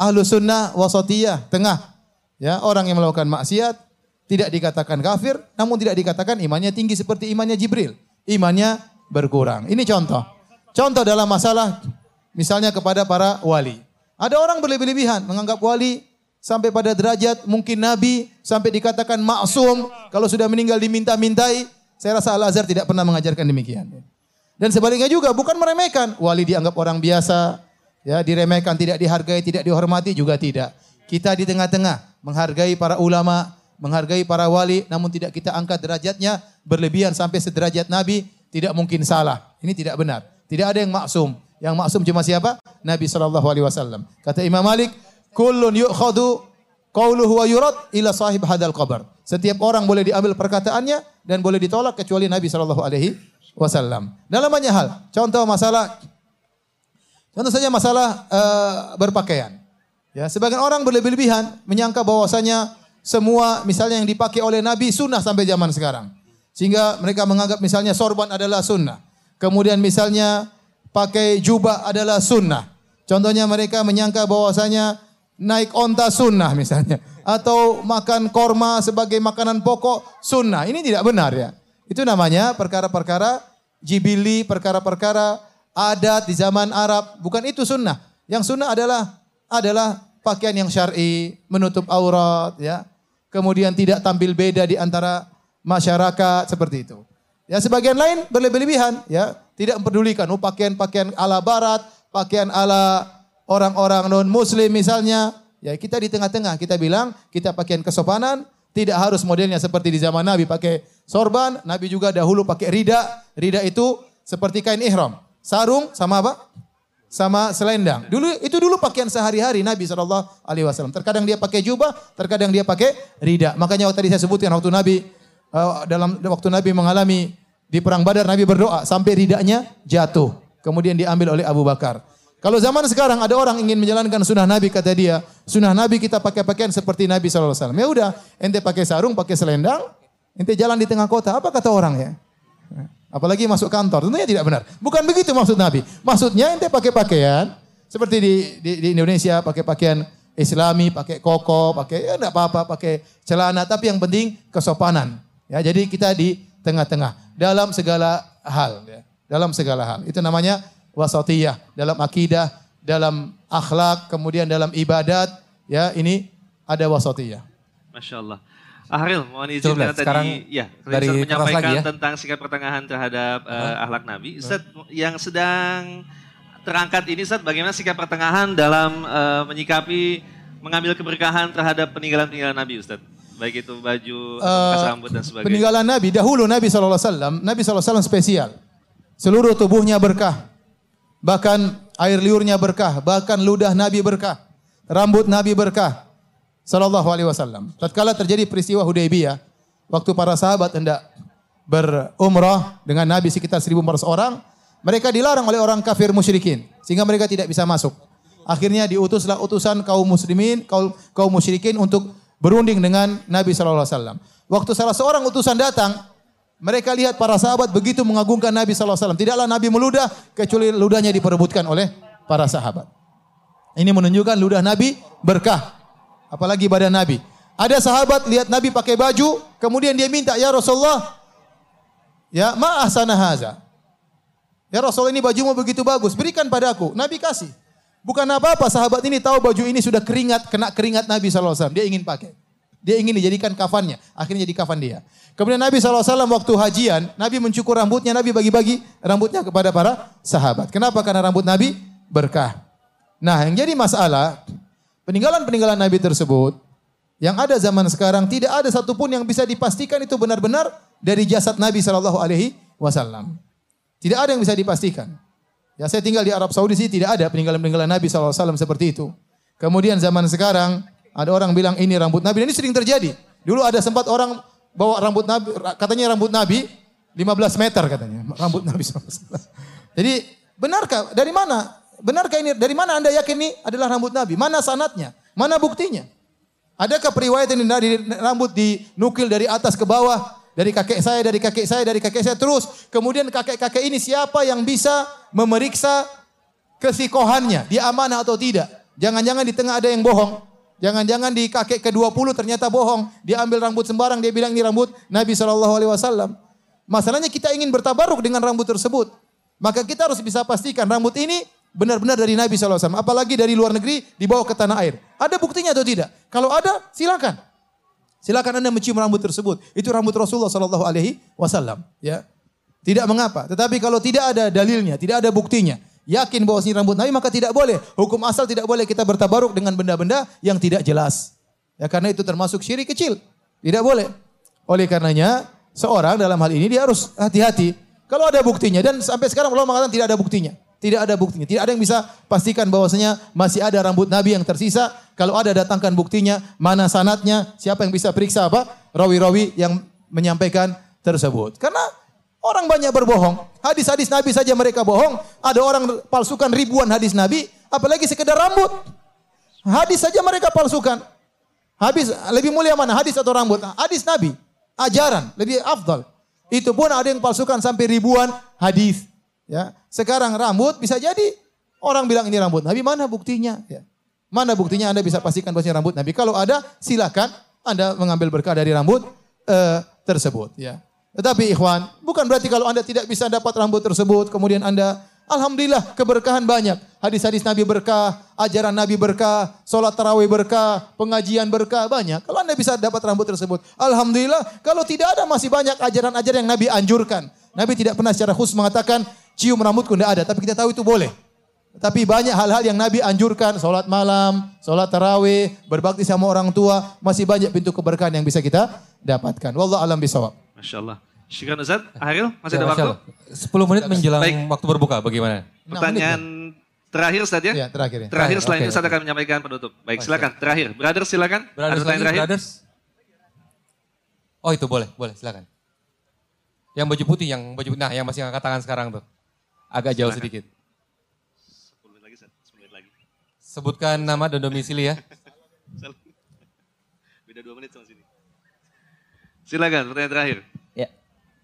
Ahlu sunnah wasatiyah, tengah. Ya, orang yang melakukan maksiat tidak dikatakan kafir, namun tidak dikatakan imannya tinggi seperti imannya Jibril. Imannya berkurang. Ini contoh. Contoh dalam masalah Misalnya kepada para wali. Ada orang berlebih-lebihan menganggap wali sampai pada derajat mungkin nabi sampai dikatakan maksum kalau sudah meninggal diminta-mintai. Saya rasa Al-Azhar tidak pernah mengajarkan demikian. Dan sebaliknya juga bukan meremehkan. Wali dianggap orang biasa, ya diremehkan, tidak dihargai, tidak dihormati juga tidak. Kita di tengah-tengah menghargai para ulama, menghargai para wali, namun tidak kita angkat derajatnya berlebihan sampai sederajat Nabi, tidak mungkin salah. Ini tidak benar. Tidak ada yang maksum. Yang maksum cuma siapa? Nabi Shallallahu Alaihi Wasallam. Kata Imam Malik, kullun yukhadu qauluhu wa yurad ila sahib hadal qabr. Setiap orang boleh diambil perkataannya dan boleh ditolak kecuali Nabi Shallallahu Alaihi Wasallam. Dalam banyak hal. Contoh masalah, contoh saja masalah uh, berpakaian. Ya, sebagian orang berlebih-lebihan menyangka bahwasanya semua misalnya yang dipakai oleh Nabi sunnah sampai zaman sekarang. Sehingga mereka menganggap misalnya sorban adalah sunnah. Kemudian misalnya pakai jubah adalah sunnah. Contohnya mereka menyangka bahwasanya naik onta sunnah misalnya. Atau makan korma sebagai makanan pokok sunnah. Ini tidak benar ya. Itu namanya perkara-perkara jibili, perkara-perkara adat di zaman Arab. Bukan itu sunnah. Yang sunnah adalah adalah pakaian yang syar'i, menutup aurat, ya. Kemudian tidak tampil beda di antara masyarakat seperti itu. Ya sebagian lain berlebih-lebihan, ya tidak mempedulikan. Oh, pakaian-pakaian ala barat, pakaian ala orang-orang non muslim misalnya. Ya kita di tengah-tengah kita bilang kita pakaian kesopanan, tidak harus modelnya seperti di zaman Nabi pakai sorban, Nabi juga dahulu pakai rida. Rida itu seperti kain ihram. Sarung sama apa? Sama selendang. Dulu itu dulu pakaian sehari-hari Nabi Shallallahu Alaihi Wasallam. Terkadang dia pakai jubah, terkadang dia pakai rida. Makanya waktu tadi saya sebutkan waktu Nabi uh, dalam waktu Nabi mengalami di perang Badar Nabi berdoa sampai ridaknya jatuh. Kemudian diambil oleh Abu Bakar. Kalau zaman sekarang ada orang ingin menjalankan sunnah Nabi kata dia, sunnah Nabi kita pakai pakaian seperti Nabi SAW. Ya udah, ente pakai sarung, pakai selendang, ente jalan di tengah kota. Apa kata orang ya? Apalagi masuk kantor, tentunya tidak benar. Bukan begitu maksud Nabi. Maksudnya ente pakai pakaian seperti di, di, di Indonesia pakai pakaian Islami, pakai koko, pakai ya enggak apa-apa, pakai celana, tapi yang penting kesopanan. Ya, jadi kita di tengah-tengah dalam segala hal. Ya. Dalam segala hal. Itu namanya wasatiyah. Dalam akidah, dalam akhlak, kemudian dalam ibadat. Ya, ini ada wasatiyah. Masya Allah. Ahril, mohon izin Coba, tadi sekarang ya, dari menyampaikan lagi ya. tentang sikap pertengahan terhadap uh, akhlak Nabi. Ustaz yang sedang terangkat ini Ustaz bagaimana sikap pertengahan dalam uh, menyikapi mengambil keberkahan terhadap peninggalan-peninggalan Nabi Ustaz? Baik itu baju, bekas rambut dan sebagainya. Peninggalan Nabi, dahulu Nabi SAW, Nabi SAW spesial. Seluruh tubuhnya berkah. Bahkan air liurnya berkah, bahkan ludah Nabi berkah. Rambut Nabi berkah. Sallallahu alaihi wasallam. Tatkala terjadi peristiwa Hudaybiyah, waktu para sahabat hendak berumrah dengan Nabi sekitar 1400 orang, mereka dilarang oleh orang kafir musyrikin sehingga mereka tidak bisa masuk. Akhirnya diutuslah utusan kaum muslimin, kaum kaum musyrikin untuk berunding dengan Nabi sallallahu alaihi wasallam. Waktu salah seorang utusan datang, mereka lihat para sahabat begitu mengagungkan Nabi wasallam. Tidaklah Nabi meludah kecuali ludahnya diperebutkan oleh para sahabat. Ini menunjukkan ludah Nabi berkah. Apalagi badan Nabi. Ada sahabat lihat Nabi pakai baju, kemudian dia minta, "Ya Rasulullah, ya ma ahsana haza." Ya Rasul ini bajumu begitu bagus, berikan padaku. Nabi kasih. Bukan apa-apa, sahabat ini tahu baju ini sudah keringat, kena keringat Nabi SAW. Dia ingin pakai. Dia ingin dijadikan kafannya. Akhirnya jadi kafan dia. Kemudian Nabi SAW waktu hajian, Nabi mencukur rambutnya, Nabi bagi-bagi rambutnya kepada para sahabat. Kenapa? Karena rambut Nabi berkah. Nah, yang jadi masalah peninggalan-peninggalan Nabi tersebut yang ada zaman sekarang tidak ada satupun yang bisa dipastikan itu benar-benar dari jasad Nabi Wasallam. Tidak ada yang bisa dipastikan. Ya saya tinggal di Arab Saudi sih tidak ada peninggalan-peninggalan Nabi SAW seperti itu. Kemudian zaman sekarang ada orang bilang ini rambut Nabi dan ini sering terjadi. Dulu ada sempat orang bawa rambut Nabi, katanya rambut Nabi 15 meter katanya rambut Nabi SAW. Jadi benarkah dari mana? Benarkah ini dari mana anda yakin ini adalah rambut Nabi? Mana sanatnya? Mana buktinya? Adakah periwayatan dari rambut dinukil dari atas ke bawah? Dari kakek saya, dari kakek saya, dari kakek saya terus. Kemudian kakek-kakek ini siapa yang bisa memeriksa kesikohannya? Dia amanah atau tidak? Jangan-jangan di tengah ada yang bohong. Jangan-jangan di kakek ke-20 ternyata bohong. Dia ambil rambut sembarang, dia bilang ini rambut Nabi SAW. Masalahnya kita ingin bertabaruk dengan rambut tersebut. Maka kita harus bisa pastikan rambut ini benar-benar dari Nabi SAW. Apalagi dari luar negeri dibawa ke tanah air. Ada buktinya atau tidak? Kalau ada, silakan. Silakan anda mencium rambut tersebut. Itu rambut Rasulullah Sallallahu Alaihi Wasallam. Ya, tidak mengapa. Tetapi kalau tidak ada dalilnya, tidak ada buktinya, yakin bahwa ini rambut Nabi maka tidak boleh. Hukum asal tidak boleh kita bertabaruk dengan benda-benda yang tidak jelas. Ya karena itu termasuk syirik kecil. Tidak boleh. Oleh karenanya seorang dalam hal ini dia harus hati-hati. Kalau ada buktinya dan sampai sekarang Allah mengatakan tidak ada buktinya. Tidak ada buktinya. Tidak ada yang bisa pastikan bahwasanya masih ada rambut Nabi yang tersisa. Kalau ada datangkan buktinya, mana sanatnya, siapa yang bisa periksa apa? Rawi-rawi yang menyampaikan tersebut. Karena orang banyak berbohong. Hadis-hadis Nabi saja mereka bohong. Ada orang palsukan ribuan hadis Nabi, apalagi sekedar rambut. Hadis saja mereka palsukan. Habis lebih mulia mana hadis atau rambut? Hadis Nabi, ajaran lebih afdal. Itu pun ada yang palsukan sampai ribuan hadis. Ya, sekarang rambut bisa jadi orang bilang ini rambut Nabi, mana buktinya? Ya. Mana buktinya Anda bisa pastikan bahwa rambut Nabi? Kalau ada, silakan Anda mengambil berkah dari rambut uh, tersebut. Ya. Tetapi ikhwan, bukan berarti kalau Anda tidak bisa dapat rambut tersebut, kemudian Anda Alhamdulillah keberkahan banyak. Hadis-hadis Nabi berkah, ajaran Nabi berkah, sholat tarawih berkah, pengajian berkah, banyak. Kalau Anda bisa dapat rambut tersebut. Alhamdulillah, kalau tidak ada masih banyak ajaran-ajaran yang Nabi anjurkan. Nabi tidak pernah secara khusus mengatakan cium rambutku tidak ada, tapi kita tahu itu boleh. Tapi banyak hal-hal yang Nabi anjurkan, sholat malam, sholat tarawih, berbakti sama orang tua, masih banyak pintu keberkahan yang bisa kita dapatkan. Wallah alam bisawab. Masya Allah. Syukran Ustaz. Akhil, masih Ya, ada waktu? Allah. 10 menit menjelang Baik. waktu berbuka, bagaimana? Pertanyaan terakhir Ustaz ya? Ya, terakhir ya. Terakhir Terakhir, setelah oke, ini Ustaz akan menyampaikan penutup. Baik, silakan. Terakhir. Brother silakan. ada Brothers pertanyaan lagi, terakhir? brothers? Oh itu boleh, boleh silakan. Yang baju putih, yang baju nah yang masih angkat tangan sekarang tuh. Agak jauh sedikit. 10 menit lagi, Ustaz. 10 menit lagi. Sebutkan nama dan domisili ya. Beda 2 menit sama sini. Silakan, pertanyaan terakhir.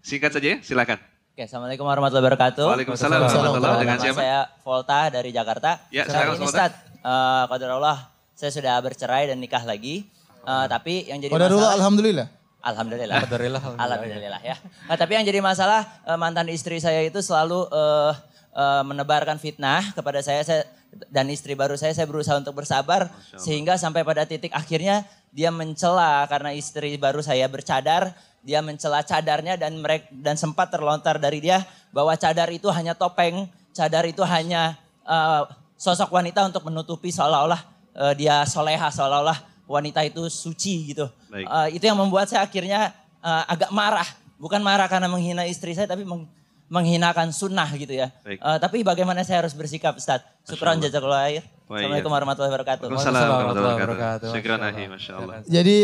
Singkat saja ya, silakan. Oke, Assalamualaikum warahmatullahi wabarakatuh. Waalaikumsalam warahmatullahi wabarakatuh. Dengan siapa? saya Volta dari Jakarta. Ya, silakan, Volta. Ustaz, eh, qadarullah, saya sudah bercerai dan nikah lagi. Eh, tapi yang jadi masalah... alhamdulillah. Alhamdulillah. Alhamdulillah, alhamdulillah. Alhamdulillah ya. Nah, tapi yang jadi masalah eh, mantan istri saya itu selalu eh, eh, menebarkan fitnah kepada saya, saya dan istri baru saya saya berusaha untuk bersabar sehingga sampai pada titik akhirnya dia mencela karena istri baru saya bercadar, dia mencela cadarnya dan mereka dan sempat terlontar dari dia bahwa cadar itu hanya topeng, cadar itu hanya eh, sosok wanita untuk menutupi seolah-olah eh, dia soleha, seolah-olah wanita itu suci gitu. Baik. Eh, itu yang membuat saya akhirnya eh, agak marah. Bukan marah karena menghina istri saya, tapi meng- menghinakan sunnah gitu ya. Baik. Eh, tapi bagaimana saya harus bersikap Ustaz? Syukran jazakallah khair. Wah, Assalamualaikum warahmatullahi wabarakatuh. Waalaikumsalam warahmatullahi wabarakatuh. Syukran ahi. Masya Allah. Jadi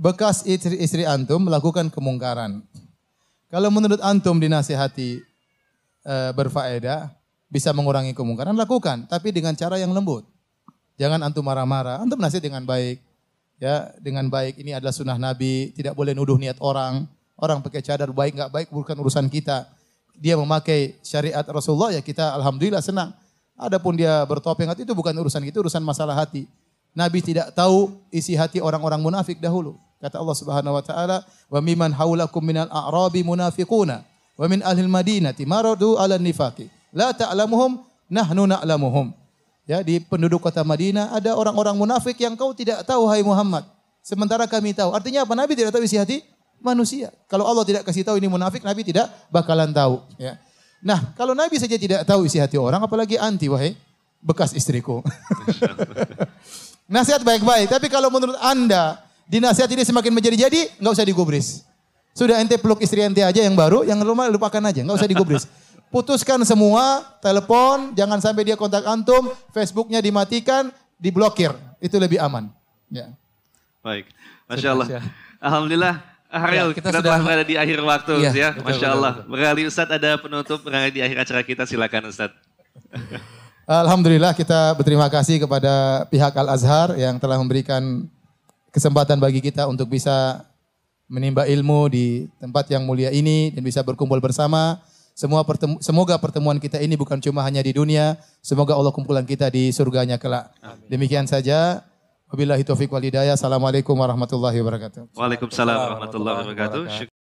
bekas istri-istri antum melakukan kemungkaran. Kalau menurut antum dinasihati eh, berfaedah, bisa mengurangi kemungkaran, lakukan. Tapi dengan cara yang lembut. Jangan antum marah-marah. Antum nasihat dengan baik. Ya, dengan baik. Ini adalah sunnah Nabi. Tidak boleh nuduh niat orang. Orang pakai cadar baik nggak baik bukan urusan kita. Dia memakai syariat Rasulullah ya kita alhamdulillah senang. Adapun dia bertopeng itu bukan urusan kita, urusan masalah hati. Nabi tidak tahu isi hati orang-orang munafik dahulu. Kata Allah Subhanahu wa taala, "Wa mimman haulakum minal a'rabi munafiquna wa min ahlil madinati maradu 'ala nifaqi. La ta'lamuhum nahnu na'lamuhum." Ya, di penduduk kota Madinah ada orang-orang munafik yang kau tidak tahu hai Muhammad. Sementara kami tahu. Artinya apa? Nabi tidak tahu isi hati manusia. Kalau Allah tidak kasih tahu ini munafik, Nabi tidak bakalan tahu. Ya. Nah, kalau Nabi saja tidak tahu isi hati orang, apalagi anti wahai bekas istriku. Nasihat baik-baik, tapi kalau menurut Anda dinasihat ini semakin menjadi-jadi, nggak usah digubris. Sudah ente peluk istri ente aja yang baru, yang rumah lupakan aja, nggak usah digubris. Putuskan semua, telepon, jangan sampai dia kontak antum, Facebooknya dimatikan, diblokir, itu lebih aman. Ya. Baik, Masya Allah. Alhamdulillah, Ariel, Ya, kita kita, sudah- telah berada di akhir waktu Iya, ya. betul, Masya betul, Allah. betul. Berkali Ustadz ada penutup berada di akhir acara kita, silakan Ustadz. Alhamdulillah kita berterima kasih kepada pihak Al-Azhar yang telah memberikan kesempatan bagi kita untuk bisa menimba ilmu di tempat yang mulia ini dan bisa berkumpul bersama. Semua pertemu, semoga pertemuan kita ini bukan cuma hanya di dunia, semoga Allah kumpulkan kita di surganya kelak. Demikian saja. Wabillahi taufiq wal hidayah. Assalamualaikum warahmatullahi wabarakatuh. Waalaikumsalam warahmatullahi wabarakatuh.